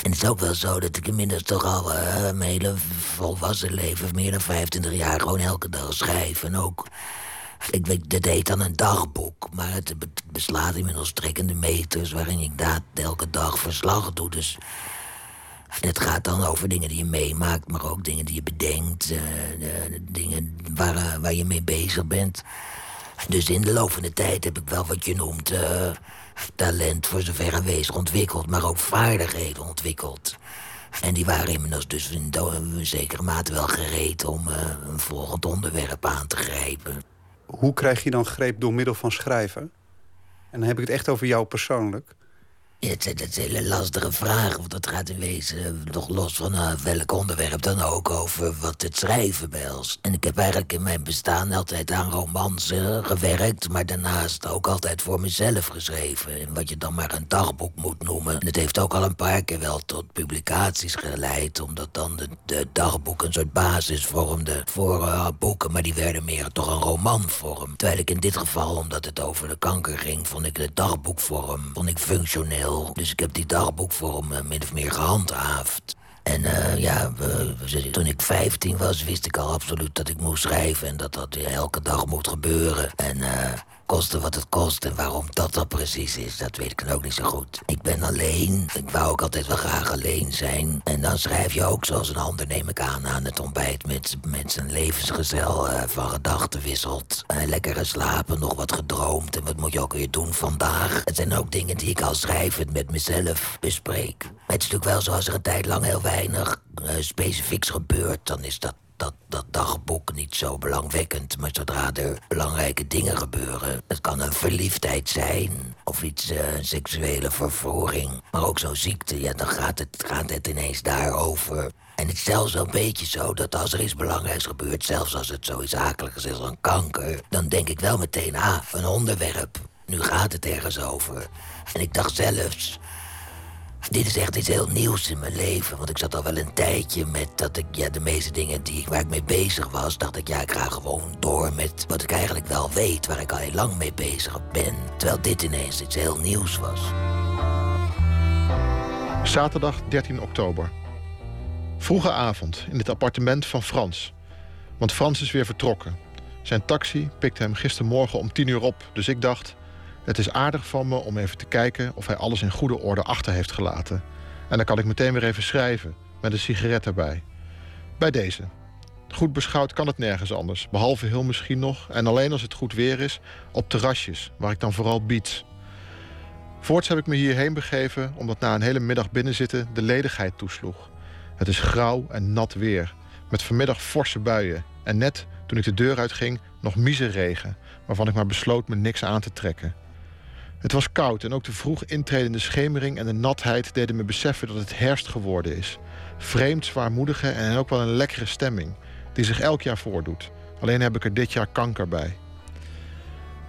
En het is ook wel zo dat ik inmiddels toch al eh, mijn hele volwassen leven... meer dan 25 jaar gewoon elke dag schrijf. En ook, ik weet, dat heet dan een dagboek. Maar het be- beslaat inmiddels trekkende meters... waarin ik daar elke dag verslag doe. Dus het gaat dan over dingen die je meemaakt, maar ook dingen die je bedenkt. eh, dingen waar, waar je mee bezig bent. Dus in de loop van de tijd heb ik wel wat je noemt eh, talent voor zover aanwezig ontwikkeld, maar ook vaardigheden ontwikkeld. En die waren inmiddels dus in zekere mate wel gereed om eh, een volgend onderwerp aan te grijpen. Hoe krijg je dan greep door middel van schrijven? En dan heb ik het echt over jou persoonlijk. Ja, het, is- een hele lastige vraag, want dat gaat in wezen nog los van eh, welk onderwerp dan ook over wat het schrijven behelst. En ik heb eigenlijk in mijn bestaan altijd aan romans eh, gewerkt, maar daarnaast ook altijd voor mezelf geschreven. En wat je dan maar een dagboek moet noemen. En het heeft ook al een paar keer wel tot publicaties geleid, omdat dan de, de dagboek een soort basis vormde voor eh, boeken, maar die werden meer toch een romanvorm. Terwijl ik in dit geval, omdat het over de kanker ging, vond ik de dagboekvorm vond ik functioneel. Dus ik heb die dagboekvorm eh, min of meer gehandhaafd. En eh, ja, we- toen ik 15 was, wist ik al absoluut dat ik moest schrijven en dat dat elke dag moet gebeuren. En eh koste wat het kost en waarom dat dan precies is, dat weet ik ook niet zo goed. Ik ben alleen, ik wou ook altijd wel graag alleen zijn. En dan schrijf je ook zoals een ander, neem ik aan, aan het ontbijt met, met zijn levensgezel eh, van gedachten wisselt. Eh, lekker geslapen, nog wat gedroomd en wat moet je ook weer doen vandaag. Het zijn ook dingen die ik al schrijvend met mezelf bespreek. Het is natuurlijk wel zo als er een tijd lang heel weinig eh, specifieks gebeurt, dan is dat dat, dat dagboek niet zo belangwekkend. Maar zodra er belangrijke dingen gebeuren... het kan een verliefdheid zijn of iets, eh, seksuele vervoering... maar ook zo'n ziekte, ja, dan gaat het, gaat het ineens daarover... En het is zelfs wel een beetje zo dat als er iets belangrijks gebeurt... zelfs als het zoiets akeligs is als een kanker... dan denk ik wel meteen, ah, een onderwerp. Nu gaat het ergens over. En ik dacht zelfs... Dit is echt iets heel nieuws in mijn leven. Want ik zat al wel een tijdje met dat ik, ja, de meeste dingen die, waar ik mee bezig was, dacht ik, ja, ik ga gewoon door met wat ik eigenlijk wel weet, waar ik al heel lang mee bezig ben. Terwijl dit ineens iets heel nieuws was. Zaterdag 13 oktober. Vroege avond in het appartement van Frans. Want Frans is weer vertrokken. Zijn taxi pikte hem gistermorgen om 10 uur op. Dus ik dacht, het is aardig van me om even te kijken... of hij alles in goede orde achter heeft gelaten. En dan kan ik meteen weer even schrijven, met een sigaret erbij. Bij deze. Goed beschouwd kan het nergens anders. Behalve heel misschien nog, en alleen als het goed weer is... op terrasjes, waar ik dan vooral bied. Voorts heb ik me hierheen begeven omdat na een hele middag binnenzitten de ledigheid toesloeg. Het is grauw en nat weer, met vanmiddag forse buien. En net toen ik de deur uitging, nog regen, waarvan ik maar besloot me niks aan te trekken. Het was koud en ook de vroeg intredende schemering en de natheid deden me beseffen dat het herfst geworden is. Vreemd, zwaarmoedige en ook wel een lekkere stemming, die zich elk jaar voordoet. Alleen heb ik er dit jaar kanker bij.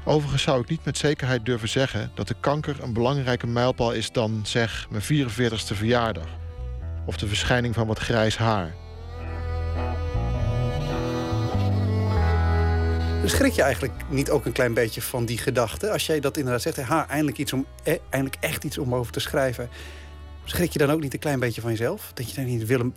Overigens zou ik niet met zekerheid durven zeggen dat de kanker een belangrijke mijlpaal is dan, zeg, mijn 44ste verjaardag. Of de verschijning van wat grijs haar. Schrik je eigenlijk niet ook een klein beetje van die gedachte? Als jij dat inderdaad zegt, ha, eindelijk, iets om, eh, eindelijk echt iets om over te schrijven. Schrik je dan ook niet een klein beetje van jezelf? Dat je dan niet, Willem,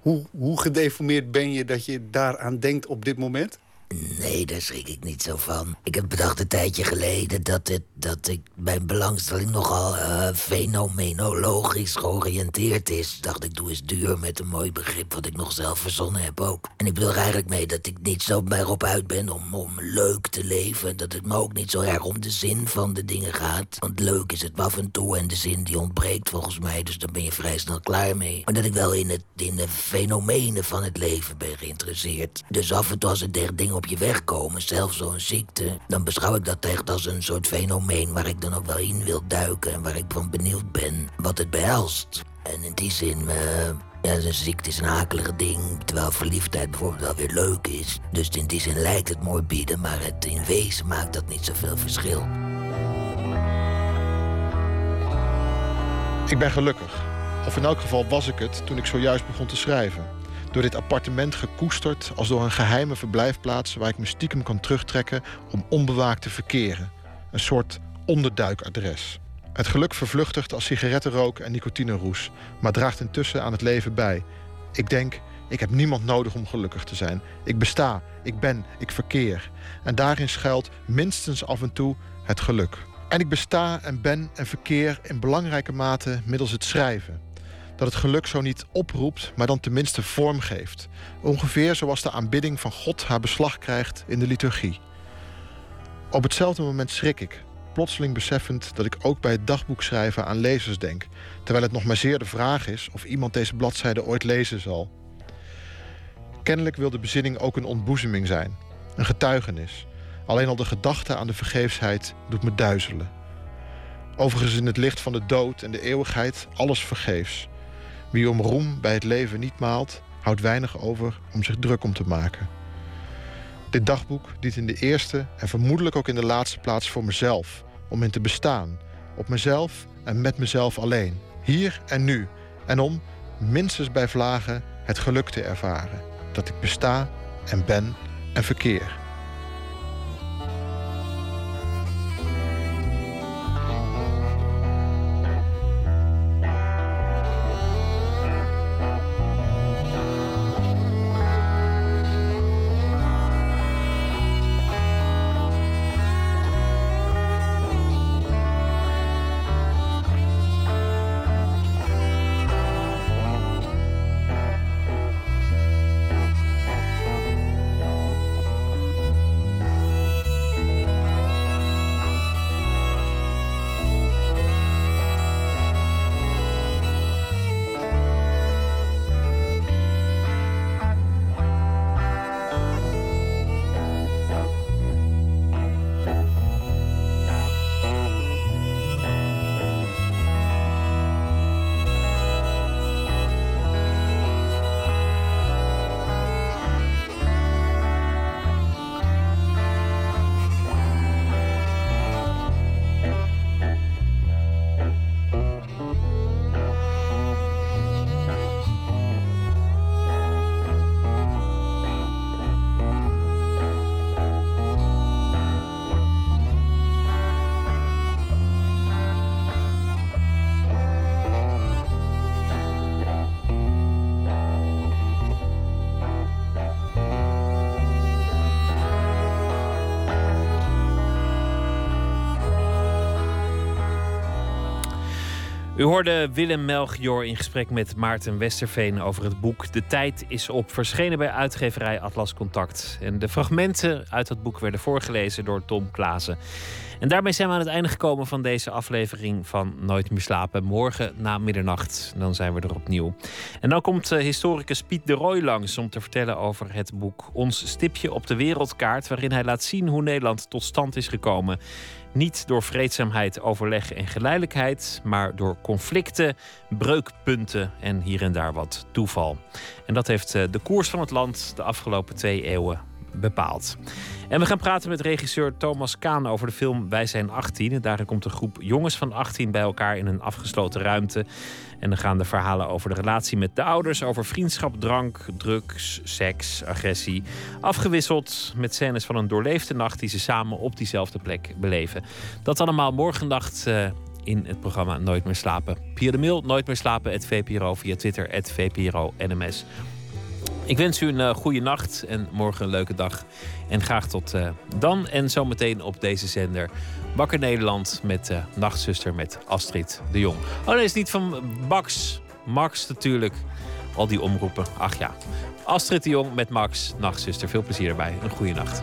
hoe, hoe gedeformeerd ben je dat je daaraan denkt op dit moment? Nee, daar schrik ik niet zo van. Ik heb bedacht een tijdje geleden dat, het, dat ik mijn belangstelling nogal eh, fenomenologisch georiënteerd is. Dacht ik, doe eens duur met een mooi begrip wat ik nog zelf verzonnen heb ook. En ik bedoel er eigenlijk mee dat ik niet zo erop uit ben om, om leuk te leven. Dat het me ook niet zo erg om de zin van de dingen gaat. Want leuk is het af en toe en de zin die ontbreekt volgens mij. Dus dan ben je vrij snel klaar mee. Maar dat ik wel in, het, in de fenomenen van het leven ben geïnteresseerd. Dus af en toe als er dingen op je weg komen, zelfs zo'n ziekte... dan beschouw ik dat echt als een soort fenomeen waar ik dan ook wel in wil duiken... en waar ik van benieuwd ben wat het behelst. En in die zin, eh, ja, zo'n ziekte is een akelige ding... terwijl verliefdheid bijvoorbeeld wel weer leuk is. Dus in die zin lijkt het morbide, maar het in wezen maakt dat niet zoveel verschil. Ik ben gelukkig. Of in elk geval was ik het toen ik zojuist begon te schrijven. Door dit appartement gekoesterd als door een geheime verblijfplaats... waar ik me stiekem kan terugtrekken om onbewaakt te verkeren. Een soort onderduikadres. Het geluk vervluchtigt als sigarettenrook en nicotineroes... maar draagt intussen aan het leven bij. Ik denk, ik heb niemand nodig om gelukkig te zijn. Ik besta, ik ben, ik verkeer. En daarin schuilt minstens af en toe het geluk. En ik besta en ben en verkeer in belangrijke mate middels het schrijven. Dat het geluk zo niet oproept, maar dan tenminste vorm geeft. Ongeveer zoals de aanbidding van God haar beslag krijgt in de liturgie. Op hetzelfde moment schrik ik, plotseling beseffend dat ik ook bij het dagboekschrijven aan lezers denk, terwijl het nog maar zeer de vraag is of iemand deze bladzijde ooit lezen zal. Kennelijk wil de bezinning ook een ontboezeming zijn, een getuigenis. Alleen al de gedachte aan de vergeefsheid doet me duizelen. Overigens in het licht van de dood en de eeuwigheid alles vergeefs. Wie om roem bij het leven niet maalt, houdt weinig over om zich druk om te maken. Dit dagboek dient in de eerste en vermoedelijk ook in de laatste plaats voor mezelf, om in te bestaan, op mezelf en met mezelf alleen, hier en nu, en om, minstens bij vlagen, het geluk te ervaren, dat ik besta en ben en verkeer. Hoorde Willem Melchior in gesprek met Maarten Westerveen over het boek De Tijd is op, verschenen bij uitgeverij Atlas Contact. En de fragmenten uit dat boek werden voorgelezen door Tom Klaassen. En daarmee zijn we aan het einde gekomen van deze aflevering van Nooit meer slapen. Morgen na middernacht, dan zijn we er opnieuw. En dan komt eh, historicus Piet de Roy langs om te vertellen over het boek Ons stipje op de wereldkaart, waarin hij laat zien hoe Nederland tot stand is gekomen. Niet door vreedzaamheid, overleg en geleidelijkheid, maar door conflicten, breukpunten en hier en daar wat toeval. En dat heeft eh, de koers van het land de afgelopen twee eeuwen bepaald. En we gaan praten met regisseur Thomas Kaan over de film Wij zijn 18. En daarin komt een groep jongens van 18 bij elkaar in een afgesloten ruimte. En dan gaan de verhalen over de relatie met de ouders, over vriendschap, drank, drugs, seks, agressie. Afgewisseld met scènes van een doorleefde nacht die ze samen op diezelfde plek beleven. Dat allemaal morgennacht uh, in het programma Nooit meer slapen. Via de mail Nooit meer slapen, het VPRO, via Twitter, het VPRO NMS. Ik wens u een uh, goede nacht en morgen een leuke dag. En graag tot uh, dan. En zometeen op deze zender Bakker Nederland met uh, Nachtzuster met Astrid de Jong. Oh nee, is niet van Max. Max natuurlijk. Al die omroepen. Ach ja. Astrid de Jong met Max, Nachtzuster. Veel plezier erbij. Een goede nacht.